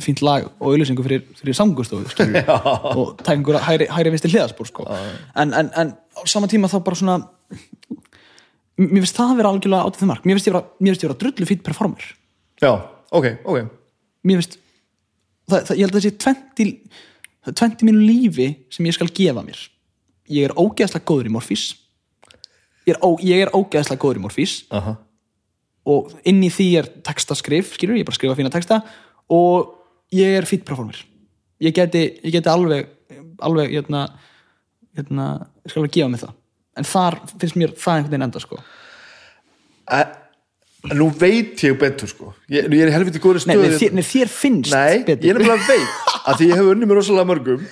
fínt lag og auðlýsingu fyrir, fyrir samgústofu <laughs> og taka einhverja hægri, hægri vinsti hliðaspúr sko. en, en, en á sama tíma þá bara svona mér finnst það að vera algjörlega átið þeim mark. Mér finnst ég ég vera drullu fýtt performer. Já, ok, ok. mér finnst það, það, ég held að það sé 20, það er 20 mínu lífi sem ég skal gefa mér. Ég er ógeðslega góður í morfís. Ég er, ó, ég er ógeðslega góður í morfís. Aha. og inn í því er textaskrif skilur, ég er bara að skrifa fína texta. Og ég er fýtt performer ég geti, ég geti alveg alveg, hérna, hérna ég skal alveg gefa mig það en þar finnst mér það einhvern veginn enda sko en nú veit ég betur, sko. Ég, ég er helviti góðri nei, stöðu. nei, þér, nei, þér finnst Nei, betur ég er nefnilega veit að því ég hef unnið mér rosalega mörgum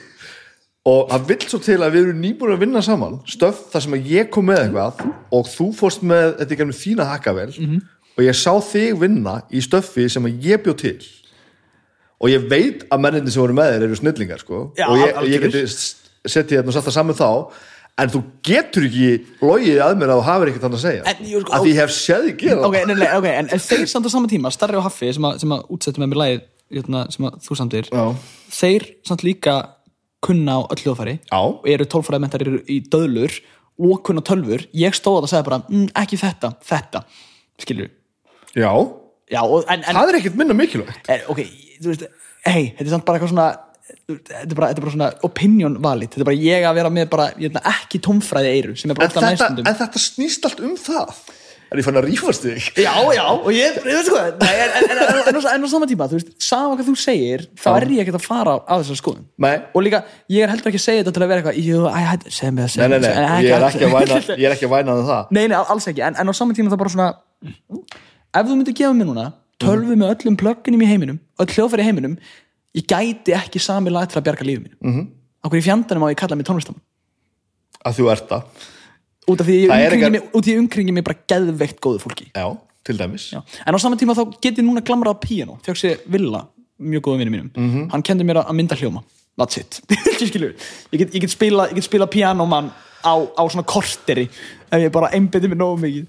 og það vill svo til að við erum nýbúin að vinna saman stöf þar sem að ég kom með eitthvað og þú fórst með þetta í gennum þína hakkavel Mhm. og ég sá þig vinna í stöffi sem að ég bjó til og ég veit að menninni sem voru með þér eru snillingar sko. Já, og ég, ég geti settið hérna og satt það saman þá. En þú getur ekki logið að mér að þú hafir ekkert þannig að segja. En, að jú, sko, því ég hef séð þig gera ok, nei, nei, ok, en, en þeir samt á sama tíma Starri og Haffi sem að, sem að útsettu með mér lagið hérna, sem að þú samtir Já. þeir samt líka kunna á öll hljóðfæri og eru tólfræðmentar eru í döðlur og kunna tölfur, ég stóð að segja bara mm, ekki þetta, þetta. Skilur Já, já, og, en, en það er ekkert minna mikilvægt. Er, ok, þú veist, hei, þetta er samt bara eitthvað svona þetta er bara, þetta er bara svona opinion valid. Þetta er bara ég að vera með bara veit, ekki tómfræði eiru sem er bara alltaf næstundum. en þetta snýst allt um það. Er ég fann að rífast þig? Já, já, og ég, ég veit sko. Nei, en, en, en, en, á- sama tíma, þú veist, sama hvað þú segir þá er ég ekkert að fara á þessar skoðun. Nei. og líka, ég er heldur ekki að segja þetta til að vera eitthvað Jú, æ, hæ, segð mér það, Nei, segð nei, mér nei, það ég er ekki að væna, ég er ekki að væna um það. Nei, nei, alls ekki, en, en á sama tíma það bara svona ef þú myndir gefa mér núna tölvu með öllum plugginum í heiminum öll hljóðfæri heiminum ég gæti ekki sami lag til að bjarga lífið mínu. Mm -hmm. Akkur í fjandanum á ég kalla mig tónlistam að þú ert það. Út af því ég umkringi mig, ég bara geðveikt góðu fólki. Já, til dæmis. Já. en á sama tíma þá get ég núna glamrað á píano fjökk sér Villa, mjög góða vinni mínum Mhm. hann kendi mér að mynda hljóma. That's it, <laughs> ég get, ég get spila ég get spila pianomann á, á svona korteri ef ég bara einbeti mér nógu mikið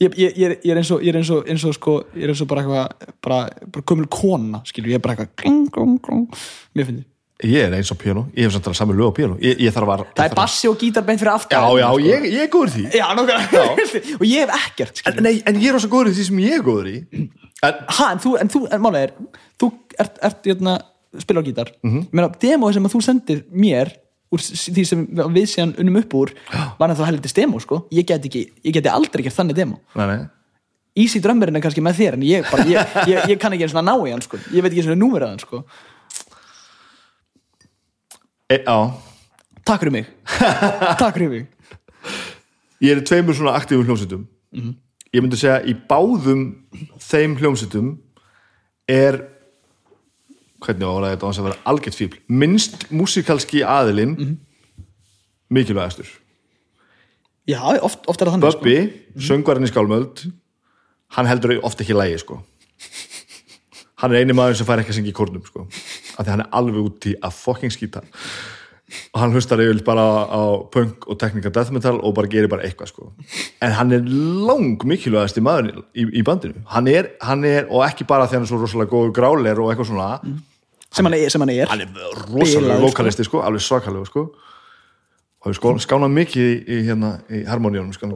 ég, ég, ég, er, ég er eins og, ég er eins og, eins og sko, ég er eins og bara eitthvað bara, bara gömul kona, skilur, ég er bara eitthvað kling, kling, kling, mér finnir Ég er eins og piano, ég hef samt að sami lög á piano Ég, ég þarf að það er bassi og gítar beint fyrir aftan Já, já, sko. ég, ég er góður í því já, nákvæmlega. <laughs> og ég hef ekkert skilur. en, nei, en ég er også góður í því sem ég er góður í en, ha, en þú, en þú, en málega er þú ert, ert jötna, spila á gítar mm. -hmm. meina, demo sem að þú sendir mér úr því sem við síðan unnum upp úr var það heldur demo, sko. Ég get ekki, ég geti aldrei gert þannig demo. Nei, nei. Easy drömmerinn er kannski með þér en ég, bara, ég, ég, ég kann ekki eins og ná í hann, sko. Ég veit ekki eins og númerið hann, sko. E, takk fyrir mig. <laughs> Takk fyrir mig. Ég er tveimur svona aktífum hljómsveitum. Mhm. Ég myndi segja í báðum þeim hljómsveitum er hvernig áraði þetta á þess að vera algjört fíbl minnst músikalski aðilinn Mhm. mikilvægastur já, oft, oft er það þannig, Bubbi, Mhm. söngvarinn í skálmöld hann heldur oft ekki lægi sko. hann er eini maður sem fær ekki að syngja í kórnum sko. af því hann er alveg úti að fucking skýta og hann hlustar yfir bara á, punk og teknika death metal og bara gerir bara eitthvað sko. en hann er lang mikilvægasti maður í, í bandinu hann er, hann er, og ekki bara því hann er svo rosalega góður gráler og eitthvað svona sko sem hann er, sem hann er. hann er rosalega Bilaður, sko. sko, alveg svakalegu sko. og hefur skó- skánað mikið í, í, hérna, í harmoníunum sko,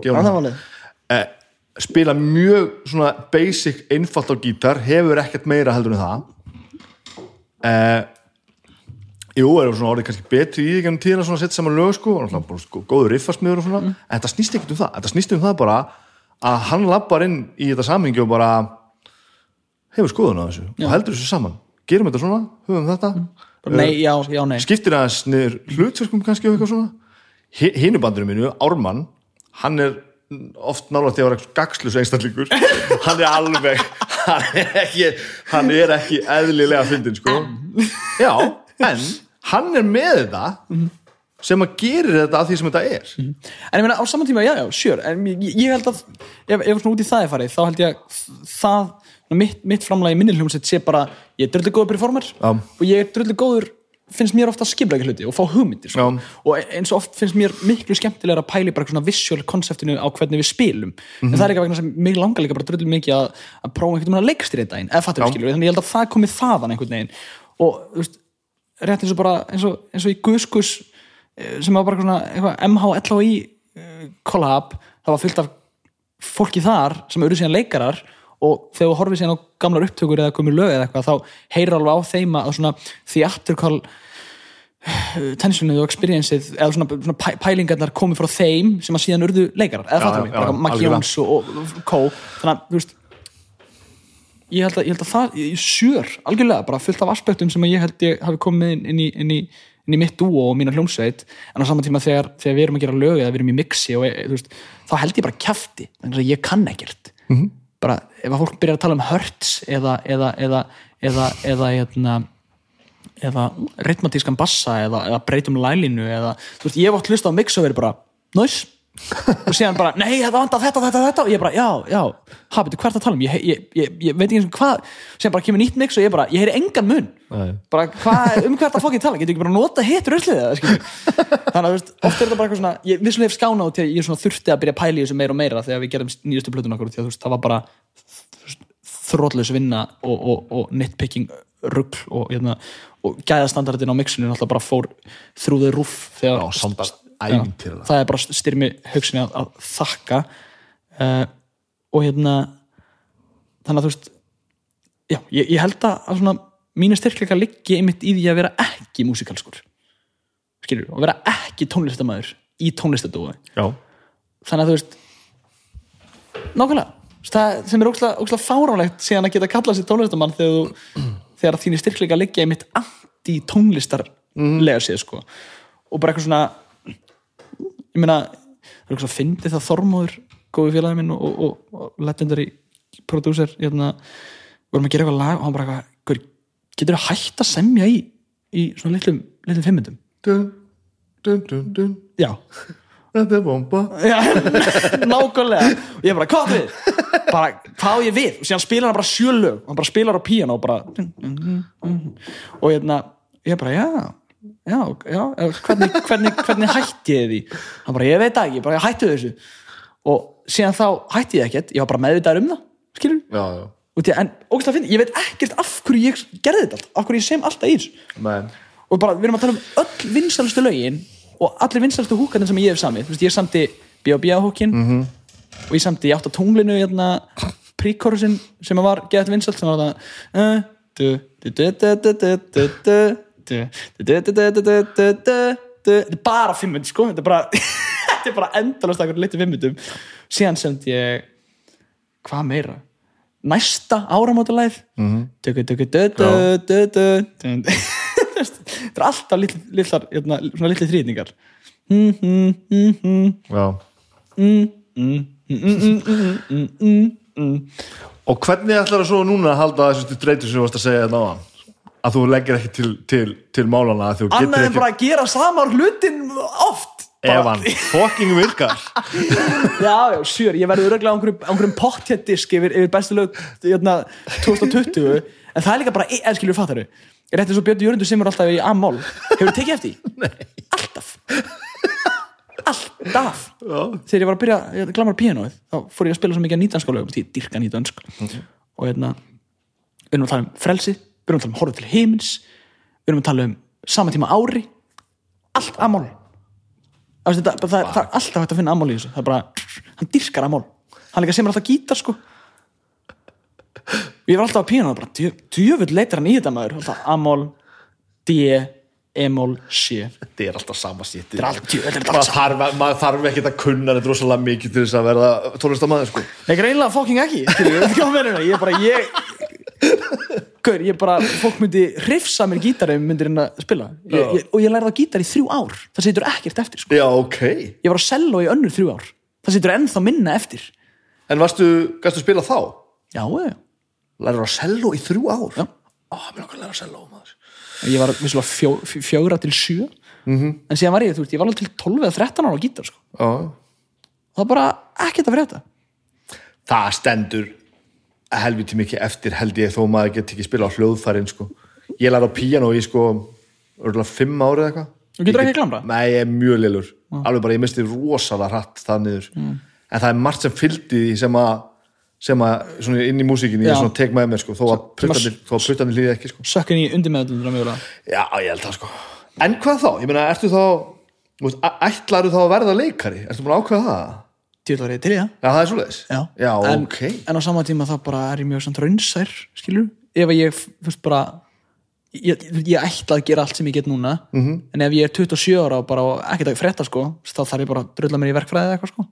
eh, spila mjög svona basic einfalt á gítar hefur ekkert meira heldur en það eh, jú, er svona orðið kannski betri í því tíðina svona að setja saman lög sko, og bara sko, góður riffasmiður og svona. Mm. en þetta snýst ekkert um það, þetta snýst um það bara að hann lappar inn í þetta samhengi og bara hefur skoðun á þessu og heldur þessu saman. Gerum þetta svona, höfum þetta. Bara nei, já, já, nei. skiptir aðeins niður hlutverkum kannski og eitthvað svona. Hinubandinu mínu, Ármann hann er oft nálægt því að vera gagslus einstaklingur. <laughs> Hann er alveg hann er ekki, hann er ekki eðlilega fyndin sko. <laughs> Já, en hann er með þetta sem að gerir þetta að því sem þetta er. En ég meina á saman tíma, já, já, sjör En ég, ég held að, ef, ef svona út í það er farið þá held ég að það mitt, mitt framlega í minni hljómsveit sé bara ég er dröldu góður performer Já. og ég er dröldu góður finnst mér ofta að skipla ekki hluti og fá hugmyndir sko. Og eins og oft finnst mér miklu skemmtilega að pæli bara svona visual konseptinu á hvernig við spilum. En það er ekki vegna sem mig langar líka bara dröldu mikið að, að prófa einhvern veginn að leikstri þetta einn eða fattum við skilur, þannig ég held að það komi þaðan einhvern veginn. Og þú veist, rétt eins og bara eins og, eins og í Guðskus sem var bara svona eitthvað MH-LHI uh, collab, það var fullt af fólki þar sem eru síðan leikarar og þegar þú horfið síðan á gamlar upptökur eða komið lög eða eitthvað, þá heyrir alveg á þeim að svona theatrical tensionið og experienceið eða svona, svona pæ, pælingarnar komið frá þeim sem að síðan urðu leikarar. Eða já, bara Maggi. Jóns og, og Kó þannig að, þú veist ég held að, ég held að það, ég sjör algjörlega, bara fullt af aspektum sem ég held ég hafi komið inn, inn, í, inn, í, inn í mitt dúo og mína hljómsveit. En á saman tíma þegar, þegar við erum að gera lög eða við erum í mixi og e, veist, þá held ég bara kjafti, þannig að ég kann ekkert. -hmm. bara ef að fólk byrjar að tala um hertz eða eða, eða, eða, eða, eða, eða ritmatískan bassa eða, eða breytum lælinu eða, þú veist, ég hef átt hlust á mix og verið bara, næs og síðan bara, nei, þetta vantar þetta, þetta, þetta. Og ég bara, já, já, ha, betur, hvað er það að tala um? Ég, ég, ég, ég veit ekki eins og hvað síðan bara kemur nýtt mix og ég bara, ég heyri engan mun. Nei. bara, hvað, um hvað er það fokkin tala? Getur ekki bara nota hitt það, skilur <laughs> þannig að, veist, oft er þetta bara eitthvað svona ég vissulega hef skánað út til að ég svona þurfti að byrja að pæla í þessu meira og meira þegar við gerum nýjustu plötun okkur því að veist, það var bara þrótlaus vinna og, og, og nitpicking rugl og, hérna, og gæðastandardin á mixinu náttúrulega bara fór þrúðið rúf þegar Ævintýralega. það er bara styrmi hugsinni að, að þakka. Uh, og hérna þannig að þú veist já, ég, ég held að, svona mínu styrkleika liggi einmitt í því að vera ekki músikalskur skilur, og vera ekki tónlistamæður í tónlistadói Já, þannig að þú veist nákvæmlega. Það sem er ókslega fáránlegt síðan að geta kallað sér tónlistamann þegar, þú, þegar þínir styrkleika liggja einmitt anti-tónlistarlega séð sko. Og bara eitthvað svona ég meina, það er eitthvað svona fyndið það Þormóður, góði félagi minn og, og, og legendary producer hérna, vorum að gera eitthvað lag og hann bara eitthvað, "Gaur, getur þú hætt að semja í, í svona litlum, litlum fimmundum? Dun, dun, dun, dun. Já, Þetta er bomba. Já, <laughs> nákvæmlega. Og ég bara, hvað við? bara, hvað ég við? og síðan spilar hann bara sjölög hann bara spilar á píano og bara og hérna, ég bara, já já, já, hvernig, hvernig, hvernig hætti ég því? hann bara, ég veit ekki, bara ég hætti þessu og síðan þá hætti ég ekkert ég var bara meðvitaður um það, skilur Já, já og því, en ógæslega finn, ég veit ekkert af hverju ég gerði þetta allt, af hverju ég sem alltaf í þessu Men, og bara, við erum að tala um öll vinsalustu lögin og allir vinsalustu húkarnir sem ég hef samið þú veist, ég samti B.O.B.A. húkin -hmm. og ég samti, ég átt á tunglinu hérna, príkorusin sem var geðat vinsalt sem var það uh, du, du, du, bara fimm myndi sko. Þetta er bara, <laughs> bara endalast eitthvað litið fimm myndum síðan semt ég hvað meira? Næsta áramátalæð mhm. þetta er alltaf hérna, litli þrýningar og hvernig ætlar það svo núna að halda þessu dreytur sem þú varst að segja þetta á hann Að þú leggir ekki til, til, til málana getur en bara að gera samar hlutin oft ef hann fucking virkar. <laughs> Já, já, sjör, ég verður örglega á einhverjum, pottjættisk yfir, yfir bestu lög hérna, 2020 en það er líka bara, eða skilur fattaru er þetta svo Björn Jörgundur sem er alltaf í A-mál. Hefur þú tekið eftir? <laughs> Nei. Alltaf. Alltaf. Já. þegar ég var að byrja að glamra píanóið þá fór ég að spila svo mikið því ég dyrka nýtansk og hérna erum að tala um frelsi við erum að tala um horfðu til heimins við erum að tala um sama tíma ári allt amál. Það, það, það, það er alltaf hægt að finna amál í þessu. Það er bara, hann dyrkar amál. Hann líka semur alltaf gítar sko. Ég var alltaf á píanóið bara djö- djöfull leitar hann í þetta maður. Alltaf amál, D, emól, C Þetta er alltaf sama er er maður þarf, ekki að kunna þetta rosalega mikið til þess að verða tónlistamæður sko. Ekki. Skilur, <laughs> við, hvað meinar það? Ég er bara, ég Gaur, ég bara, fólk myndi hrifsa mér gítari myndir en að spila. Ég, ég, og ég lærði á gítari í þrjú ár. Það setur ekkert eftir, sko. Já, ok. Ég var á cello í önnur þrjú ár. Það setur ennþá minna eftir. En varstu, gæstu spila þá? Já, já, Lærður á cello í þrjú ár? Já. Ó, mér okkar læra cello maður. Ég var vissulega fjó, fjó- fjögra til sjö. -hmm. en síðan var ég, þú veist, ég var alveg til 12 eða 13 ára á gítar, sko. Já. Það var bara ekkert að frétta. Það stendur helviti mikið eftir held ég þó maður get ekki spila á hljóðfærin sko. Ég lærði á píanó í sko örgulega fimm ári eða eitthvað Þú getur ekki glamra? Nei, ég er mjög lillur Alveg bara, ég misti rosalega hratt það niður En það er margt sem fylgdi því sem að sem að svona inn í músíkinni ég svona tek með mér sko, þó að puttanir líði ekki sko. sökkin í undirmeðlunum Já, ég held það sko En hvað þá? Ég meina, ertu þá þú veist, æ- ætlarðu þá að verða leikari? Ertu búin að ákveða það? Djúðlarið til í það. Já, það er svoleiðis. Já, Já, en, ok. en á sama tíma þá bara er ég mjög samt raunsær skilur, ef að ég fyrst bara ég, ég ætla að gera allt sem ég get núna -hmm. en ef ég er 27 ára og bara og ekkert að frétta sko, þá þarf ég bara að drulla mér í verkfræði eða eitthvað sko.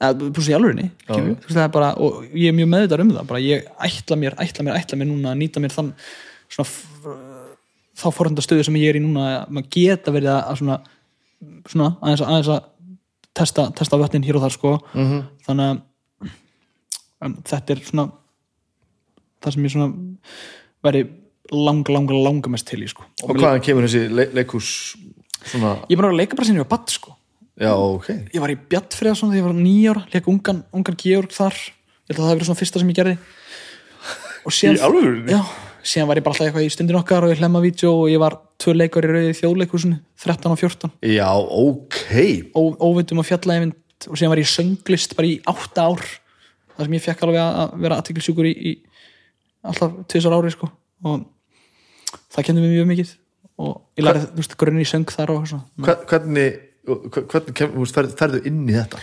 Eða pluss í alvörinni skilur, þú veist, það er bara, og ég er mjög meðvitað um það bara ég ætla mér, ætla mér, ætla mér núna að nýta mér þann svona f- þá forhunda stöðu sem ég er í núna að maður geta verið að svona, svona aðeins, að- aðeins að testa, testa vötnin hér og þar sko. -hmm. þannig að þetta er svona það sem ég svona væri lang, lang, langa mest til í sko. Og hvaðan kemur þessi le leikús svona, ég er bara að leika bara sinni ég var badd sko. Já, ok. Ég var í Bjartfriðarsson þegar ég var nýjára leika ungan, ungan Georg þar. Ég held að það hafi verið svona fyrsta sem ég gerði. Og síðan, já, síðan var ég bara alltaf eitthvað í stundin okkar og ég hlemma vídeo og ég var tvö leikar í rauði þjóðleikusinu 13 og 14 Já, ok. Ó, óvindum og fjallæfind og síðan var ég sönglist bara í 8 ár þar sem ég fekk alveg að að vera aðtiklisjúkur í, í alltaf tvisar ári sko. Og það kennum við mjög mikið. Og ég lærið, þú veist, grunni í söng þar og svona. Hver- hvernig, hvernig kem, veist, ferð, ferðu inn í þetta?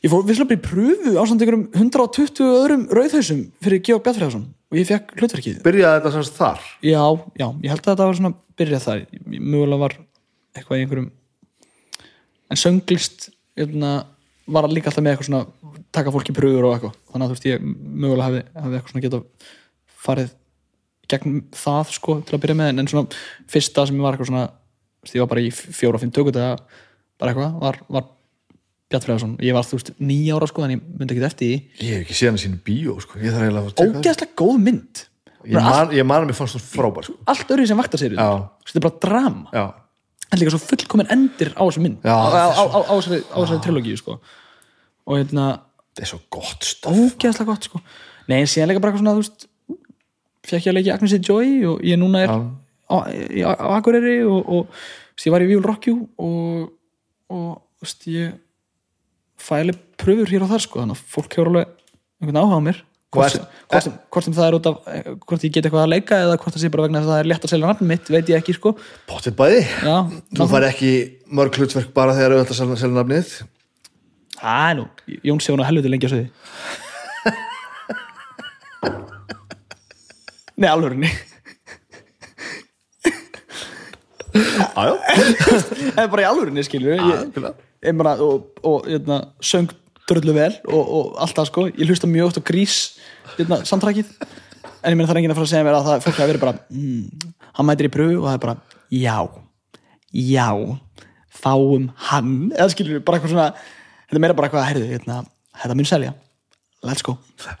Ég fór visslega bara í pröfu á samt einhverjum 120 öðrum rauðhausum fyrir Georg Bjartfriðarsson og ég fekk hlutverkið byrjaði þetta semst þar? Já, já, ég held að þetta var svona byrjað þar, mögulega var eitthvað í einhverjum en sönglist hérna, var líka alltaf með eitthvað svona taka fólki pröfur og eitthvað. Þannig að þú veist ég mögulega hefði, hefði eitthvað svona getað farið gegn það sko til að byrja með. En, en svona fyrsta sem ég var eitthvað svona ég var bara í fjóra-fimm tökut eða bara eitthvað, var, var Bjart Freðarsson, ég var þú veist nýja ára sko en ég myndi ekki eftir því. Ég hef ekki séð hann sínu bíó sko. ógeðslega góð mynd. Ég man, ég man að mér fannst það frábær sko. allt öðru sem vakta sér þetta er bara drama. Já, en líka svo fullkomin endir á þessu mynd. Já, á, á, á, á, þessari, á þessari trilógíu sko. og hérna þetta er svo gott stöf ógeðslega gott sko. nei en síðan líka bara svona þú veist, fekk ég að leikja Agnesi Joy og ég núna er á, Akureyri og, og veist, ég var í Víul Rockjú og, og ég fæli pröfur hér og þar sko, þannig að fólk hefur alveg einhvern áhuga á mér. Hvort, er- sem, hvort, sem, hvort sem það er út af eh, hvort ég get eitthvað að leika eða hvort það sé bara vegna þess að það er létt að selja nafn mitt veit ég ekki sko. Potið bæði. Já, þú fær ekki mörg hlutverk bara þegar auðvitað selja, selja nafnið Æ, nú, Jón sé hún að helviti lengi að sögði Nei, alvörinni aðjó, <laughs> Það er bara í alvörinni, skilur ég, bara, og, og hérna, söng dröllu vel og, og allt það sko. Ég hlusta mjög oft á grís hérna, samtrakið en ég meina það er enginn að fara að segja mér að það fólk hafi verið bara mm, hann mætir í pröfu og það er bara já, já fáum hann. Eða skilur bara eitthvað svona þetta meira bara eitthvað, heyrðu, hérna, þetta mun selja let's go.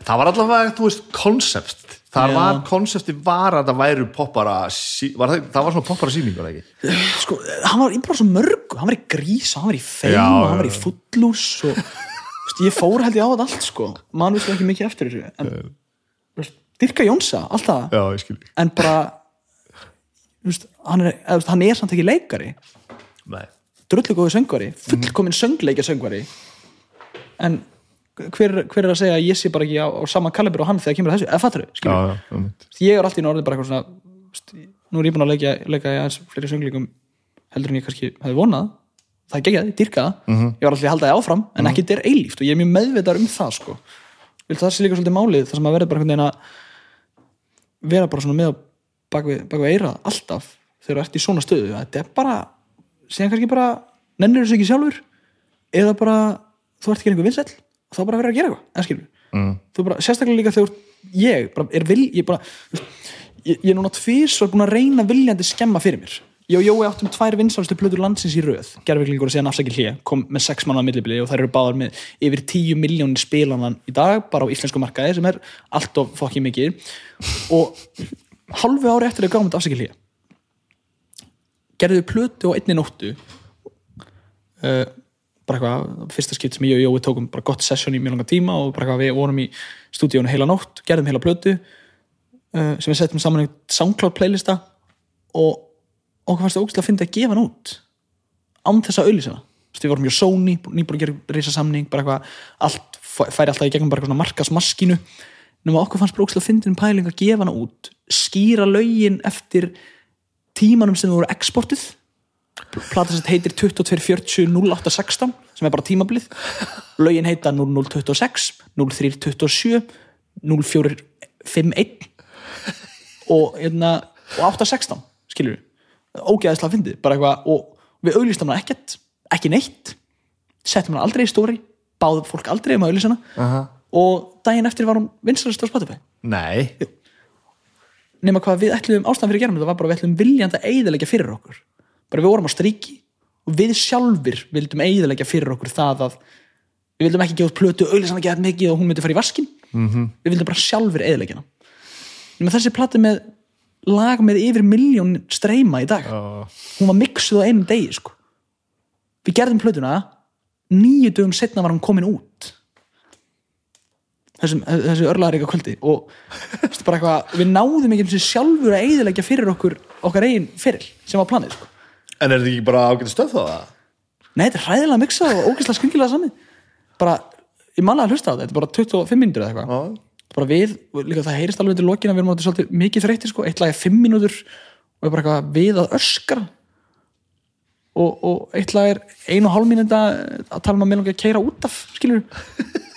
Það var allavega, þú veist, konsept það Já. var, konsepti var að það væru poppara var það, það var svona poppara sýningur ekki? Sko, hann var bara svo mörg hann var í grís hann var í feim Já, hann var í fullús og veist, ég fór held ég á þetta allt sko. Mann vissi ekki mikið eftir þessu en veist, Dirka Jónsa, allt það. Já, en bara veist, hann, er, veist, hann er samt ekki leikari. Nei. drullu góðu söngvari, fullkomin söngleikja söngvari en hver, hver er að segja að ég sé bara ekki á, á sama kalibur og hann þegar kemur þessu, eða fattur þau, ég er alltaf í norðin bara eitthvað svona nú er ég búin að leika, leika í aðeins fleiri söngleikum heldur en ég kannski hefði vonað. Það er geggjað, ég dýrka það. Mhm. ég var alltaf að halda það áfram, en ekki þetta er eilíft og ég er mjög meðvitað um það sko. Vil það sé líka svolítið málið, það sem að verða bara einhvern veginn að vera bara svona með bakvið, bakvið eira alltaf þegar þú ert í svona stöðu, þetta er bara síðan kannski bara, nennir þessu ekki sjálfur eða bara þú ert ekki einhver vinsæll, þá bara verður að gera eitthvað mm. þú bara, sérstaklega líka þegar ég bara er vil, ég bara ég, ég er núna tvís og er búin að reyna viljandi skemma fyrir mér. Ég og Jói áttum tvær vinsálustu plötur landsins í röð. Gerðviklingur að segja nafsækil hlje kom með sex manna á millibili og þær eru báðar með yfir tíu miljónir spilanan í dag bara á íslensku markaði sem er allt of fokki mikið. Og halvu ári eftir að gáum þetta afsækil hlje gerðu plötu á einni nóttu uh, bara eitthvað fyrsta skipt sem ég og Jói tókum bara gott session í mjög langa tíma og bara eitthvað við vorum í stúdíónu heila nótt, gerðum heila plötu uh, sem við settum saman í SoundCloud playlista og okkur fannst það ógæslega að finna að gefa hann út án þess að auðlýsa hana. Þú veist, við vorum mjög Sony, nýbúin að gera reysa samning bara eitthvað, allt fæ- færi alltaf í gegnum bara eitthvað svona markasmaskínu nema okkur fannst bara ógæslega að finna pæling að gefa hana út skýra lögin eftir tímanum sem þau voru exportið plata sem heitir 2240-0816 sem er bara tímablið lögin heita 0026 0327 0451 og, hérna, og 816 skilur við ógeðislega fyndið bara eitthvað og við auglýstum hana ekkert ekki neitt. Settum hana aldrei í stóri báðum fólk aldrei um að auglýsa hana. Aha. og daginn eftir var hún vinsalast á Spotify. Nei, nema hvað við ætlum ástæðan fyrir að gera þetta var bara við ætlum viljandi að eigðilegja fyrir okkur bara við vorum á stríki og við sjálfur vildum eigðilegja fyrir okkur það að við vildum ekki gefa plötu auðlýsana ekki að mikið og hún myndi fara í vaskin -hmm. við vildum bara sjálfur eigðilegja hana nema þessi plati með lag með yfir miljón streyma í dag uh, hún var mixuð á einum degi sko. við gerðum plötuna nýju dögum setna var hún komin út þessum, þessu örlaðaríka kvöldi og eitthvað, við náðum ekki einu sinni sjálfur að eigðilegja fyrir okkur okkar eigin fyrir sem var planið sko. En er þetta ekki bara ágætt stöð þá það? nei, þetta er hræðilega mixað og ógeðslega skringilega sami bara, ég manna að hlusta á þetta þetta er bara 25 minnur eða eitthvað. Bara við, líka það heyrist alveg til lokina við erum átti svolítið mikið þreyttir sko. Eitt lag er fimm mínútur og er bara eitthvað við að öskra. Og, og eitt lag er ein og hálf mínúta að tala um að mér langi að keira út af skilur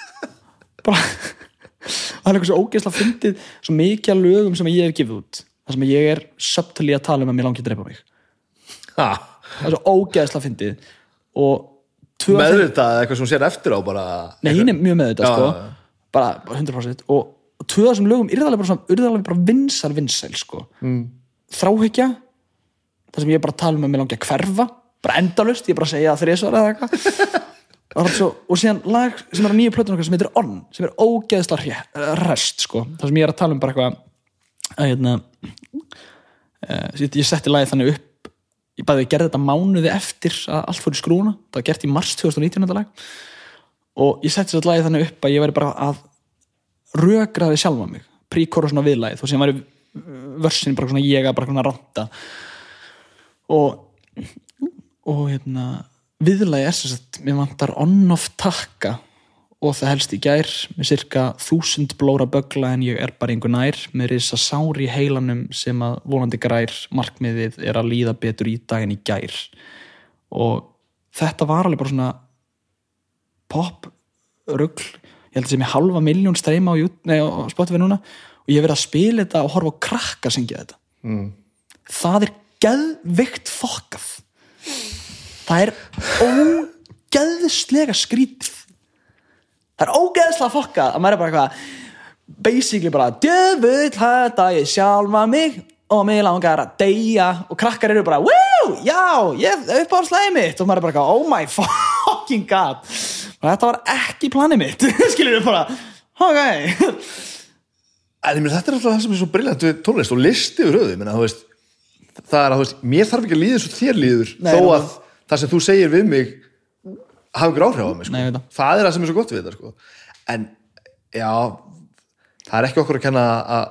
<laughs> bara það er eitthvað svo ógeðslega fyndið svo mikið lögum sem ég hef gefið út. Þar sem ég er subtly að tala um að mér langi að drepa mig Ha, það er svo ógeðslega fyndið. Og meðvitað eða eitthvað sem hún sér eftir á bara Nei, hinn er mjög með þetta Já, sko bara, bara 100% og, og tvö af þessum lögum yrðalega bara, svona, yrðalega bara vinsal vinsæl sko. Mm. þráhyggja það sem ég er bara að tala um að mér langi að hverfa bara endalust, ég bara að segja þrísvar eða eitthvað. <laughs> Og síðan lag sem er á nýju plötun okkar sem heitir On sem er ógeðslega hré- rest sko. það sem ég er að tala um bara eitthvað að hérna uh, ég, ég setti lagið þannig upp ég bæði gerði þetta mánuði eftir að allt fór í skrúna, það var gert í mars 2019 þetta lag. Og ég setti þetta lagið þannig upp að ég væri bara að rökraði sjálfa mig. Príkóra svona viðlagið og sem væri vörsin bara svona ég að bara svona ranta. Og og hérna viðlagi er sem sagt, mér vantar on-off takka og það helst í gær með cirka þúsund blóra bögla en ég er bara einhver nær með risa sár í heilanum sem að vonandi grær markmiðið er að líða betur í daginn í gær. Og þetta var alveg bara svona pop rugl, ég held að sem ég halva miljón streyma á, á Spotify núna og ég hef verið að spila þetta og horfa á krakka syngja þetta. Mm. það er geðvikt fokkað. Það er ógeðslega skrítið það er ógeðslega fokkað að maður er bara eitthvað basically bara djöfull hætta ég sjálfa mig og mig langar að deyja. Og krakkar eru bara woo, já, ég er upp á slæði mitt. Og maður er bara eitthvað, oh my <laughs> fucking god. Og þetta var ekki planið mitt. <laughs> Skilur við bara, ok. En þetta er alltaf það sem er svo briljant við tónlist og listi yfir höfðu, minna, þú veist það er að, þú veist, mér þarf ekki að líða svo þér líður Nei, þó að það sem þú segir við mig hafa ykkur áhrif á mig, sko. Nei, það. það er það sem er svo gott við þetta, sko. En, já það er ekki okkur að kenna að-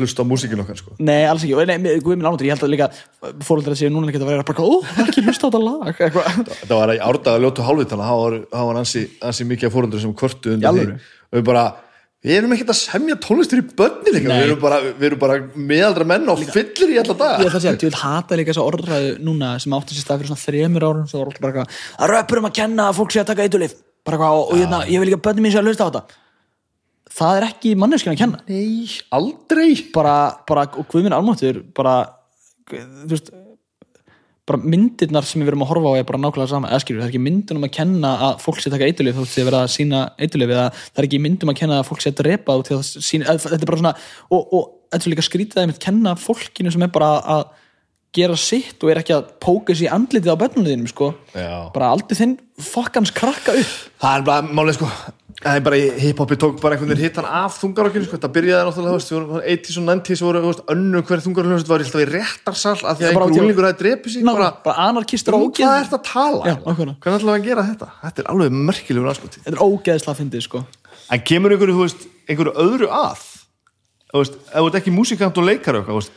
hlusta á músíkinu okkar, sko. Nei, alls ekki, nei, mér- guð minn ánáttur, ég held að líka fóröldar að séu núna verið að bara, ó, ekki <laughs> hlusta á þetta lag þetta var í árdaga ljótu hálfvitana það var, það ansi, ansi mikið fórundur sem kvörtu Í undan því og við bara, við erum ekkert að semja tónlistur í Nei. við erum bara, við erum bara meðaldra menn og fyllir í alla Ég að segja, ég vil hata líka þessa orðræðu núna sem átti sér stað fyrir svona þremur árum svo var alltaf bara eitthvað, að röpur um að kenna að fólk sé að taka eitulif bara eitthvað, og, og hérna, ég vil ekki að bönni mín sé að hlusta á þetta. Það er ekki manneskjana að kenna. Nei, aldrei. Bara, bara og hvað minn almáttur bara, þú veist bara myndirnar sem við erum að horfa á er bara nákvæmlega sama, eða skilur, það er ekki myndunum að kenna að fólk sé taka eitulif þá sé að vera að sína eitulif eða það er ekki myndum að kenna að fólk sé að drepa út því að sína, þetta er bara svona og, og þetta er líka skrítið að einmitt kenna fólkinu sem er bara að gera sitt og er ekki að póka sér andlitið á börnunum sko, Já. bara aldrei þinn fokkans krakka upp. Það er bara málið sko Það er bara hiphopi tók bara einhvern veginn hittan af þungarokkinu sko, það byrjaði náttúrulega, þú veist, við vorum 80s og 90s voru, þú veist, önnu hver þungarokinu var alltaf í réttarsal að því að einhver úlingur drepið sig Ná, bara, bara anarkistur og hvað ógeð ert að tala? Já, nákvæmlega. Hvernig ætlaðu að gera þetta? Þetta er alveg merkilegur anskotið þetta er ógeðslega fyndið sko. En kemur einhverju, þú veist, einhverju öðru að? Þú veist, ef þú ert ekki músikant og leikar eitthvað, þú veist,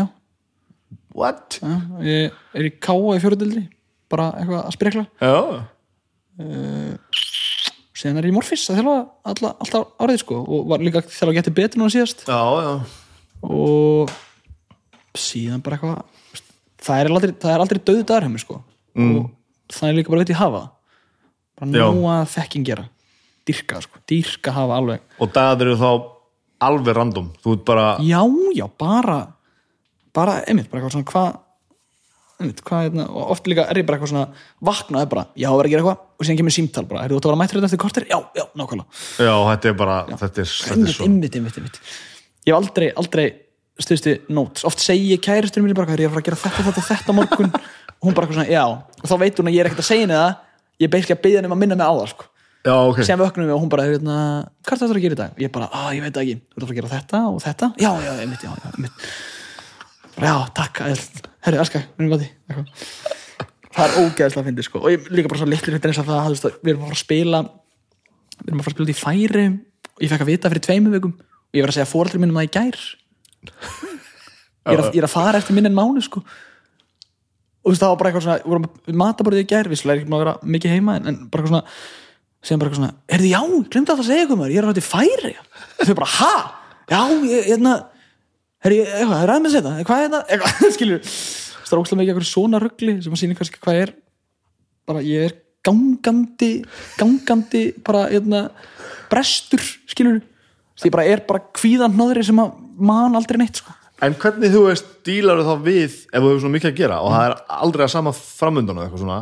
hvað, What? já, ég er í káa í fjóruðildri bara eitthvað að sprikla Já, síðan er ég í morfis að þjálfa alltaf árið sko og var líka þjálfa að geta betur núna síðast. Já, já. Og síðan bara eitthvað það er aldrei, það er aldrei döðu dagar mér sko. Og það er líka bara veit ég hafa bara Já. nóga þekking gera. Dyrka sko, dyrka hafa alveg. Og dagar eru þá alveg random. Þú ert bara, já, já, bara bara, einmitt, bara eitthvað svona hvað einmitt, hvað, hérna, og oft líka er ég bara eitthvað svona vaknaði bara, já, verið að gera eitthvað. Og síðan kemur símtal bara, er þú að vera mættur þetta eftir kortir? Já, já, nákvæmlega. Já, þetta er bara Þetta er, þetta er einmitt, svo einmitt, einmitt, einmitt. Ég hef aldrei, aldrei stuðstu notes, oft segi ég kærustur minni bara, hvað er ég að fara að gera þetta, þetta, þetta morgun. Og hún bara eitthvað svona, já, og þá veit hún að ég er ekkert að segja henni það, ég er basically að byggja henni um að minna mig á það, sko, Já, ok. Síðan vöknum við og hún bara, hérna, hvað er þetta að gera í dag? Ég bara, að, ég veit ekki, þú ert að fara að gera þetta og þetta, já, já, einmitt, já, já, einmitt. bara, já, takk, herri, elska, minnum að því það er ógeðslega að fyndi, sko og ég, líka bara svo litlir hlutir eins og það, veist, við erum að fara að spila við erum að fara að spila út í færi og ég fekk að vita fyrir tveimur vikum og ég var að segja fóreldri mínum það í gær. Ég er, að, ég er að fara eftir minn en mánu sko. Og þú veist, það var bara eitthvað svona, við vorum við mataborðið í gær, visslega er ekki að vera mikið heima en, en bara eitthvað svona, segjum bara eitthvað svona heyrðu, já, ég glemdi að það segja eitthvað maður, ég er að þetta færi þau bara, ha? Já, ég, hérna ég- eitthvað, ræð með þetta, hvað er þetta? Eitthvað, <laughs> skilur, ógstlega mikið eitthvað svona ruggli sem að sýna kannski hvað er. Bara, ég er gangandi gangandi, bara, hérna brestur, skilur því bara er bara kvíðan hnóðri sem að man aldrei neitt, sko. En hvernig þú veist, dílar þá við ef þú hefur svona mikið að gera? Og það er aldrei að sama framöndan og eitthvað svona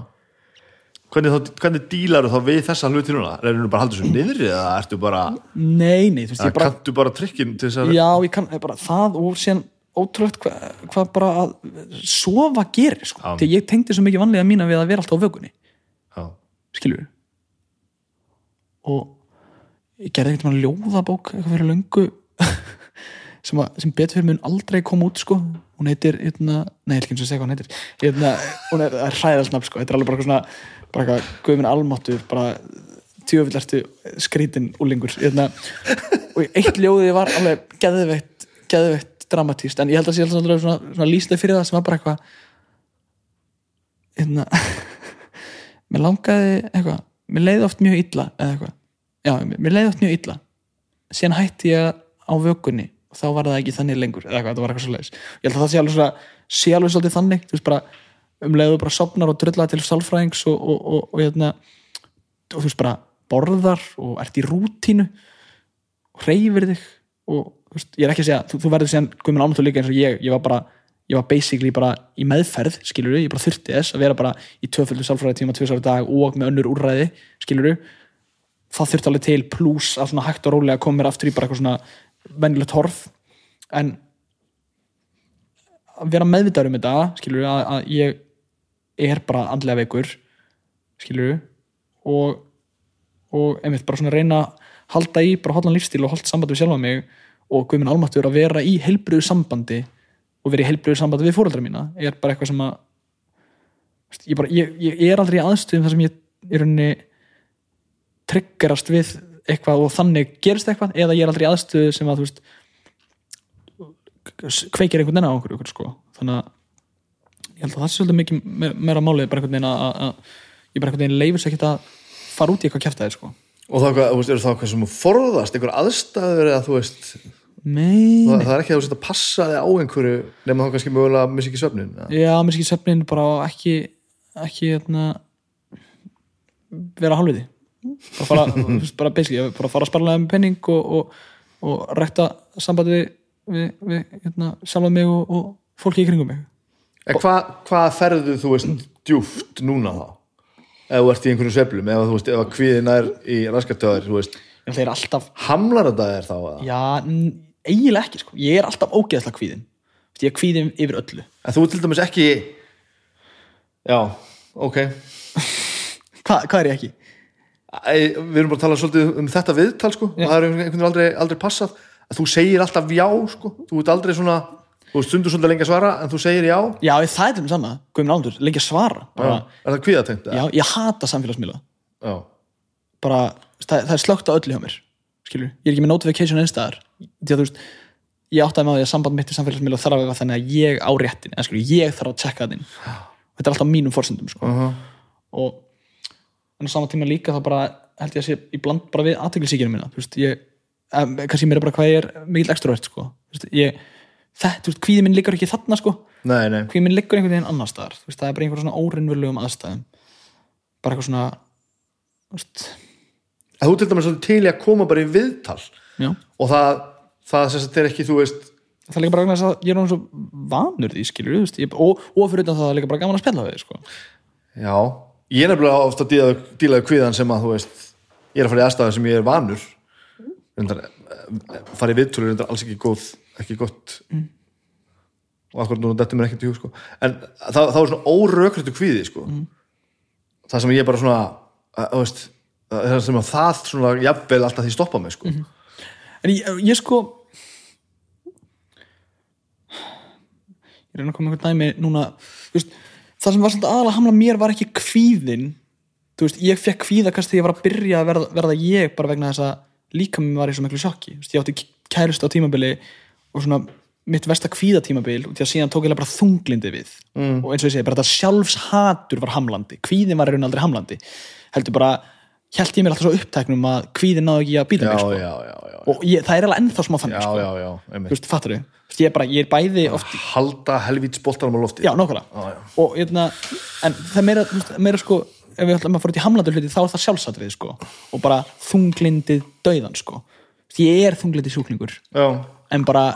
hvernig, hvernig dílar þá við þessa hluti núna? Er þú bara að halda þessu niðri eða ertu bara, Nei, nei, þú veist, ég bara kanntu bara trikkin til þess að Já, ég kann bara það og síðan ótrúlegt hvað hva bara að sofa gerir, sko. Já. Því ég tengdi svo mikið vanlega mína við að vera alltaf á vökunni, Já. skilur og ég gerði veginn ljóðabók eitthvað fyrir löngu <laughs> sem, að, sem betur fyrir mun aldrei koma út sko hún heitir, hérna, nei, ekki eins og segja hvað hún heitir hérna, hún er, hræðalsnafn sko þetta er alveg bara eitthvað svona, bara eitthvað guðminn almáttur, bara tjöfullertu skrítin úlingur hérna, og eitt ljóðið var alveg geðveitt, geðveitt dramatíst, en ég held að sé alltaf svona, svona lýstið fyrir það sem var bara eitthvað hérna <laughs> mér langaði eitthvað, mér leiði oft mjög illa já, mér leiði oft mjög illa. Síðan hætti ég á vökunni og þá var það ekki þannig lengur eða eitthvað, þetta var eitthvað svo leiðis ég held að það sé alveg svona, sé alveg svolítið þannig þú veist bara, um leiðu bara sopnar og drulla til sálfræðings og, og, og, og, hérna, þú veist bara borðar og ert í rútínu og reyfir þig og veist, ég er ekki að segja, þú, þú verður síðan guðminn ánáttu líka eins og ég, ég var bara ég var basically bara í meðferð, skilur ég bara þurfti þess að vera bara í tvöföldu sálfræði tíma tvisar á dag og með önnur úrræði skilur það þurfti alveg til pluss að svona hægt og rólega koma mér aftur í bara eitthvað svona venjulegt horf. En að vera meðvitaður um þetta skilur að, að ég er bara andlega veikur skilur og, og einmitt bara svona reyna halda í bara hóllan lífstíl og holdt samband við sjálfa mig og guðminn almáttur að vera í heilbriðu sambandi og vera í heilbriðu sambandi við fóreldra mína er bara eitthvað sem að ég, bara, ég, ég er aldrei í aðstöðum þar sem ég í rauninni triggerast við eitthvað og þannig gerist eitthvað eða ég er aldrei í aðstöðu sem að þú veist kveikir einhvern veginn á okkur, okkur sko. þannig að ég held að það sé svolítið mikið me- meira málið bara einhvern veginn að, ég bara einhvern veginn leifur sér ekki að fara út í eitthvað kjæftæði sko. og þá eru þá hvað sem forðast einhver aðstæður eða þú veist Nei, það, nei. það er ekki að þú setja að passa þig á einhverju nema þá kannski mögulega að missa ekki svefnin eða? Já, sé ekki svefnin bara ekki ekki hérna, vera hálfiði bara fara, <laughs> bara basically bara fara að sparlega um penning og, og, og rækta sambandi við, við, við hérna, sjálfa mig og, og fólki í kringum mig En hvað hva ferðu þú veist djúft núna þá? Ef þú ert í einhverjum sveflum, ef þú veist, ef að kvíðin er í raskatöður, þú veist, að ég er alltaf, hamlar þetta þér þá eða? já, eiginlega ekki sko. ég er alltaf Þú veist, ég er kvíðin yfir öllu En þú til dæmis ekki, já, ok. <laughs> Hva, hvað er ég ekki? Æ, við erum bara að tala svolítið um þetta viðtal, sko. Já. Það er einhvern veginn aldrei, aldrei passað. Að þú segir alltaf já, sko. Þú ert aldrei svona, þú stundur svolítið lengi að svara, en þú segir já. Já, það er mér sanna, guðminn ándur, lengi að svara. Bara, Er það kvíðatengt? já, ég hata samfélagsmiðla. Já. bara, það, það er slögt á öllu hjá mér skilur, ég er ekki með notification einstæðar því að þú veist, ég áttaði með að samband mitt í samfélagsmiðla þarf að vera þannig að ég á réttin en skilur, ég þarf að checka það inn þetta er alltaf mínum forsendum sko. og en á sama tíma líka þá bara held ég að sé er er þetta, þú veist, kvíði minn liggur ekki þarna sko. Nei, nei. kvíði minn liggur einhvern veginn annar staðar. Veist, það er bara einhver svona órinnvöluðum aðstæðum. Bara eitthvað svona þú veist, Að þú til dæmis svolítið til í að koma bara í viðtal. Já. Og það, það sem sagt er ekki, þú veist, það er líka bara að ég er hann svo vanur því skilur, veist, ég, og, og fyrir utan það er líka bara gaman að spjalla við sko. Já, ég er nefnilega ofta að díla, díla við kvíðan sem að þú veist ég er að fara í aðstæðan sem ég er vanur. Reyndar, eh, fara í viðtölu er alls ekki góð, ekki gott og akkur núna þetta mér ekkert í hug sko. en það, það er svona órökrættu kvíði sko. það sem ég bara svona að, veist, það sem að það svona jafnvel alltaf því stoppa mig sko. en ég, ég sko ég reyna að koma einhvern dæmi núna veist, það sem var svolítið aðalega að hamla mér var ekki kvíðin veist, ég fekk kvíðakast þegar ég var að byrja að verða, verða ég bara vegna þess að líka mér var í svo miklu sjokki ég átti kærust á tímabili og svona mitt versta kvíðatímabil og því að síðan tók ég bara þunglindi við. Mm. og eins og ég segi, bara þetta sjálfshatur var hamlandi, kvíðin var í raun aldrei hamlandi. Heldur bara, held ég mér alltaf svo upptæknum að kvíðin náðu ekki að býta mig sko. já, já, já, og ég, það er alveg ennþá smá þannig já, sko. þú veist, fattur þau, ég er bara, ég er bæði oft, halda helvíts boltanum á lofti. Já, nákvæmlega. Já, já. og hérna, en það er meira, meira sko, ef við ætlum að fara út í hamlandur hluti þá er það sjálfsatrið sko. Og bara þunglindið dauðan sko. Ég er þunglindið sjúklingur. Já, en bara,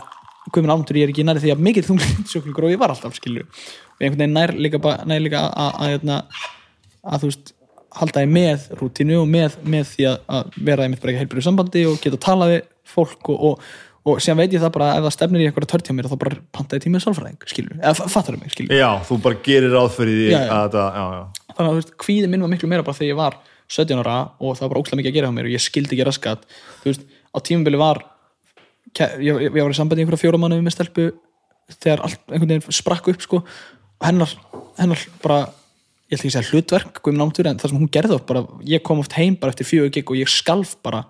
guðminn álmtur, ég er ekki nærið því að mikill þunglindið sjúklingur og ég var alltaf skilju og einhvern veginn nær líka, nær líka að, að, að, hérna, að þú veist halda ég með rútínu og með, með því að, að vera einmitt bara ekki heilbyrðu sambandi og geta að tala við fólk og, og, og síðan veit ég það bara að ef það stefnir í eitthvað tört hjá mér þá bara pantaði tímið sálfræðing, skilju eða fattar mig, skilju já, þú bara gerir já. að þetta, já, já. Þannig að þú veist, kvíði minn var miklu meira bara þegar ég var 17 ára og það var bara ókslega mikið að gera hjá mér og ég skildi ekki raskat. Þú veist, á tímabili var ég, ég, var í sambandi einhverja fjóra mánuði með stelpu þegar allt einhvern veginn sprakk upp sko, og hennar, hennar bara ég ætla ekki að segja hlutverk, náttúr en það sem hún gerði oft bara, ég kom oft heim bara eftir fjögur gig og ég skalf bara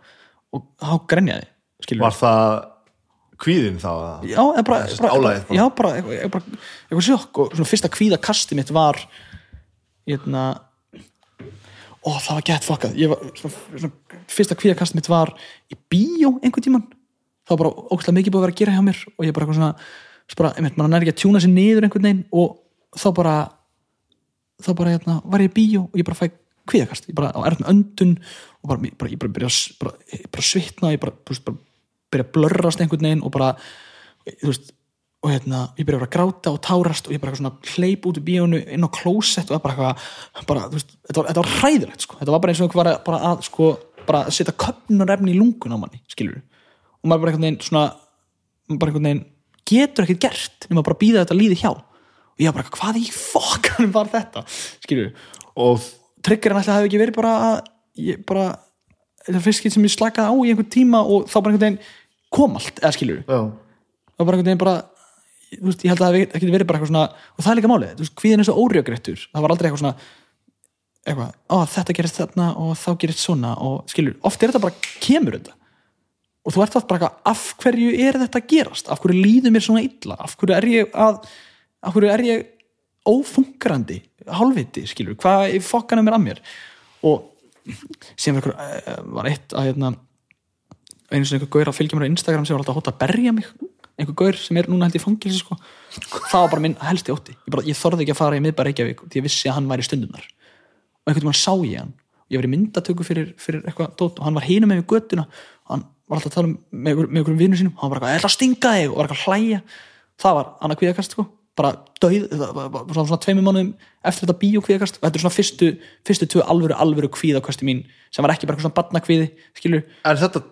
og há grenjaði, var það kvíðin þá já, eða bara, bara, bara. já, bara, eitthvað, eitthvað, sjokk og svona fyrsta kvíðakasti mitt var hérna ó, það var gett fokkað fyrsta kvíðakasti mitt var í bíó einhvern tíman var bara ógæslega mikið búið að vera að gera hjá mér og ég bara eitthvað svona, svo bara, einmitt, maður næri ekki að tjúna sér niður einhvern veginn og þá bara þá bara, hérna, var ég í bíó og ég bara fæ kvíðakast, ég bara á erfn öndun og bara, bara, ég bara byrja að svitna, ég bara, veist, bara byrja að blörrast einhvern veginn og bara þú veist, og hérna, ég byrja að gráta og tárast og ég bara svona hleyp út í bíónu inn á klósett og það bara eitthvað þú veist, þetta var, þetta var hræðilegt sko. þetta var bara eins og einhver að, bara að sko, bara setja köpnunarefni í lungun á manni skilur og maður bara einhvern veginn svona bara einhvern veginn getur ekkert gert nema bara býða þetta líði hjá. Og ég bara, hvað í fokkanum var þetta? Skilur, og triggerinn alltaf hefði ekki verið bara ég bara, fyrst skipt sem ég slakaði á í einhvern tíma og þá bara einhvern veginn kom allt, eða það var bara einhvern veginn bara veist, ég held að það ekki verið bara eitthvað svona og það er líka málið, þú veist, hvíðin er svo órjögrættur það var aldrei eitthvað svona eitthvað, ó þetta gerist þarna og þá gerist svona. Og skilur, oft er þetta bara kemur þetta og þú ert það bara af hverju er þetta að gerast? Af hverju líður mér svona illa? Af hverju er ég að af hverju er ég ófungrandi hálfviti, skilur, hvað í fokkan er mér að mér? Og sem var, eh, var eitt að hérna, einu sem einhver gaur að fylgja mér á Instagram sem var alltaf að hóta að berja mig. Einhver gaur sem er núna held í fangilsi sko. það var bara minn helsti ótti. Ég, bara, ég þorði ekki að fara í miðbæra Reykjavík því ég vissi að hann væri stundunar og einhvern veginn sá ég hann. Ég var í myndatöku fyrir, fyrir eitthvað dót og hann var hinum með við göttuna og hann var alltaf að tala um með, með einhverjum vinnu sínum. Hann var eitthvað, ætla að stinga þig. Og var eitthvað að hlæja. Það var annað kvíðakast sko. Bara döið, svona, svona tveimur mánuðum eftir þetta bíó kvíðakast og þetta er svona fyrstu, fyrstu tvö alvöru, alvöru kvíðakasti mín sem var ekki bara eitthvað svona barnakvíði skilur, en þetta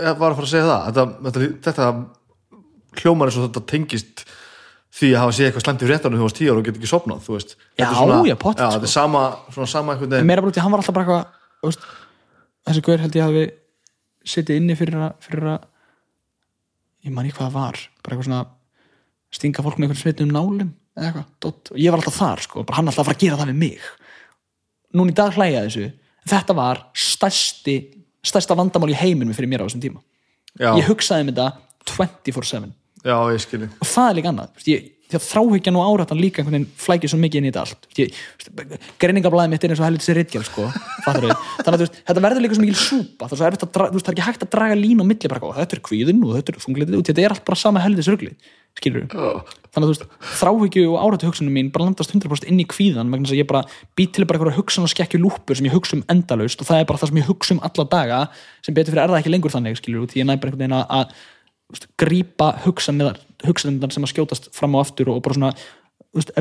ég var að fara að segja það þetta, þetta, þetta hljómar eins og þetta tengist því að hafa séð eitthvað slæmt í fréttanum þegar þú varst tíu ára og get ekki sopnað þú veist. Já, svona, já, pottet, já, sko. þetta er sama, svona sama veginn. Meira bara út í að hann var alltaf bara eitthvað þessi gaur held ég hafi setið inni fyrir að, fyrir að ég man ekki hvað það var bara eitthvað svona stinga fólk með einhvern smitnum nálum eða eitthvað, ég var alltaf þar sko, bara hann alltaf að fara að gera það við mig. Núna í dag hlæja þessu. Þetta var stærsti stærsta vandamál í heiminum fyrir mér á þessum tíma. Já, ég hugsaði um þetta 24-7 já, ég skilji og það er líka annað. Ég, því að þráhyggjan og árættan líka einhvern veginn flækir svo mikið inn í þetta allt. Þú greiningablaðið mitt er eins og helviti sér ritgjál sko, <laughs> þannig að þú veist, þetta verður líka svo mikil súpa það er, svo erfitt að dra- þú veist, það er ekki hægt að draga lín á milli bara, "Ó, þetta er kvíðin og þetta er þunglitið og þetta er allt bara sama helviti sörgli skilur þannig að þú veist, þráhyggju og árættu hugsunum mín bara landast 100% inn í kvíðan vegna þess að ég bara být til bara eitthvað hugsan og skekkju lúpur sem ég hugsa um endalaust og það er bara það sem ég hugsa um alla daga sem betur fyrir er það ekki lengur þannig skilur því ég næ bara einhvern veginn að- þú grípa hugsanir sem að skjótast fram og aftur og, bara svona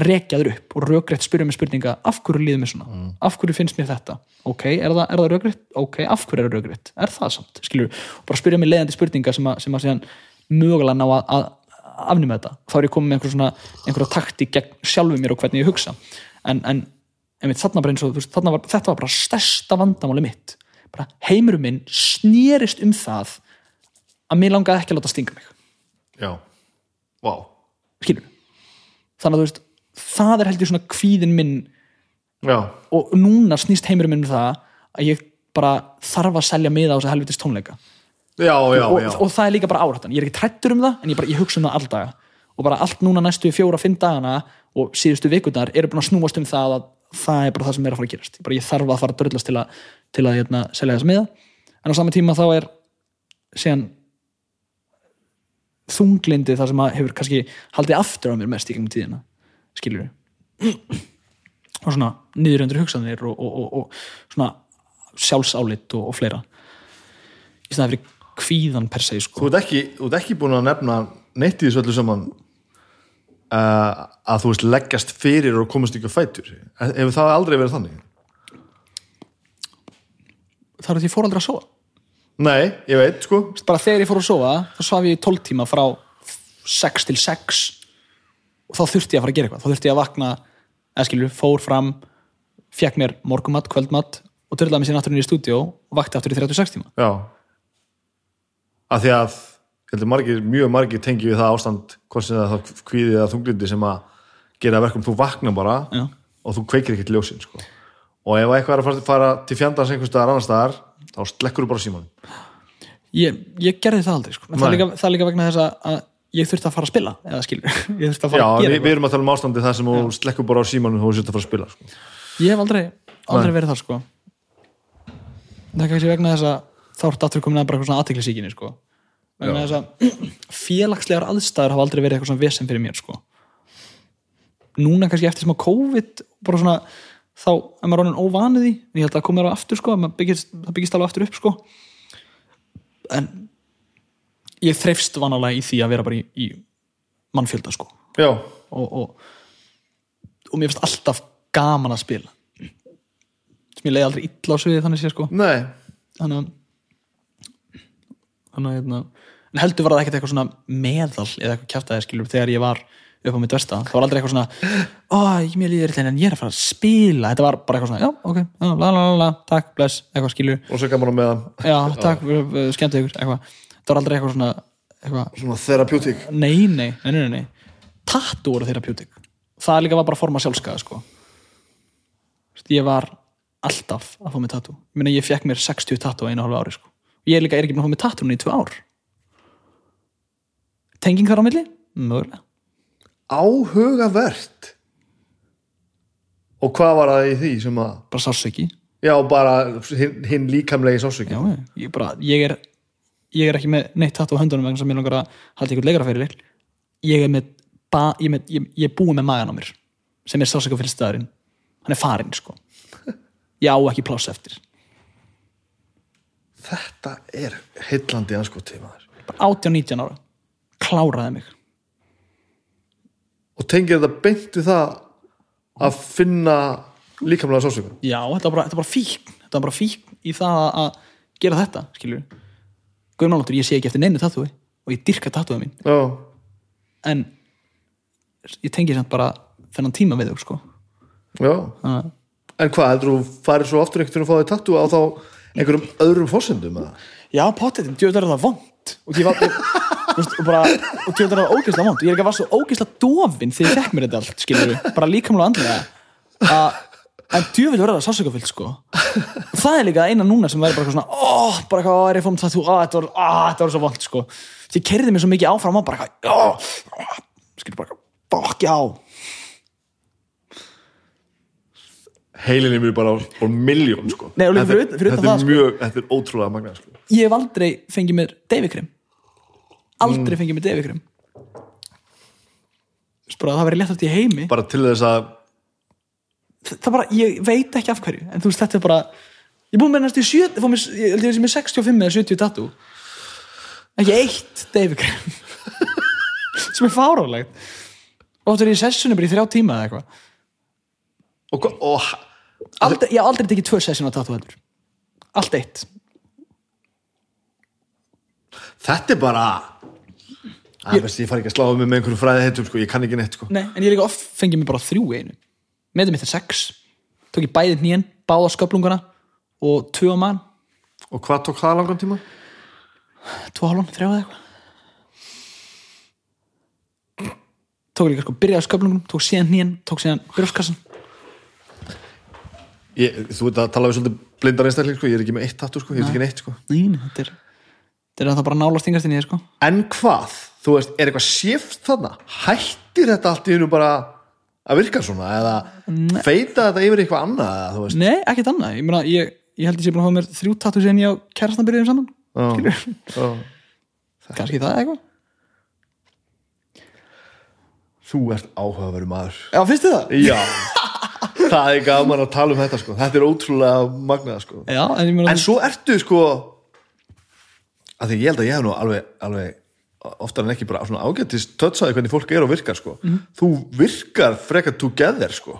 rekjaður upp og rökrétt spyrja mig spurninga af hverju líður mér svona, af hverju finnst mér þetta? Ok, er það, það rökrétt, ok, af hverju er það rökrétt? Er það samt, skilur bara spyrja mig leiðandi spurninga sem að, sem að mögulega ná að, að afnum þetta. Þá er ég komið með einhver svona, einhverja taktík gegn sjálfum mér og hvernig ég hugsa. En, en einmitt, þarna bara eins og veist, þarna var, þetta var bara stærsta vandamáli mitt. Bara heimurum minn snerist um það að mér langaði ekki að láta stinga mig. Já, vá. Skilur þannig að þú veist, það er held ég svona kvíðin minn já, og núna snýst heimurum minn um það að ég bara þarf að selja miða á þess að helvitist tónleika. Já, já, og, já. og það er líka bara árættan, ég er ekki trættur um það en ég, bara, ég hugsa um það alldaga og bara allt núna næstu fjóra, fimm dagana og síðustu vikundar eru búin að snúast um það að það er bara það sem er að fara að gerast. Ég, bara, ég þarf að fara að dröllast til að, til að hérna, selja þess miða. En á sama tíma þá er síðan þunglindi það sem að hefur kannski haldið aftur á mér mest í gegnum tíðina skilur og svona niðuröndur hugsanir og, og, og, og svona sjálfsálit og, fleira í staðan fyrir kvíðan per se sko. Þú ert ekki, þú ert ekki búin að nefna neitt í þessu öllu saman uh, að þú veist leggjast fyrir og komast á fætur hefur það aldrei verið þannig? það er því ég fór aldrei að sofa Nei, ég veit, sko. Bara þegar ég fór að sofa þá svaf ég í 12 tíma frá 6 til 6 og þá þurfti ég að fara að gera eitthvað. Þá þurfti ég að vakna, eða skilur, fór fram fekk mér morgumatt, kvöldmatt og törlaði mig sér náttúrulega í stúdíó og vakti aftur í 36 tíma. Já. Að því að heldur margir, mjög margir tengi við það ástand hvort sem það er kvíðið eða þunglindi sem að gera verkum, þú vakna bara Já. og þú kveikir ekkert ljósin sko. og ef eitthvað er að fara, fara til fjandans einhvers staðar annar staðar, þá slekkur þú bara síman ég, ég gerði það aldrei sko. Það, er líka, það líka vegna þess að- að ég þurfti að fara að spila eða skilur, <laughs> ég þurfti að fara Já, að við, gera við eitthvað erum að tala um ástandi það sem þú slekkur bara á símanum og þú sért að fara að spila sko. ég hef aldrei, aldrei verið þar sko. það er kannski vegna þess að þá ertu aftur komin að bara eitthvað svona aðteklisíkinni sko. vegna þess að <clears throat> félagslegar aðstæður hafa aldrei verið eitthvað svona vesen fyrir mér sko. núna kannski eftir smá COVID bara svona þá er maður orðin óvanið í ég held að þér á aftur sko, byggist, það byggist alveg aftur upp sko. en ég þreifst vanalega í því að vera bara í, í mannfjölda sko. Og, og, og mér finnst alltaf gaman að spila. Sem ég leiði aldrei illa á sviði þannig sé sko. Nei. Þannig að að hérna, en heldur var það ekkert eitthvað svona meðal eða eitthvað kjaftaði skilur þegar ég var upp á mitt versta, það var aldrei eitthvað svona ó, ég mér líður illa en ég er að fara að spila. Þetta var bara eitthvað svona, já, ok, já, la la la la takk, bless, eitthvað skilur. Og svo gaman á meðan já, takk, skemmt ykkur, eitthvað. Það var aldrei eitthvað svona eitthvað, svona therapeutic. Nei, nei, nei, nei, nei, tattu voru therapeutic. Það líka var bara forma sjálfskaða sko. Ég var alltaf að fá mig tattu ég meina ég fekk mér 60 tattu á einu hálfu ári sko. ég líka er ekki búin að fá mig tattu núna í tvö ár? Tenging þar á milli? mögulega áhugavert. Og hvað var það í því sem að bara sársöki já, bara hinn, hinn líkamlegi sásöki já, ég, bara, ég, er, ég er ekki með neitt tattu á höndunum vegna sem ég langar að halda ykkur leikara fyrir ég er með, ba, ég, með ég, ég er búið með magan á mér sem er sársöka fyrir staðurinn hann er farinn sko. <laughs> Ég á ekki pláss eftir. Þetta er heillandi anskoti maður. Bara 18-19 ára. Kláraði mig og tengir þetta beint við það að finna líkamlega sásöku já, þetta var bara, þetta var bara fíkn. Þetta var bara fíkn í það að gera þetta skilur Guðmálóttur, ég sé ekki eftir neinu tattúi og ég dyrka tattúið mín. Já, en ég tengi samt bara þennan tíma við þau sko. Já. Þannig en hvað, heldur þú farið svo aftur einhvern veginn að fá þig tattu á þá einhverjum öðrum fórsendum eða? já, pottetin, djöður er það vond og ég var veist, og bara, og djöður er það ógeðslega vond. Og ég er ekki að var svo ógeðslega dofin þegar ég fekk mér þetta allt, skilur bara líkamlega og andlega. Að en djöfull verður það sásökafyllt sko. Og það er líka eina núna sem verður bara svona ó, bara ó, er ég fórum það þú, ó, þetta var, ó, þetta var svo vond sko. Því ég kerði mér svo mikið áfram á bara eitthvað, ó, skilur bara bokk, já. Heilin er mér bara á, miljón sko. Nei, og þetta, fyrir fyrir þetta það, er sko. mjög, þetta er ótrúlega magna sko. ég hef aldrei fengið mér deyfikrem aldrei fengið mér deyfikrem bara það verið léttast í heimi. Bara til þess að það bara, ég veit ekki af hverju en þú veist, þetta er bara ég búin með næstu 7, ég fór mér, ég held ég sé með 65 eða 70 tattoo. Ekki eitt deyfikrem <laughs> sem er fárálegt og þetta er í sessunum bara í þrjá tíma eða eitthvað. Og, og, aldrei, ég aldrei tekið tvö sessun á tattoo heldur. Allt eitt. Þetta er bara að, veist, ég fari ekki að sláða mig með einhverju fræði heitum sko. ég kann ekki neitt sko. Nei, en ég líka oft fengið mér bara þrjú í einu meðum mitt er sex tók ég bæði hnýjan, báða sköplunguna og tvö á mann, og hvað tók það langan tíma? tvö hálfum, þrjá eða eitthvað tók líka sko, byrjaði sköplungunum tók síðan hnýjan, tók síðan brjóskassan Ég, þú veit að tala við svolítið blindar einstakling sko. ég er ekki með eitt tattu, sko. ég er ekki neitt sko. Nei, þetta er, þetta er það bara nálast þingast inn í þér sko en hvað, þú veist, er eitthvað shift þarna, hættir þetta allt í hennu bara að virka svona? Eða feita þetta yfir eitthvað annað Nei, ekkert annað, ég meina, ég, ég held ég sé búin að hafa mér þrjú tattu sen ég á kærastan byrjuðum saman kannski það eitthvað. Þú ert áhugaveru maður. Já, finnst þið það? já, það er gaman að tala um þetta sko. þetta er ótrúlega magnað sko. Já, en ég meina en svo ertu sko að því ég held að ég hef nú alveg, alveg oftar en ekki bara svona ágættist tötsaði hvernig fólk er og virkar sko. þú virkar frekar together sko.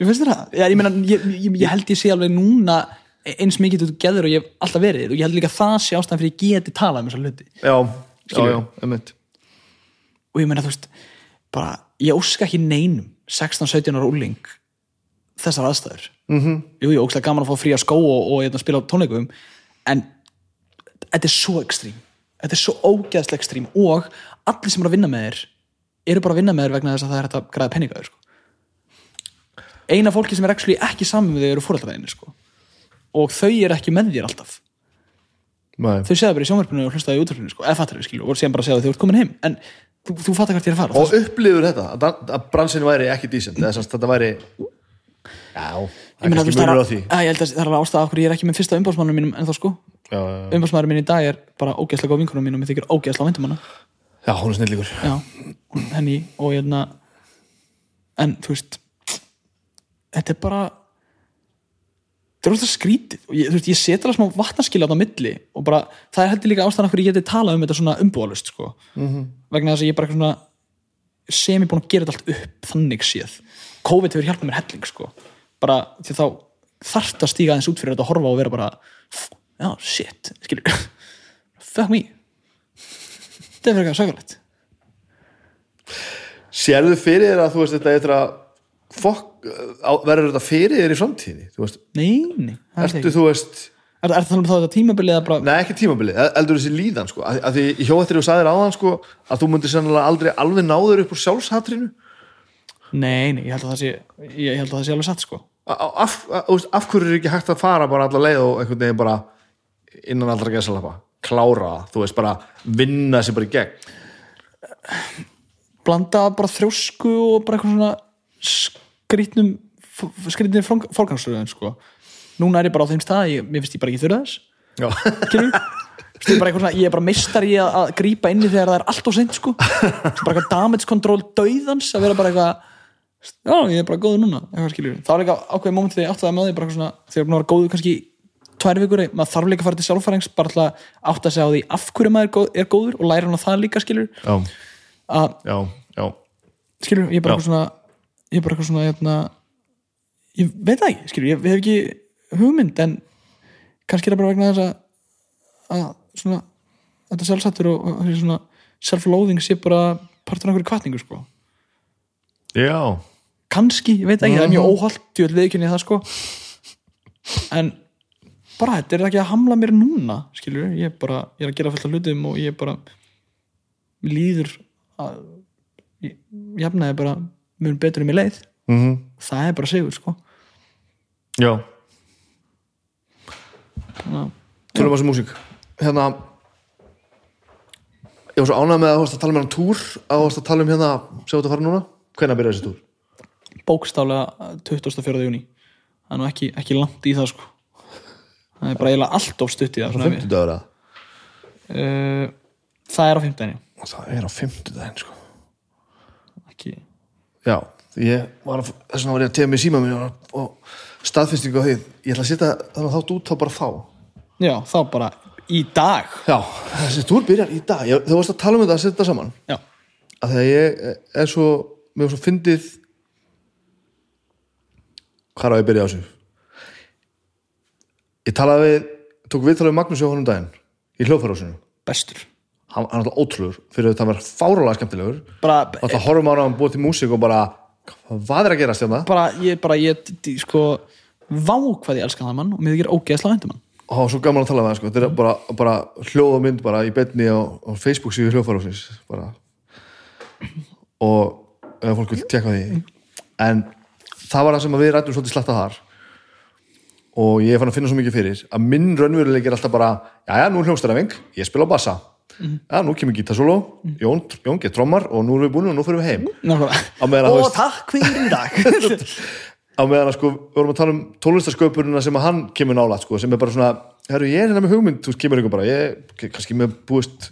Ég finnst? Já, ég meina, ég, ég, ég held ég sé alveg núna eins mikið þú geður og ég hef alltaf verið og ég held líka að það sé ástæðan fyrir ég geti talað um þessa hluti já, já, Skilurðu? já, einmitt og ég meina, þú veist, bara ég óska ekki neinum 16-17 ára úling þessar aðstæður mm -hmm. Jú, ég óska gaman að fá frí að skó og, og hérna, spila á tónleikum en þetta er svo ekstrím þetta er svo ógeðslega ekstrím og allir sem eru að vinna með þér eru bara að vinna með þér vegna þess að það er hægt að græða peningaður sko. eina fólki sem er ekki saman með þig eru fóröldaræðinni sko. og þau eru ekki með þér alltaf Nei. þau segja bara í sjónvarpinu og hlustaði í útvarpinu sko, eða fattar við skilju og síðan bara segja að þau ert komin heim en þú, þú fattar hvert ég er að fara og upplifur þetta að, að bransin væri ekki decent eða sem sagt, þetta væri já, það er veist, það munur á því að, ég held að það er ástæða okkur ég er ekki með fyrsta umbásmannum mínum en þá sko umbásmannum mín í dag er bara ógeðslega góð vinkunum mín og mér þykir ógeðslega væntum hana já, hún er snillíkur já, henni og hérna en þú veist þetta er bara þetta er ógeðslega skrítið og ég, ég set alveg smá vatnarskilja á það milli og bara, það er heldur líka ástæðan okkur ég geti talað um þetta svona umbúalust sko. -hmm. vegna þess að ég er bara svona sem ég búin að gera þetta allt upp þannig séð COVID hefur hjálpað mér helling sko. bara því þá þarft að stíga aðeins út fyrir þetta og horfa og vera bara já, shit, skilur. Fuck me. Þetta er fyrir eitthvað sögulegt sérðu fyrir þér að þú veist þetta eftir að fokk, verður þetta fyrir þér í framtíðinni? Þú veist, nei, nei, það er ertu ekki. þú veist er, er það um þá þetta tímabilið að bara Nei, ekki tímabilið, eldur þessi líðan sko. að, að því ég hjó eftir og sagðir áðan sko, að þú myndir sennilega aldrei alveg náður upp úr sjálfshatrinu. Nei, nei, ég held að það sé ég held að það sé alveg satt sko. A- a- af, a- þú veist, af hverju er ekki hægt að fara bara alla leið og einhvern veginn bara innan allra gesalapa, klára það, þú veist, bara vinna sér bara í gegn. Blanda bara þrjósku og bara eitthvað svona skrítnum skrítnum fórgangsröðun sko. Núna er ég bara á þeim stað, ég, mér finnst ég bara ekki þurra þess. Bara ég er bara meistar í að, að grípa inni þegar það er allt og seint sko. Bara eitthvað damage control dauðans að vera bara eitthvað já, ég er bara góður núna, þá er líka ákveðið moment þegar ég átti það með því þegar ég vera góður kannski tvær vikur, maður þarf líka að fara til sjálffærings bara til að átta sig á því af hverju maður er góð- er góður og læra hann á það líka skilur já, að, já, já. skilur, ég er bara eitthvað svona ég er bara eitthvað svona hérna, ég veit það ekki, skilur, ég hef ekki hugmynd en kannski er það bara vegna þess að, að svona, þetta sjálfsattur og, og svona self-loathing sé bara partur af einhverju kvartningu sko. já. kannski, ég veit ekki, það er mjög óholt ég vil viðkynni það sko en bara þetta er ekki að hamla mér núna skilur, ég er bara, ég er að gera fullt af hlutum og ég er bara líður að ég, ég hefnaði bara mjög betur um í leið. Mm það er bara sigur sko. Já. Tölum að þessu músík. Hérna Ég var svo ánægð með að þú varst að tala með hann túr að þú varst að tala um hérna sem þú ert að fara núna. Hvenær byrjar þessi túr? bókstálega 24. júni það er nú ekki, ekki langt í það sko það er bara eiginlega allt of stutt í það svona ef ég- 50 dagur að það er á 15. Það er á 50 daginn sko. Ekki. Já, ég var að, þess vegna var ég að tegja mig síma minn og, staðfestingu á því. Ég ætla að setja þannig þátt út þá bara þá. Já, þá bara í dag. Já, þessi túr byrjar í dag. Ég, Þú varst að tala um þetta að setja þetta saman. Já, að þegar ég er svo mér svo fyndið. Hvað er að ég byrja á þessu ég talaði við tók við talaði við Magnús Jóhann um daginn í hljóðfærásinu bestur. Hann er alltaf ótrúlegur fyrir þetta að vera fárálega skemmtilegur. Bara, alltaf horfum á hann búið til músík og bara hvað er að gerast hérna? Bara ég, bara ég, sko vá hvað ég elska það mann og mér þykir ógeðslega væntum hann. Og það var svo gaman að tala við hann sko. þetta er bara, bara hljóð og mynd bara í betni á, á Facebook síðu hljóðfærásins bara. Og ef fólk vil tekka því. En það var það sem við rættum svolítið slatta þar og ég fann að finna svo mikið fyrir að minn raunveruleik er alltaf bara já, já, nú er hljómsdæraving, ég spila á bassa já, nú kemur gítarsóló, Jón, Jón get trommar og nú erum við búin og nú fyrir við heim. Meðan og veist- takk fyrir í dag. <laughs> Á meðan að sko, við vorum að tala um tónlistasköpurina sem að hann kemur nálægt sko, sem er bara svona, herru, ég er hérna með hugmynd þú kemur ykkur bara, ég er kannski með búist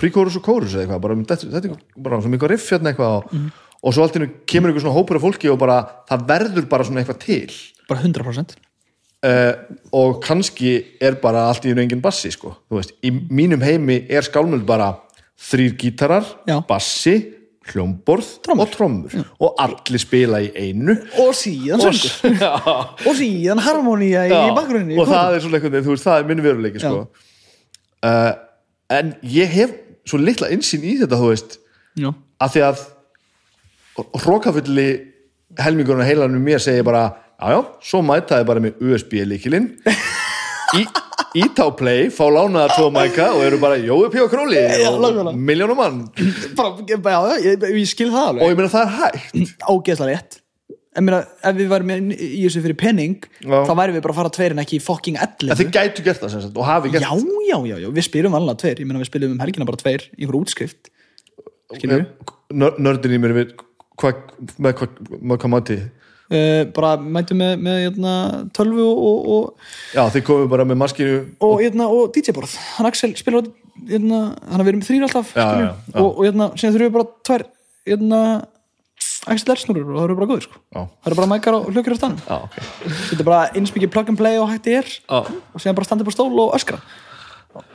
príkórus og kórus eða eitthvað bara, þetta, þetta er bara svona mikið riff hérna eitthvað og, og svo allt í einu kemur ykkur svona hópur af fólki og bara, það verður bara svona eitthvað til. Bara 100% uh, og kannski er bara allt í engin bassi sko, þú veist, í mínum heimi er skálmöld bara þrýr gítarar Já. bassi, hljómborð Trommur. og trommur. Og allir spila í einu. Og síðan söngur. <laughs> og síðan harmonía í Já, bakgrunni. Og það er svona veginn, þú veist, það er minn veruleiki sko. uh, en ég hef svo litla insýn í þetta þú veist, já, að því að hrókafulli helmingurinn að heilanum mér segir bara já já, svo mætaði bara með USB líkilinn í, í tá play, fá lánaða tvo mæka og eru bara Jói P. og Króli og miljónum mann. Bara, já, já, ég, ég skil það og alveg ég meina það er hægt. Ágeðslega rétt. En meina, ef við værum í þessu fyrir penning Já. þá værum við bara að fara tveir en ekki fucking 11 þið gætu gert það sem sagt og hafi gert já, já, já, já, við spilum alveg tveir. Ég meina við spilum um helgina bara tveir í einhver útskrift. Nör- nördin í mér við hvað, með hvað, með hvað bara mætum með, með hérna, tölvu og, og, og, já, þið komum bara með maskinu og, hérna, og DJ-borð. Hann Axel spilar hérna, hann að við erum þrýr alltaf Já, já, já. Og, og síðan þurfum við bara tvær Axel Ersnurur og það eru bara góðir sko. Það eru bara mækar og hlökkur á stann já, ok. Þetta er bara eins mikið plug and play og hægt er og síðan bara standa upp á stól og öskra.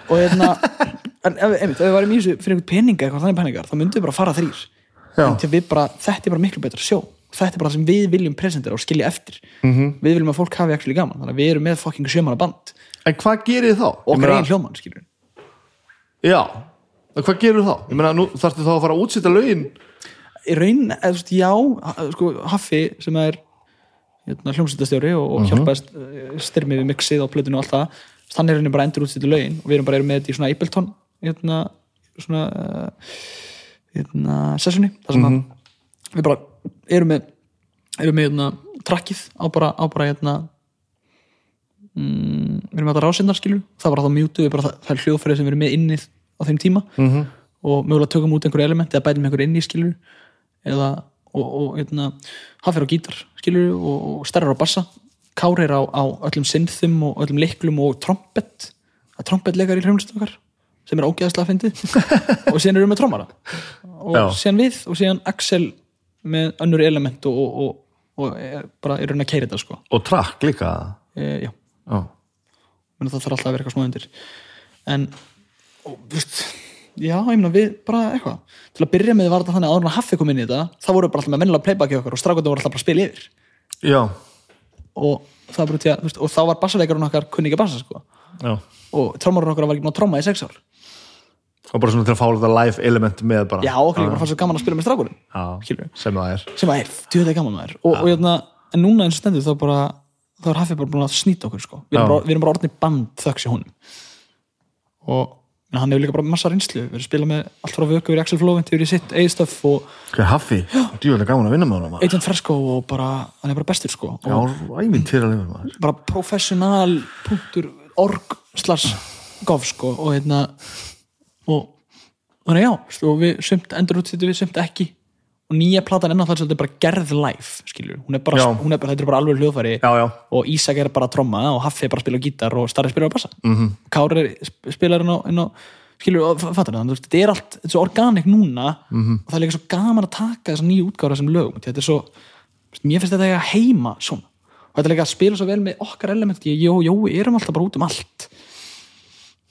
Og hérna <laughs> en einmitt, ef við varum í þessu fyrir einhvern peninga eitthvað þannig peningar, þá myndum við bara fara þrýr en til við bara, þetta er bara miklu betra sjó þetta er bara það sem við viljum presentera og skilja eftir. -hmm. við viljum að fólk hafi actually gaman þannig að við erum með fucking sjömanna band. En hvað gerir þá? meina- grein hljóman, skilur já, en hvað gerir þá? ég meina, nú þarftu þá að fara að útsýta lögin? Í raun, eða, þú veist, já sko, Haffi sem er hérna, hljómsveitastjóri og, og hjálpaðist uh, styrmið við mixið og plötinu og allt það hann er henni bara endur útsýttu lögin og við erum bara með þetta í svona Ableton hérna, svona uh, hérna, sessjoni þar sem að við bara erum með erum með hérna, trakkið á bara, á bara hérna mm, við erum með þetta rásindar skilur það var að þá mjútu það, það er hljóðfærið sem við erum með innið á þeim tíma. -hmm. og mögulega tökum út einhver element eða bætum einhver inn í skilur eða og, og hérna, hafður á gítar skilur og, og stærrar á bassa. Kári er á, á öllum synþum og öllum liklum og trompet. Að trompetleikar í hljómsveit okkar sem er ógeðslega fyndið. <laughs> Og síðan erum við með trommara. Og Já. síðan við og síðan Axel með önnur element og, og, og, og er bara er raun að keira þetta sko. Og trakk líka? E, já, já, menn það þarf alltaf að vera eitthvað smá undir. En veist, já, ég meina við bara eitthvað. Til að byrja með var þetta þannig að áður en að haffi kom inn í þetta þá voru við bara alltaf með vennilega playbacki okkar og strákvæði voru alltaf bara að spila yfir. Já, og það var bara þú veist, og þá var bassaveikarinn okkar kunni ekki að bassa sko. Já. og trómarinn okkar var ekki að tróma í sex ár og bara svona til að fá þetta live element með bara. Já, okkur líka bara fannst svo gaman að spila með strákurinn já, sem það er. Sem að er, djúðlega gaman maður og, og hérna, en núna eins og stendur þá bara þá er Haffi bara búin að snýta okkur sko. við, erum bara, við erum bara orðinni band þöggs í honum. Og hann hefur líka bara massa reynslu við erum að spila með allt frá vöku við Axel Flóvent yfir í sitt eistöf og hvað haffi, djúlega gaman að vinna með honum. Agent Fresco og bara, hann er bara bestur sko. Já, æminn bara professional punktur org slags gof sko. Og hérna og þannig já, og við sumt endur út við sumt ekki. Og nýja platan enná þar þetta er bara gerð live skilur, hún er bara, Já. hún er bara, þetta er bara alveg hljóðfæri. Já, já, og Ísak er bara að tromma og Haffi er bara að spila gítar og Starri spila á bassa. Mm -hmm. Kári sp- spilar inn á, skilur, og fattar það, þetta er allt þetta er svo organik núna. -hmm. og það er líka svo gaman að taka þessa nýju útgára sem lögum. Þetta er svo, mér finnst þetta eiga heima svona, og þetta er líka að spila svo vel með okkar element, ég og Jói erum alltaf bara út um allt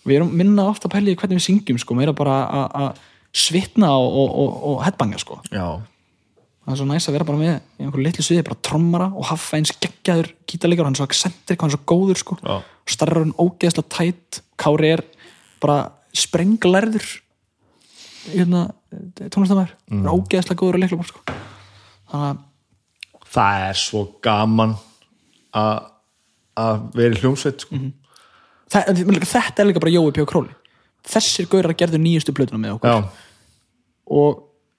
við erum minna ofta að pæla í hvernig við syngjum sko, meira bara að- svitna og, og, og, og headbanga sko já, það er svo næst að vera bara með í einhverju litlu sviði, bara trommara og haffa eins geggjaður gítarleikar, hann er svo accentrik hann er svo góður sko, Já. starra hann ógeðslega tætt, Kári er bara sprenglærður hérna tónlistamæður, mm. ógeðslega góður að leikla sko. þannig að það er svo gaman að vera í hljómsveit sko. en líka- þetta er líka bara Jói P. Króli þessir gaurar gerðu nýjustu plötuna með okkur. Já, og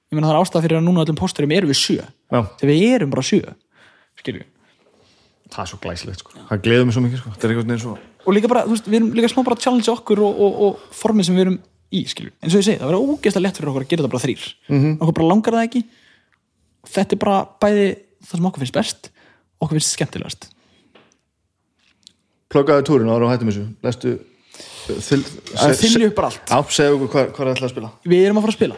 ég meina það er ástæða fyrir að núna öllum pósturum erum við sjö. Já, þegar við erum bara sjö skilju það er svo glæsilegt sko. það gleður mig svo mikið sko. það er einhvern veginn svo og líka bara, þú veist, við erum líka smá bara að challenge okkur og, og, og formið sem við erum í, skilur eins og ég segi, það verður ógeðslega lett fyrir okkur að gera þetta bara þrýr -hmm. okkur bara langar það ekki. Þetta er bara bæði það sem okkur finnst best okkur finnst skemmtilegast pluggaði túrin ára og hættum þessu. Lestu þyl, að þylja upp bara allt. Á, segja okkur hvað, hvað er ætlað að spila. Við erum að fara að spila.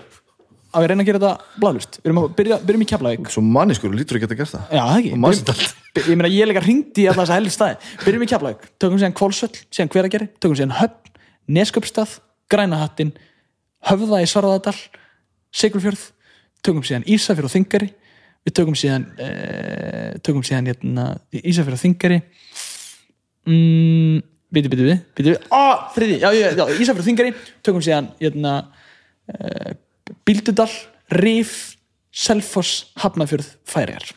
Að við reyna að gera þetta bladlust við erum að byrja, byrjum í Keflavík. Svo manniskur, lítur að geta gert það. Já, það ekki. Og manstu Byrjum- By- ég meina ég leika hringdi í alla þessa helgi staði. Byrjum í Keflavík, tökum síðan Kvolsvöll síðan Hverageri, tökum síðan Höfn Nesköpstað, Grænahattin Höfða í Svarðadal Sigurfjörð, tökum síðan Ísafjörð og Þingari við tökum síðan uh, tökum síðan hérna, Ísafjörð og Þingari mm, byrju, byrju, byrju á, þriði, já, já, já, Ísafjörð og Þingari tökum síðan hérna, uh, Bíldudal, Rif Selfoss, Hafnafjörð, Færiðar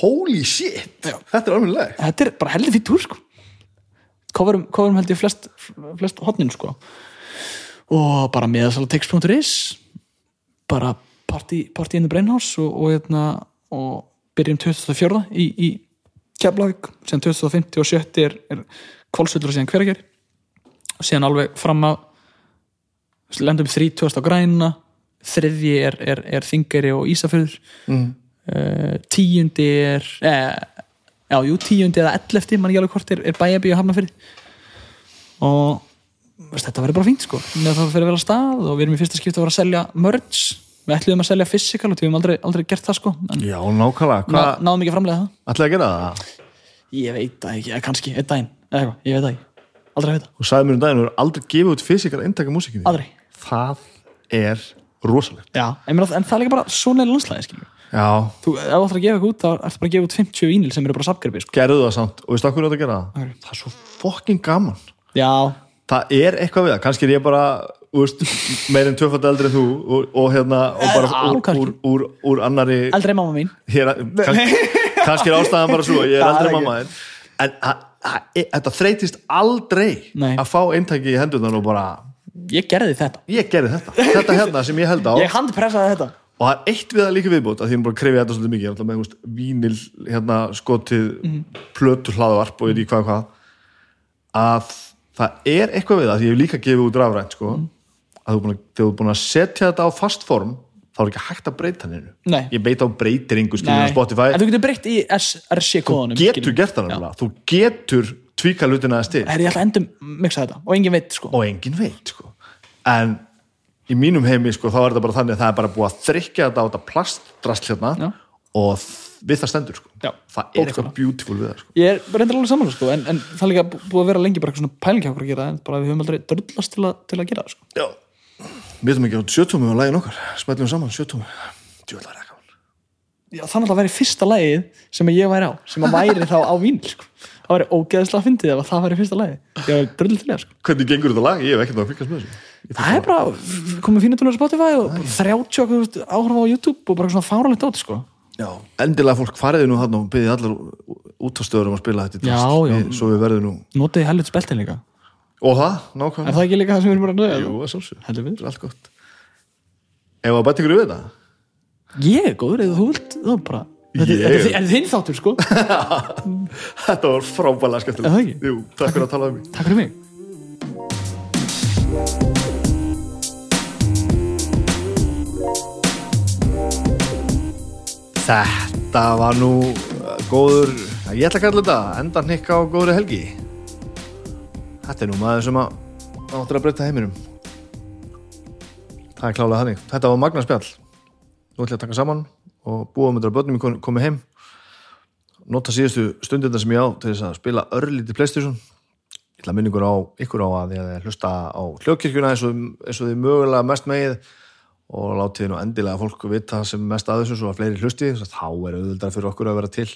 holy shit, þetta er alveg þetta er bara heldur fyrir túr sko. Coverum, coverum held ég flest, flest hotnin sko. Og bara meðasalatix.is bara party, party in the brainhouse og, og, hérna, og byrjum 2004 í, í Keflavík, síðan 2050 og 70 er, er kvolsvöldur og síðan hverager og síðan alveg fram að lendum 30 á græna þriðji er, er, er þingari og ísafjörður. Mm. tíundi er eh, já, jú, tíundi eða ellefti mann ekki alveg hvort er, bæjabí og hafnafyrir og veist, þetta verður bara fínt sko. Með það fyrir vel að stað og við erum í fyrsta skipti að vera að selja merch við ætlum að selja physical og við hefum aldrei, aldrei gert það sko já, nákvæmlega, ná, hvað náðum ekki að framlega það. Ætlaði að gera það? ég veit það ekki, kannski, einn daginn eða eitthvað, ég veit það ekki, aldrei veit það. Og sagði mér um daginn, þú er aldrei gefið út fysikal eintak af músikinni aldrei, það er rosalegt. Já, en, meina, en það er líka bara svona er landslæði skilju já, þú, þú ætlar að gefa eitthvað út, þá ertu bara að gefa út 50 vínil sem eru bara sapgripi sko. gerðu það samt og veistu okkur átt að gera það? Það er svo fokkin gaman. Já, það er eitthvað við það, kannski er ég bara meirinn tvöfald eldri en þú og, og hérna og bara úr, úr, úr, úr annari eldri mamma mín. hér, <laughs> kannski, kannski er ástæðan bara svo ég er eldri ekki. mamma þinn en e- þetta þreytist aldrei Nei. að fá eintaki í hendurnar og bara ég gerði þetta, ég gerði þetta, þetta hérna sem ég held á. Ég handpressaði þetta. Og það er eitt við það líka viðbót að því hún bara krefið þetta svolítið mikið, alltaf með veist, vínil hérna skotið plötu hlaðvarp og ég veit hvað og hvað að það er eitthvað við það því ég hef líka gefið út rafrænt sko, að þú búin að, þú er búin að setja þetta á fast form þá er ekki hægt að breyta hennu Nei. ég beit á breytiringu skilur á Spotify. En þú getur breytt í SRC kóðanum getur gert það náttúrulega, þú getur tvíka hlutina að stil er ég ætla að endum mixa þetta og engin veit sko. Og enginn veit sko. en í mínum heimi sko, þá er þetta bara þannig að það er bara búið að þrykja þetta á þetta plastdrast hérna og við það stendur sko. Já, það er eitthvað beautiful við það sko. ég er reyndar alveg saman sko, en, en það er líka bú- búið að vera lengi bara eitthvað svona pæling hjá okkur að gera en bara við höfum aldrei dörlast til, til að gera sko. Já. við veitum ekki á sjötúmi og lægin okkar smætlum saman sjötúmi djúlega er gaman Já, þannig að það væri fyrsta lagið sem ég væri á sem að væri þá á vín sko. það væri ógeðslega að fyndið ef að það væri fyrsta lagið ég var dröll til sko. hvernig gengur þetta lag? ég hef ekkert það er bara komið fínu tónur á Spotify og bara 30 okkur áhrafa á YouTube og bara svona fáralegt átt sko. Já, endilega fólk fariði nú hann og byggði allar út á stöðurum að spila þetta Já, já. Við- svo við verðum nú notiði helvit speltin líka. Og það, er nákvæmlega það ekki líka það sem við erum bara nöða Jú, að sjálfsög, Heldur betur. þetta er allt gott. Ef að bæta ykkur við þetta? Ég er góður eða þú vilt þá bara þetta Ég- er- er þetta er þinn þáttur sko. <laughs> Þetta var frábælega skemmtilegt. Er það takk fyrir að tala um mig. Takk fyrir mig Þetta var nú uh, góður, ég ætla að kalla þetta endan hnikka á góðri helgi. Þetta er nú maður sem að áttur að breyta heiminum. Það er klálega þannig. Þetta var Magna spjall. Nú ætla ég að taka saman og búa um þetta að börnum kom- komið heim. Nota síðustu stundina sem ég á til þess að spila örlítið Playstation. Ykkur á, ykkur á að því að hlusta á hljókirkjuna eins og, eins og þið mögulega mest megið og látið nú endilega fólk vita sem mest að þessu svo að fleiri hlusti þá er auðvitað fyrir okkur að vera til.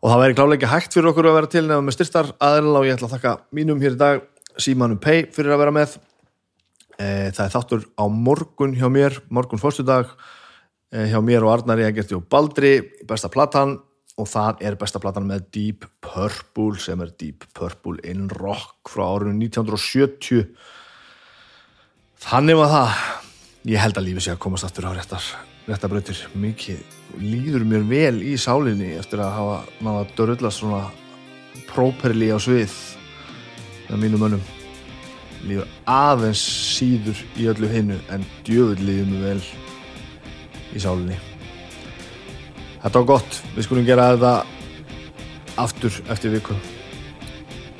Og það væri klálega ekki hægt fyrir okkur að vera til nefnum með styrstar aðeins og ég ætla að þakka mínum hér í dag Símanum Pay fyrir að vera með. E, það er þáttur á morgun hjá mér morgun fórstudag e, hjá mér og Arnari Egerti og Baldri besta platan. Og það er besta platan með Deep Purple sem er Deep Purple in Rock frá árinu 1970 Þannig var það. Ég held að lífið sé að komast aftur á réttar réttabrautir mikið líður mér vel í sálinni eftir að hafa náða að dörðlast svona próperli á svið með mínum mönnum. Líður aðeins síður í öllu hinnu en djöfull líður mér vel í sálinni. Þetta var gott, við skulum gera þetta aftur eftir viku.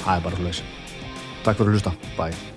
Það er bara hlust Takk fyrir að hlusta, bye